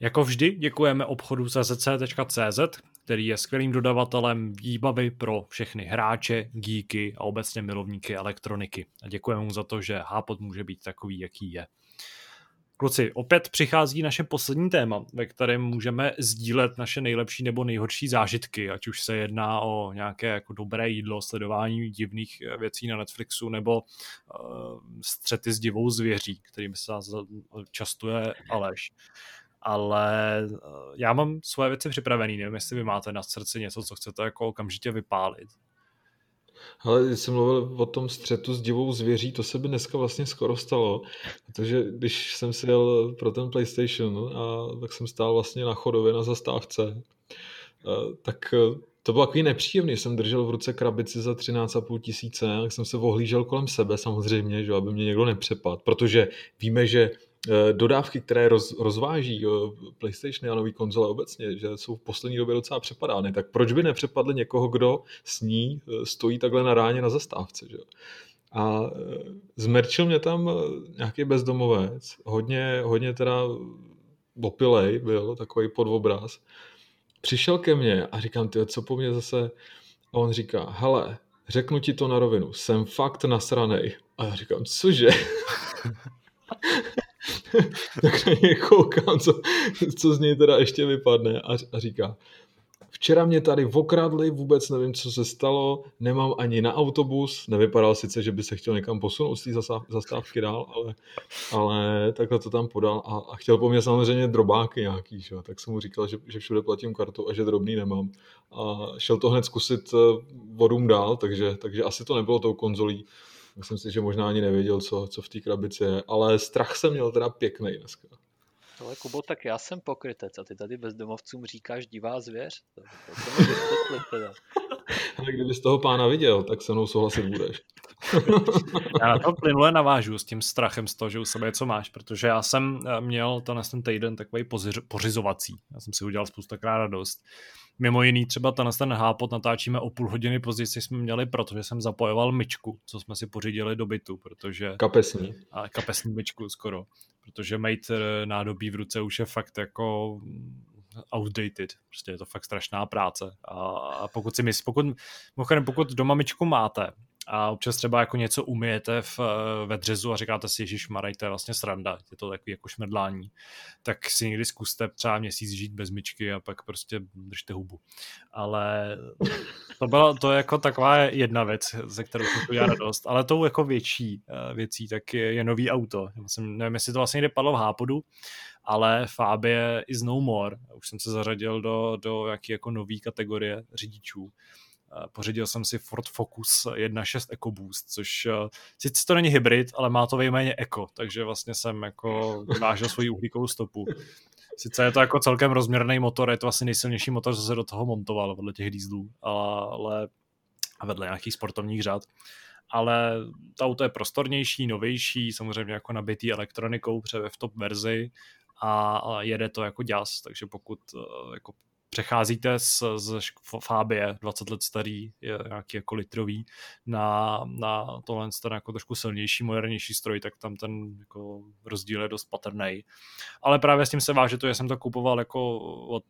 Jako vždy děkujeme obchodu czc.cz, který je skvělým dodavatelem výbavy pro všechny hráče, geeky a obecně milovníky elektroniky. A děkujeme mu za to, že Hápot může být takový, jaký je. Kluci, opět přichází naše poslední téma, ve kterém můžeme sdílet naše nejlepší nebo nejhorší zážitky, ať už se jedná o nějaké jako dobré jídlo, sledování divných věcí na Netflixu nebo uh, střety s divou zvěří, kterým se častuje Aleš ale eh, já mám svoje věci připravené, nevím, jestli vy máte na srdci něco, co chcete jako okamžitě vypálit. Ale když jsem mluvil o tom střetu s divou zvěří, to se by dneska vlastně skoro stalo, protože když jsem si jel pro ten PlayStation, a tak jsem stál vlastně na chodově na zastávce, eh, tak eh, to bylo takový nepříjemný, jsem držel v ruce krabici za 13,5 tisíce, tak jsem se ohlížel kolem sebe samozřejmě, že aby mě někdo nepřepad, protože víme, že dodávky, které roz, rozváží PlayStation a nový konzole obecně, že jsou v poslední době docela přepadány, tak proč by nepřepadli někoho, kdo s ní eh, stojí takhle na ráně na zastávce, že? A zmerčil mě tam nějaký bezdomovec, hodně, hodně teda opilej byl, takový podobraz. Přišel ke mně a říkám, ty, co po mně zase? A on říká, hele, řeknu ti to na rovinu, jsem fakt nasranej. A já říkám, cože? tak na něj koukám, co, co z něj teda ještě vypadne a, a říká, Včera mě tady okradli, vůbec nevím, co se stalo, nemám ani na autobus, nevypadal sice, že by se chtěl někam posunout z té zastávky dál, ale, ale takhle to tam podal a, a chtěl po mně samozřejmě drobáky nějaký, že? tak jsem mu říkal, že, že všude platím kartu a že drobný nemám. A šel to hned zkusit eh, vodům dál, takže, takže asi to nebylo tou konzolí. Myslím si, že možná ani nevěděl, co, co v té krabici je, ale strach jsem měl teda pěkný dneska. Ale Kubo, tak já jsem pokrytec a ty tady bezdomovcům říkáš divá zvěř. To, to, to teda. Ale kdyby z toho pána viděl, tak se mnou souhlasit budeš. já na to plynule navážu s tím strachem z toho, že u sebe něco máš, protože já jsem eh, měl to na ten týden takový pořizovací. Já jsem si udělal spoustakrát radost. Mimo jiný třeba ten, ten hápot natáčíme o půl hodiny později, jsme měli, protože jsem zapojoval myčku, co jsme si pořídili do bytu, protože... Kapesní. A kapesní myčku skoro protože mít eh, nádobí v ruce už je fakt jako outdated. Prostě je to fakt strašná práce. A pokud si myslí, pokud, pokud doma myčku máte a občas třeba jako něco umijete v, eh, ve dřezu a říkáte si, Ježíš Maraj, to je vlastně sranda, je to takový jako šmrdlání, tak si někdy zkuste třeba měsíc žít bez myčky a pak prostě držte hubu. Ale to byla to je jako taková jedna věc, ze kterou jsem udělal radost, ale tou jako větší eh, věcí tak je, je nový auto. Já jsem, nevím, jestli to vlastně někde padlo v Hápodu, ale Fabie is no more. Už jsem se zařadil do, do jaký jako nový kategorie řidičů Pořídil jsem si Ford Focus 1.6 EcoBoost, což eh, sice to není hybrid, ale má to vejméně Eco, takže vlastně jsem jako vážil svoji uhlíkovou stopu. Sice je to jako celkem rozměrný motor, je to asi nejsilnější motor, co se do toho montoval vedle těch dýzlů, ale vedle nějakých sportovních řád. Ale to auto je prostornější, novější, samozřejmě jako nabitý elektronikou, pře v top verzi a jede to jako ďas, takže pokud eh, jako přecházíte z, z Fábie, 20 let starý, je nějaký jako litrový, na, na tohle ten jako trošku silnější, modernější stroj, tak tam ten jako rozdíl je dost patrný. Ale právě s tím se váže to, že jsem to kupoval jako od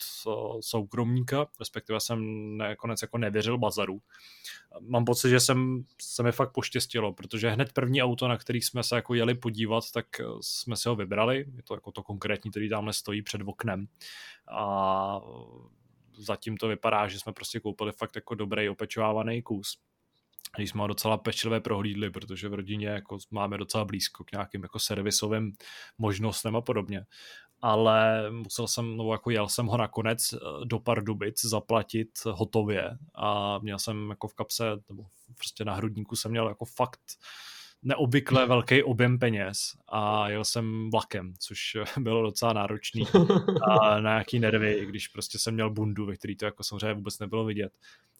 soukromníka, respektive jsem nakonec jako nevěřil bazaru. Mám pocit, že jsem, se mi fakt poštěstilo, protože hned první auto, na který jsme se jako jeli podívat, tak jsme si ho vybrali. Je to jako to konkrétní, který tamhle stojí před oknem a zatím to vypadá, že jsme prostě koupili fakt jako dobrý opečovávaný kus. Když jsme ho docela pečlivě prohlídli, protože v rodině jako máme docela blízko k nějakým jako servisovým možnostem a podobně. Ale musel jsem, no jako jel jsem ho nakonec eh, do Pardubic zaplatit hotově a měl jsem jako v kapse, nebo prostě na hrudníku jsem měl jako fakt neobvykle velký objem peněz a jel jsem vlakem, což bylo docela náročný a na nějaký nervy, když prostě jsem měl bundu, ve který to jako samozřejmě vůbec nebylo vidět.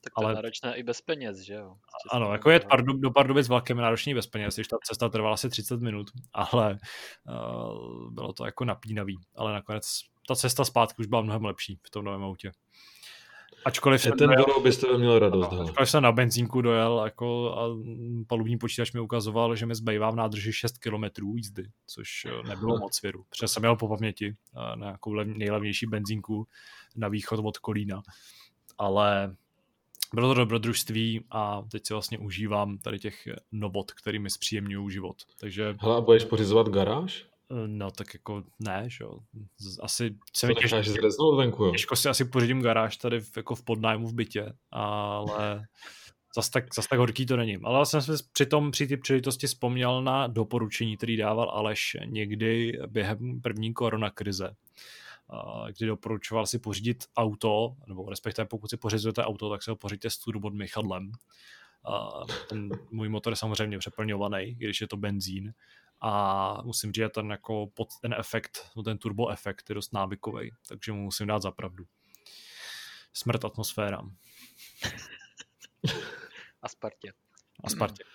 Tak to ale... je náročné i bez peněz, že jo? Ano, jako jet Pardub, do Pardubic vlakem je náročný bez peněz, když ta cesta trvala asi 30 minut, ale uh, bylo to jako napínavý, ale nakonec ta cesta zpátky už byla mnohem lepší v tom novém autě. Ačkoliv jsem ten dojel, byste měl radost. No, ačkoliv jsem na benzínku dojel jako a palubní počítač mi ukazoval, že mi zbývá v nádrži 6 km jízdy, což eh, nebylo moc věru. Protože jsem měl po paměti eh, na nějakou nejlevnější benzínku na východ od Kolína. Ale bylo to dobrodružství a teď si vlastně užívám tady těch novot, kterými zpříjemňují život. Takže... Hele, a budeš pořizovat garáž? No tak jako ne, že jo. Asi se mi těžko, venku, jo? těžko si asi pořídím garáž tady v, jako v podnájmu v bytě, ale zas tak, zas tak horký to není. Ale jsem si přitom při té příležitosti vzpomněl na doporučení, který dával Aleš někdy během první koronakrize, kdy doporučoval si pořídit auto, nebo respektive pokud si pořizujete auto, tak se ho pořiďte s turbodmychadlem. ten můj motor je samozřejmě přeplňovaný, když je to benzín, a musím říct, že ten, jako pod ten efekt, no ten turbo efekt je dost návykový, takže mu musím dát za pravdu. Smrt atmosférám. A Spartě. A Spartě.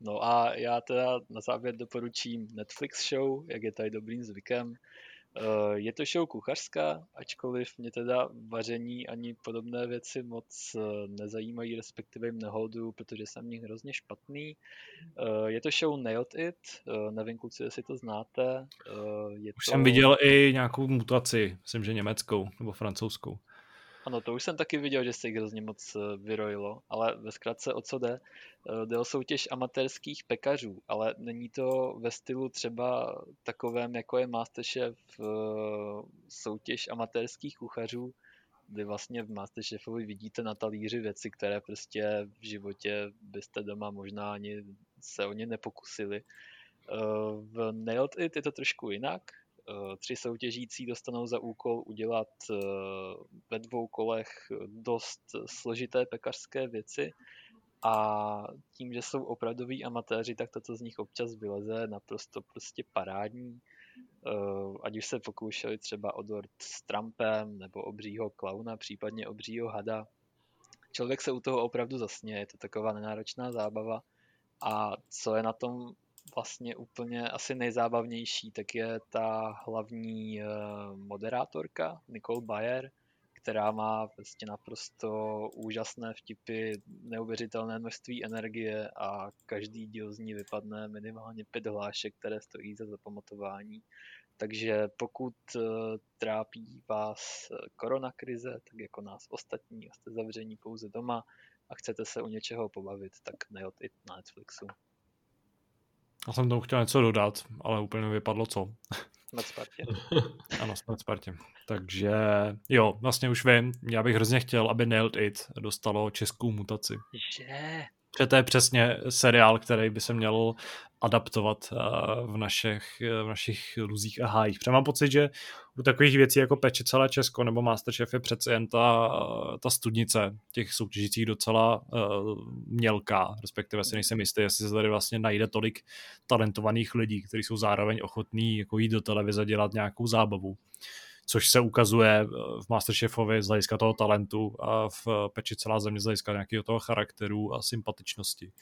No a já teda na závěr doporučím Netflix show, jak je tady dobrým zvykem. Eh, je to show kuchařská, ačkoliv mě teda vaření ani podobné věci moc eh, nezajímají, respektive jim nehodu, protože jsem v nich hrozně špatný. Eh, je to show Nailed It, nevím kluci, jestli to znáte. Je Už to... jsem viděl i nějakou mutaci, myslím, že německou nebo francouzskou. Ano, to už jsem taky viděl, že se jich hrozně moc eh, vyrojilo, ale ve zkratce o co jde? Eh, jde o soutěž amatérských pekařů, ale není to ve stylu třeba takovém, jako je Masterchef eh, soutěž amatérských kuchařů, kdy vlastně v Masterchefovi vidíte na talíři věci, které prostě v životě byste doma možná ani se o ně nepokusili. V Nailed It je to trošku jinak. Eh, tři soutěžící dostanou za úkol udělat eh, ve dvou kolech dost složité pekařské věci a tím, že jsou opravdoví amatéři, tak to, co z nich občas vyleze, naprosto prostě parádní. Eh, ať už se pokoušeli třeba o dort s Trumpem, nebo obřího klauna, případně obřího hada. Člověk se u toho opravdu zasně, je to taková nenáročná zábava. A co je na tom vlastně úplně asi nejzábavnější, tak je ta hlavní eh, moderátorka Nicole Bayer, která má vlastně naprosto úžasné vtipy, neuvěřitelné množství energie a každý díl z ní vypadne minimálně pět hlášek, které stojí za zapamatování. Takže pokud eh, trápí vás eh, koronakrize, tak jako nás ostatní jste zavření pouze doma a chcete se u něčeho pobavit, tak nejot i na Netflixu. Já jsem tomu chtěl něco dodat, ale úplně vypadlo co. Jsme Spartě. ano, jsme Spartě. Takže jo, vlastně už vím, já bych hrozně chtěl, aby Nailed It dostalo českou mutaci. Že? Že to je přesně seriál, který by se měl adaptovat eh, v našich, eh, v našich luzích a hájích. Protože mám pocit, že u takových věcí jako Peče celé Česko nebo Masterchef je přece jen ta, ta studnice těch soutěžících docela uh, mělká, respektive si nejsem jistý, jestli se tady vlastně najde tolik talentovaných lidí, kteří jsou zároveň ochotní jako jít do televize dělat nějakou zábavu. Což se ukazuje v Masterchefovi z hlediska toho talentu a v Peči celá země z hlediska nějakého toho charakteru a sympatičnosti.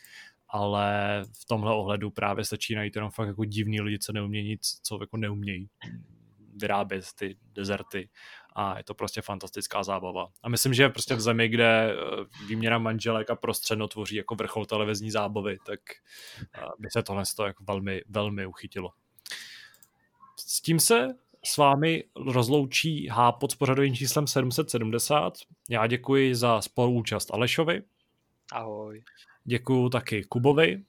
Ale v tomhle ohledu právě stačí najít jenom fakt jako divný lidi, co neumějí nic, co jako neumějí vyrábět ty dezerty a je to prostě fantastická zábava. A myslím, že prostě v zemi, kde eh, výměna manželek a prostředno tvoří jako vrchol televizní zábavy, tak eh, by se tohle jako velmi, velmi uchytilo. S tím se s vámi rozloučí Hápot s pořadovým číslem 770. Já děkuji za spoluúčast Alešovi. Ahoj. Děkuji taky Kubovi.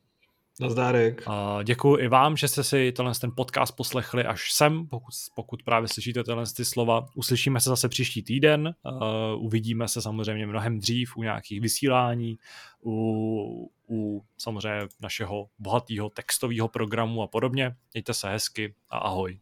Nazdárek. A děkuji i vám, že jste si tenhle ten podcast poslechli až sem, pokud, pokud právě slyšíte tenhle ty slova. Uslyšíme se zase příští týden, uh, uvidíme se samozřejmě mnohem dřív u nějakých vysílání, u, u samozřejmě našeho bohatého textového programu a podobně. Mějte se hezky a ahoj.